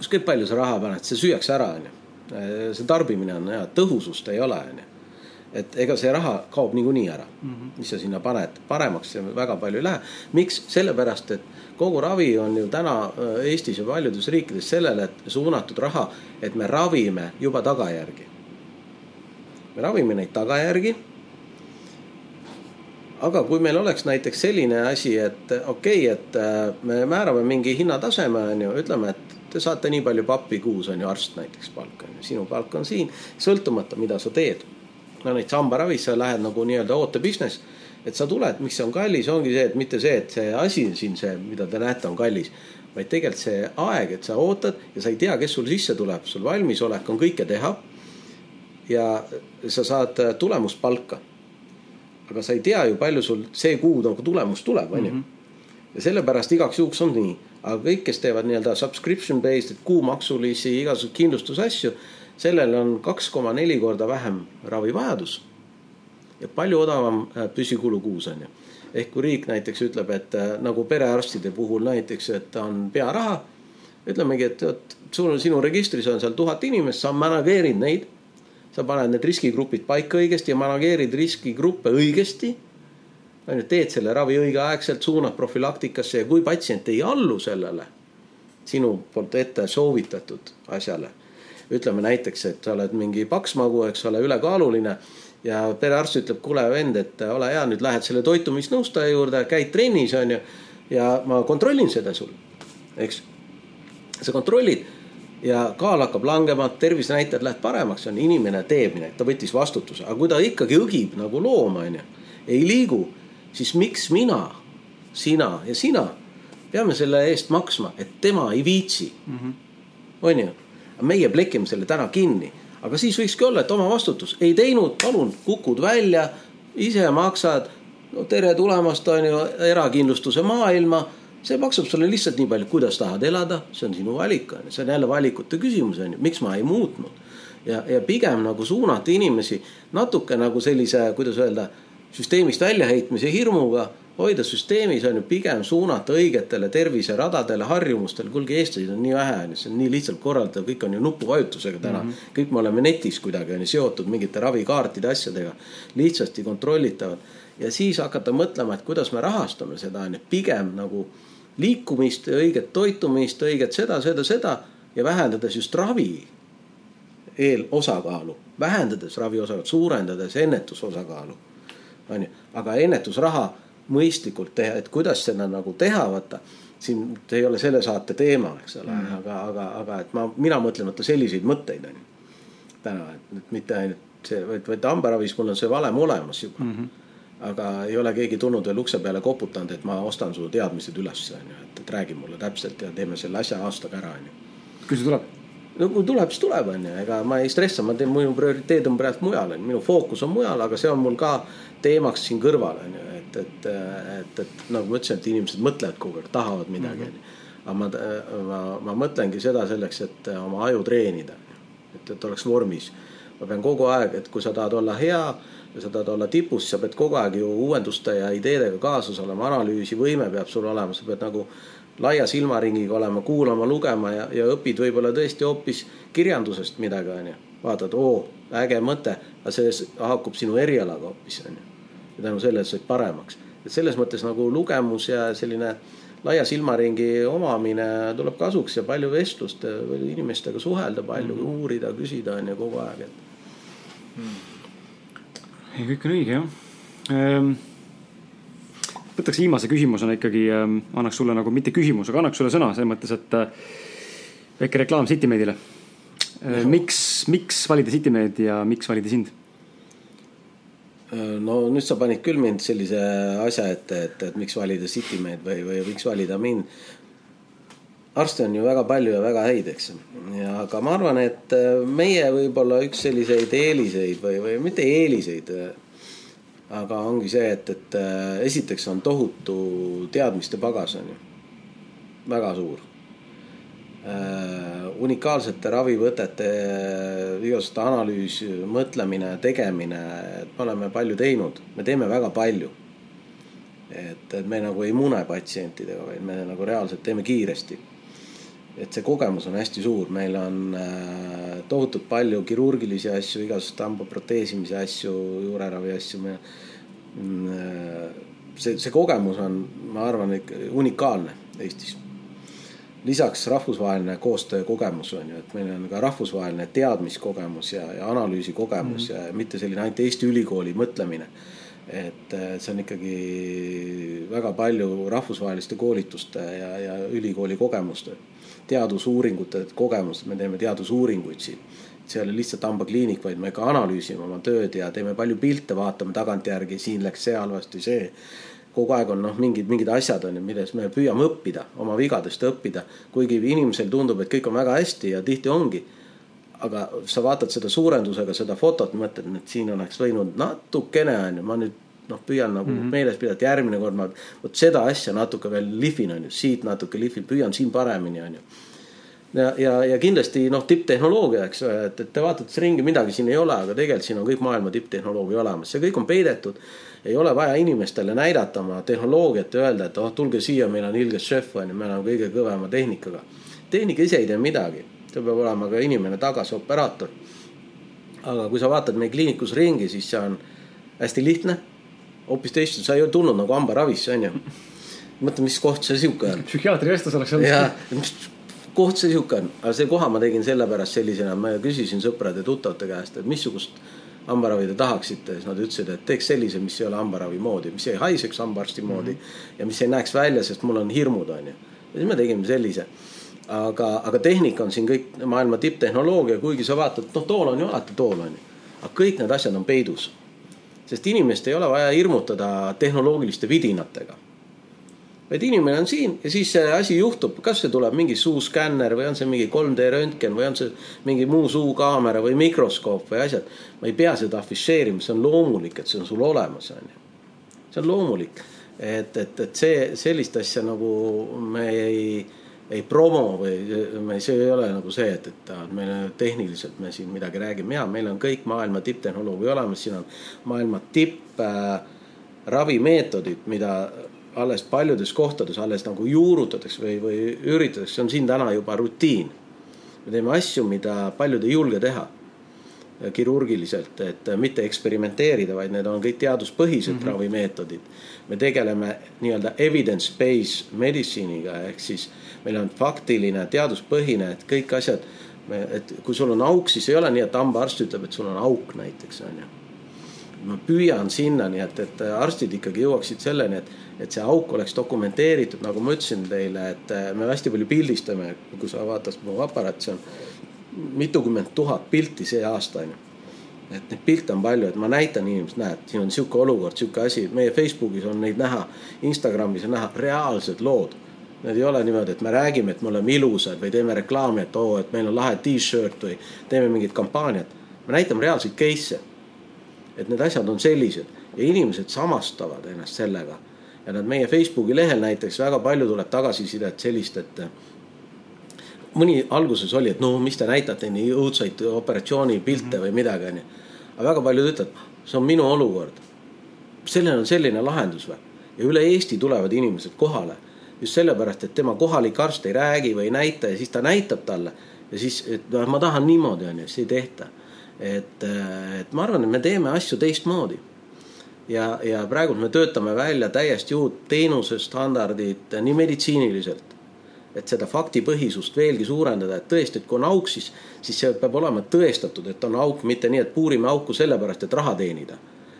ükskõik palju sa raha paned, see süüakse ära, onju. see tarbimine on hea, tõhusust ei ole, onju et ega see raha kaob niikuinii ära mm, -hmm. mis sa sinna paned, paremaks see väga palju ei lähe. miks, sellepärast et kogu ravi on ju täna äh, Eestis ja paljudes riikides sellele suunatud raha, et me ravime juba tagajärgi. me ravime neid tagajärgi. aga kui meil oleks näiteks selline asi, et okei okay,, et äh, me määrame mingi hinnataseme, on ju, ütleme, et te saate nii palju pappi kuus, on ju, arst näiteks palk on ju, sinu palk on siin, sõltumata, mida sa teed no näiteks hambaravis sa lähed nagu nii-öelda oote business. Et sa tuled, miks see on kallis, ongi see, et mitte see, et see asi siin, see, mida te näete, on kallis. vaid tegelikult see aeg, et sa ootad ja sa ei tea, kes sul sisse tuleb, sul valmisolek on kõike teha. ja sa saad tulemuspalka. aga sa ei tea ju, palju sul see kuu nagu tulemus tuleb, on ju. Mhm. ja sellepärast igaks juhuks on nii, aga kõik, kes teevad nii-öelda subscription based, et kuumaksulisi igasuguseid kindlustusasju sellel on kaks koma neli korda vähem ravivajadus ja palju odavam äh, püsikulu kuus on ju. ehk kui riik näiteks ütleb, et äh, nagu perearstide puhul näiteks, et on pearaha. ütlemegi, et vot sul on sinu registris on seal tuhat inimest, sa manageerid neid. sa paned need riskigrupid paika õigesti ja manageerid riskigruppe õigesti. on ju, teed selle ravi õigeaegselt, suunad profülaktikasse ja kui patsient ei allu sellele sinu poolt ette soovitatud asjale ütleme näiteks, et sa oled mingi paksmagu, eks ole, ülekaaluline ja perearst ütleb, kuule vend, et ole hea, nüüd lähed selle toitumisnõustaja juurde, käid trennis, on ju. ja ma kontrollin seda sul, eks. sa kontrollid ja kaal hakkab langema, tervisenäitajad lähevad paremaks, on inimene teeb midagi, ta võttis vastutuse, aga kui ta ikkagi õgib nagu loom, on ju, ei liigu, siis miks mina, sina ja sina peame selle eest maksma, et tema ei viitsi mm. -hmm. on ju meie plekime selle täna kinni, aga siis võikski olla, et oma vastutus, ei teinud, palun, kukud välja, ise maksad. no tere tulemast, on ju, erakindlustuse maailma see maksab sulle lihtsalt nii palju, kuidas tahad elada, see on sinu valik, on ju, see on jälle valikute küsimus, on ju, miks ma ei muutnud. ja, ja pigem nagu suunata inimesi natuke nagu sellise, kuidas öelda, süsteemist väljaheitmise hirmuga hoida süsteemis on ju pigem suunata õigetele terviseradadele, harjumustele. kuulge, eestlased on nii vähe, on ju, see on nii lihtsalt korraldatav, kõik on ju nupuvajutusega täna mm. -hmm. kõik me oleme netis kuidagi on ju seotud mingite ravikaartide asjadega, lihtsasti kontrollitavad. ja siis hakata mõtlema, et kuidas me rahastame seda on ju, pigem nagu liikumist, õiget toitumist, õiget seda, seda, seda ja vähendades just ravi eelosakaalu, vähendades ravi osakaalu, suurendades ennetusosakaalu. on ju, aga ennetusraha mõistlikult teha, et kuidas seda nagu teha, vaata. siin ei ole selle saate teema, eks ole mm., aga, aga, aga et ma, mina mõtlen vaata selliseid mõtteid on ju. täna, et mitte ainult see, vaid, vaid hambaravis mul on see valem olemas juba mm. -hmm aga ei ole keegi tulnud veel ukse peale koputanud, et ma ostan su teadmised üles, on ju, et, et räägi mulle täpselt ja teeme selle asja aastaga ära, on ju. kui see tuleb? no kui tuleb, siis tuleb, on ju, ega ma ei stressa, ma teen, minu prioriteet on praegu mujal, on ju, minu fookus on mujal, aga see on mul ka teemaks siin kõrval, on ju, et, et, et, et nagu ma ütlesin, et inimesed mõtlevad kogu aeg, tahavad midagi, on ju. aga ma, ma, ma mõtlengi seda selleks, et oma aju treenida, et, et oleks vormis. ma pean kogu aeg, et kui sa tahad olla hea ja sa tahad olla tipus, sa pead kogu aeg ju uuenduste ja ideedega kaasas olema, analüüsivõime peab sul olema, sa pead nagu laia silmaringiga olema, kuulama, lugema ja, ja õpid võib-olla tõesti hoopis kirjandusest midagi, onju. vaatad, oo, äge mõte, aga see haakub sinu erialaga hoopis, onju ja tänu sellele said paremaks. et selles mõttes nagu lugemus ja selline laia silmaringi omamine tuleb kasuks ja palju vestlust, inimestega suhelda palju mm, -hmm. uurida, küsida on ju kogu aeg, et mm.. ei, kõik on õige jah. ähm,. võtaks viimase küsimusena ikkagi ähm,, annaks sulle nagu mitte küsimus, aga annaks sulle sõna selles mõttes, et äh, väike reklaam Citymade'ile äh,. miks, miks valida Citymade'i ja miks valida sind? Äh, no nüüd sa panid küll mind sellise asja ette, et, et miks valida Citymaid või, või miks valida mind. arste on ju väga palju ja väga häid, eks. ja aga ma arvan, et äh, meie võib-olla üks selliseid eeliseid või, või mitte eeliseid aga ongi see, et, et äh, esiteks on tohutu teadmiste pagas on ju, väga suur äh,. Unikaalsete ravivõtete äh, igasuguste analüüs, mõtlemine, tegemine, et me oleme palju teinud, me teeme väga palju. et, et me nagu ei mune patsientidega, vaid me nagu reaalselt teeme kiiresti et see kogemus on hästi suur, meil on äh, tohutult palju kirurgilisi asju, igasuguseid hamba proteesimise asju, juureravi asju, me mm, äh,. see, see kogemus on, ma arvan, unikaalne Eestis. Lisaks rahvusvaheline koostöökogemus on ju, et meil on ka rahvusvaheline teadmiskogemus ja, ja analüüsikogemus mm -hmm. ja mitte selline ainult Eesti ülikooli mõtlemine et see on ikkagi väga palju rahvusvaheliste koolituste ja, ja ülikooli kogemuste teadusuuringute kogemust, me teeme teadusuuringuid siin. see ei ole lihtsalt hambakliinik, vaid me ka analüüsime oma tööd ja teeme palju pilte, vaatame tagantjärgi, siin läks see halvasti, see. Kogu aeg on noh, mingid, mingid asjad on ju, milles me püüame õppida, oma vigadest õppida. kuigi inimesel tundub, et kõik on väga hästi ja tihti ongi aga sa vaatad seda suurendusega seda fotot, mõtled, et siin oleks võinud natukene on ju, ma nüüd noh, püüan nagu mm -hmm. meeles pidada, et järgmine kord ma vot seda asja natuke veel lihvin, on ju, siit natuke lihvin, püüan siin paremini, on ju. ja, ja, ja kindlasti noh, tipptehnoloogia, eks ju, et, et te vaatate ringi, midagi siin ei ole, aga tegelikult siin on kõik maailma tipptehnoloogia olemas, see kõik on peidetud. Ei ole vaja inimestele näidata oma tehnoloogiat ja öelda, et oh, tulge siia, meil on ilges šef, on ju, me oleme kõige kõvema tehnikaga. tehnika ise ei tee midagi, seal peab olema ka inimene tagas, operaator. aga kui sa vaatad meie kliinikus ringi, siis see on hästi lihtne hoopis teist, sa ei tulnud nagu hambaravisse, onju. mõtle, mis koht see sihuke on. psühhiaatri vestlus oleks olnud. jah, koht see sihuke on, aga see koha ma tegin sellepärast sellisena, ma küsisin sõprade-tuttavate käest, et missugust hambaravi te tahaksite, siis nad ütlesid, et teeks sellise, mis ei ole hambaravi moodi, mis ei haiseks hambaarsti moodi mm -hmm. ja mis ei näeks välja, sest mul on hirmud, onju. ja siis me tegime sellise aga, aga tehnika on siin kõik maailma tipptehnoloogia, kuigi sa vaatad, noh, tool on ju alati tool on ju. aga kõik need asjad on peidus sest inimest ei ole vaja hirmutada tehnoloogiliste vidinatega. Vaid inimene on siin ja siis see asi juhtub, kas see tuleb mingi suuskänner või on see mingi 3D röntgen või on see mingi muu suukaamera või mikroskoop või asjad. ma ei pea seda afišeerima, see on loomulik, et see on sul olemas, on ju. see on loomulik, et, et, et see sellist asja nagu me ei ei promo või see ei ole nagu see, et, et meil tehniliselt me siin midagi räägime, ja meil on kõik maailma tipptehnoloogia olemas, siin on maailma tipp äh, ravimeetodid, mida alles paljudes kohtades alles nagu juurutatakse või, või üritatakse, see on siin täna juba rutiin. me teeme asju, mida paljud ei julge teha kirurgiliselt, et mitte eksperimenteerida, vaid need on kõik teaduspõhised mm -hmm. ravimeetodid. me tegeleme nii-öelda evidence-based medicine'iga ehk siis meil on faktiline, teaduspõhine, et kõik asjad. et kui sul on auk, siis ei ole nii, et hambaarst ütleb, et sul on auk näiteks on ju. Ma püüan sinnani, et, et arstid ikkagi jõuaksid selleni, et, et see auk oleks dokumenteeritud, nagu ma ütlesin teile, et me hästi palju pildistame, kui sa vaatad mu aparaati, see on mitukümmend tuhat pilti see aasta on ju. et neid pilte on palju, et ma näitan inimesed, näed, siin on sihuke olukord, sihuke asi, meie Facebookis on neid näha, Instagramis on näha reaalsed lood. Need ei ole niimoodi, et me räägime, et me oleme ilusad või teeme reklaami, et oo, et meil on lahe t-shirt või teeme mingit kampaaniat. me näitame reaalseid case'e. Et need asjad on sellised ja inimesed samastavad ennast sellega. ja nad meie Facebooki lehel näiteks väga palju tuleb tagasisidet sellist, et mõni alguses oli, et no mis te näitate nii õudsaid operatsioonipilte või midagi, onju. aga väga paljud ütlevad, see on minu olukord. sellel on selline lahendus või? ja üle Eesti tulevad inimesed kohale just sellepärast, et tema kohalik arst ei räägi või ei näita ja siis ta näitab talle. ja siis, et noh, ma tahan niimoodi, onju, siis ei tehta. Et, et ma arvan, et me teeme asju teistmoodi. ja, ja praegu me töötame välja täiesti uut teenuse standardit nii meditsiiniliselt et seda faktipõhisust veelgi suurendada, et tõesti, et kui on auk, siis, siis see peab olema tõestatud, et on auk, mitte nii, et puurime auku sellepärast, et raha teenida.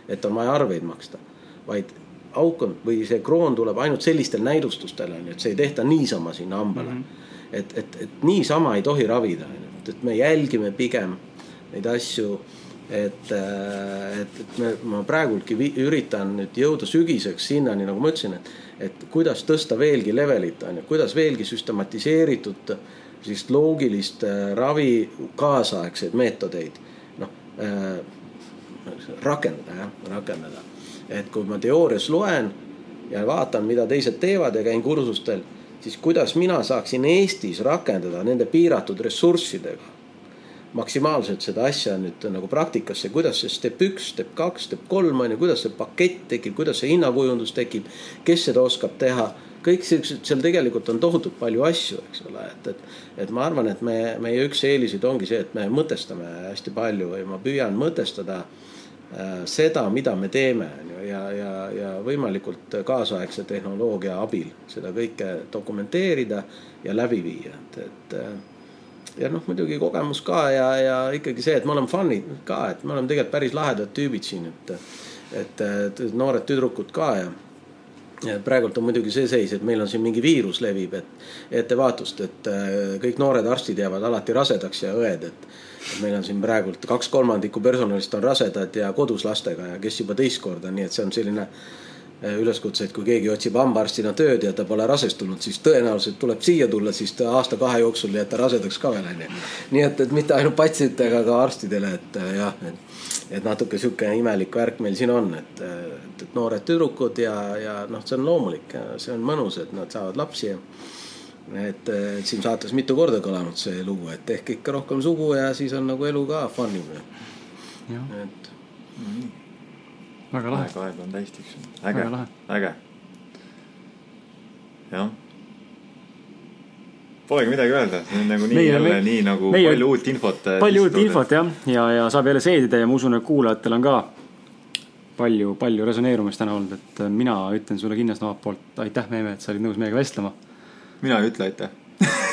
et on vaja arveid maksta. vaid auk on või see kroon tuleb ainult sellistel näidustustel on ju, et see ei tehta niisama sinna hambale mm. -hmm. et, et, et niisama ei tohi ravida, et, et me jälgime pigem neid asju. et, et, et me, ma praegultki üritan nüüd jõuda sügiseks sinnani, nagu ma ütlesin, et, et kuidas tõsta veelgi levelit, on ju, kuidas veelgi süstematiseeritud sellist loogilist ravi kaasaegseid meetodeid noh äh, rakendada jah, rakendada et kui ma teoorias loen ja vaatan, mida teised teevad ja käin kursustel, siis kuidas mina saaksin Eestis rakendada nende piiratud ressurssidega maksimaalselt seda asja nüüd nagu praktikasse, kuidas see step üks, step kaks, step kolm on ju, kuidas see pakett tekib, kuidas see hinnakujundus tekib, kes seda oskab teha. kõik siuksed, seal tegelikult on tohutult palju asju, eks ole, et, et, et ma arvan, et me, meie üks eeliseid ongi see, et me mõtestame hästi palju või ma püüan mõtestada Äh, seda, mida me teeme, on ju, ja, ja, ja võimalikult kaasaegse tehnoloogia abil seda kõike dokumenteerida ja läbi viia, et, et äh, ja noh, muidugi kogemus ka ja, ja ikkagi see, et me oleme fännid ka, et me oleme tegelikult päris lahedad tüübid siin, et, et, et noored tüdrukud ka ja ja praegult on muidugi see seis, et meil on siin mingi viirus levib, et ettevaatust, et äh, kõik noored arstid jäävad alati rasedaks ja õed, et meil on siin praegult kaks kolmandikku personalist on rasedad ja kodus lastega ja kes juba teist korda, nii et see on selline äh, üleskutse, et kui keegi otsib hambaarstina tööd ja ta pole rasestunud, siis tõenäoliselt tuleb siia tulla, siis ta aasta-kahe jooksul jääb ta rasedaks ka veel onju. nii et, et mitte ainult patsientidega, aga arstidele, et äh, jah, et, et natuke sihuke imelik värk meil siin on, et, et, et noored tüdrukud ja, ja noh, see on loomulik see on mõnus, et nad saavad lapsi ja et, et siin saates mitu korda kõlanud see lugu, et tehke ikka rohkem sugu ja siis on nagu elu ka fun im. et mm.. Väga lahe. aeg, aeg on täis tiksunud, äge, äge. jah. Polegi midagi öelda, see on nagu nii meie, jälle me, nii nagu meie, palju uut infot. Eh, palju uut infot jah, ja, ja saab jälle seedida ja ma usun, et kuulajatel on ka palju, palju resoneerumist täna olnud, et mina ütlen sulle kindlasti omalt poolt aitäh, Meeme, et sa olid nõus meiega vestlema mina ei ütle aitäh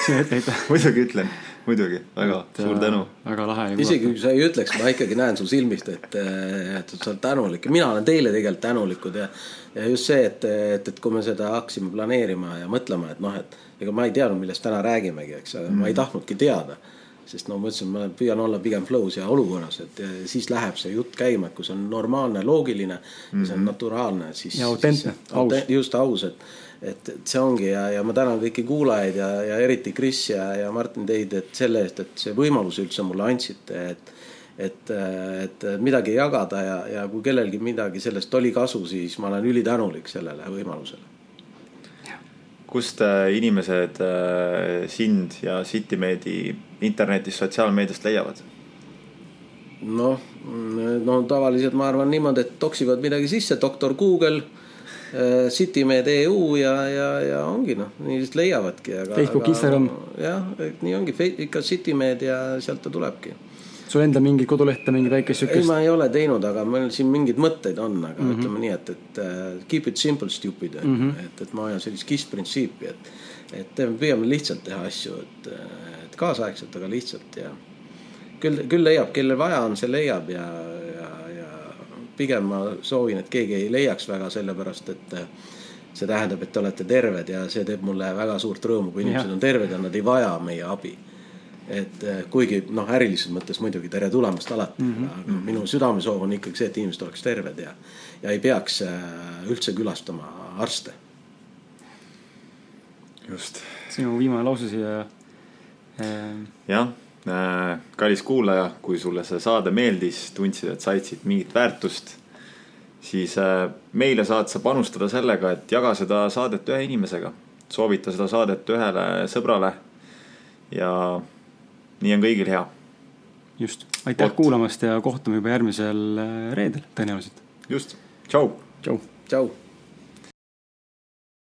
sina ütle aitäh muidugi ütlen, muidugi, väga et, suur tänu. Äh, väga lahe. isegi kui sa ei ütleks, ma ikkagi näen sul silmist, et, et sa oled tänulik ja mina olen teile tegelikult tänulikud ja. ja just see, et, et, et kui me seda hakkasime planeerima ja mõtlema, et noh, et ega ma ei teadnud, millest täna räägimegi, eks ole mm., ma ei tahtnudki teada sest no ma ütlesin, ma püüan olla pigem flow's ja olukorras, et siis läheb see jutt käima, et kui see on normaalne, loogiline mm, -hmm. see on mhm. naturaalne, siis. ja autentne, aus. just aus, et et, et see ongi ja, ja ma tänan kõiki kuulajaid ja, ja eriti Kris ja, ja Martin teid, et selle eest, et see võimaluse üldse mulle andsite, et et, et midagi jagada ja, ja kui kellelgi midagi sellest oli kasu, siis ma olen ülitänulik sellele võimalusele. kust äh, inimesed äh, sind ja Citymeedi internetis, sotsiaalmeediast leiavad? noh, no tavaliselt ma arvan niimoodi, et toksivad midagi sisse, doktor Google Citymed.eu ja, ja, ja ongi noh, nii lihtsalt leiavadki. Facebook, Instagram. jah, nii ongi, ikka Citymed ja sealt ta tulebki. sul endal mingit kodulehte, mingit väikest siukest? ei, ma ei ole teinud, aga meil siin mingeid mõtteid on, aga mm -hmm. ütleme nii, et, et uh, keep it simple stupid mm, -hmm. et, et ma ajan sellist KISS printsiipi, et, et me püüame lihtsalt teha asju, et, et kaasaegselt, aga lihtsalt ja küll, küll leiab, kellel vaja on, see leiab ja pigem ma soovin, et keegi ei leiaks väga, sellepärast et äh, see tähendab, et te olete terved ja see teeb mulle väga suurt rõõmu, kui inimesed ja. on terved ja nad ei vaja meie abi. et äh, kuigi noh, ärilises mõttes muidugi tere tulemast alati mm, -hmm. aga mhm. minu südamesoov on ikkagi see, et inimesed oleks terved ja, ja ei peaks äh, üldse külastama arste. just. sinu viimane lause siia. jah Äh, kallis kuulaja, kui sulle see saade meeldis, tundsid, et said siit mingit väärtust, siis äh, meile saad sa panustada sellega, et jaga seda saadet ühe inimesega. soovita seda saadet ühele sõbrale. ja nii on kõigil hea. just, aitäh Ot. kuulamast ja kohtume juba järgmisel äh, reedel tõenäoliselt. just, tšau. tšau. tšau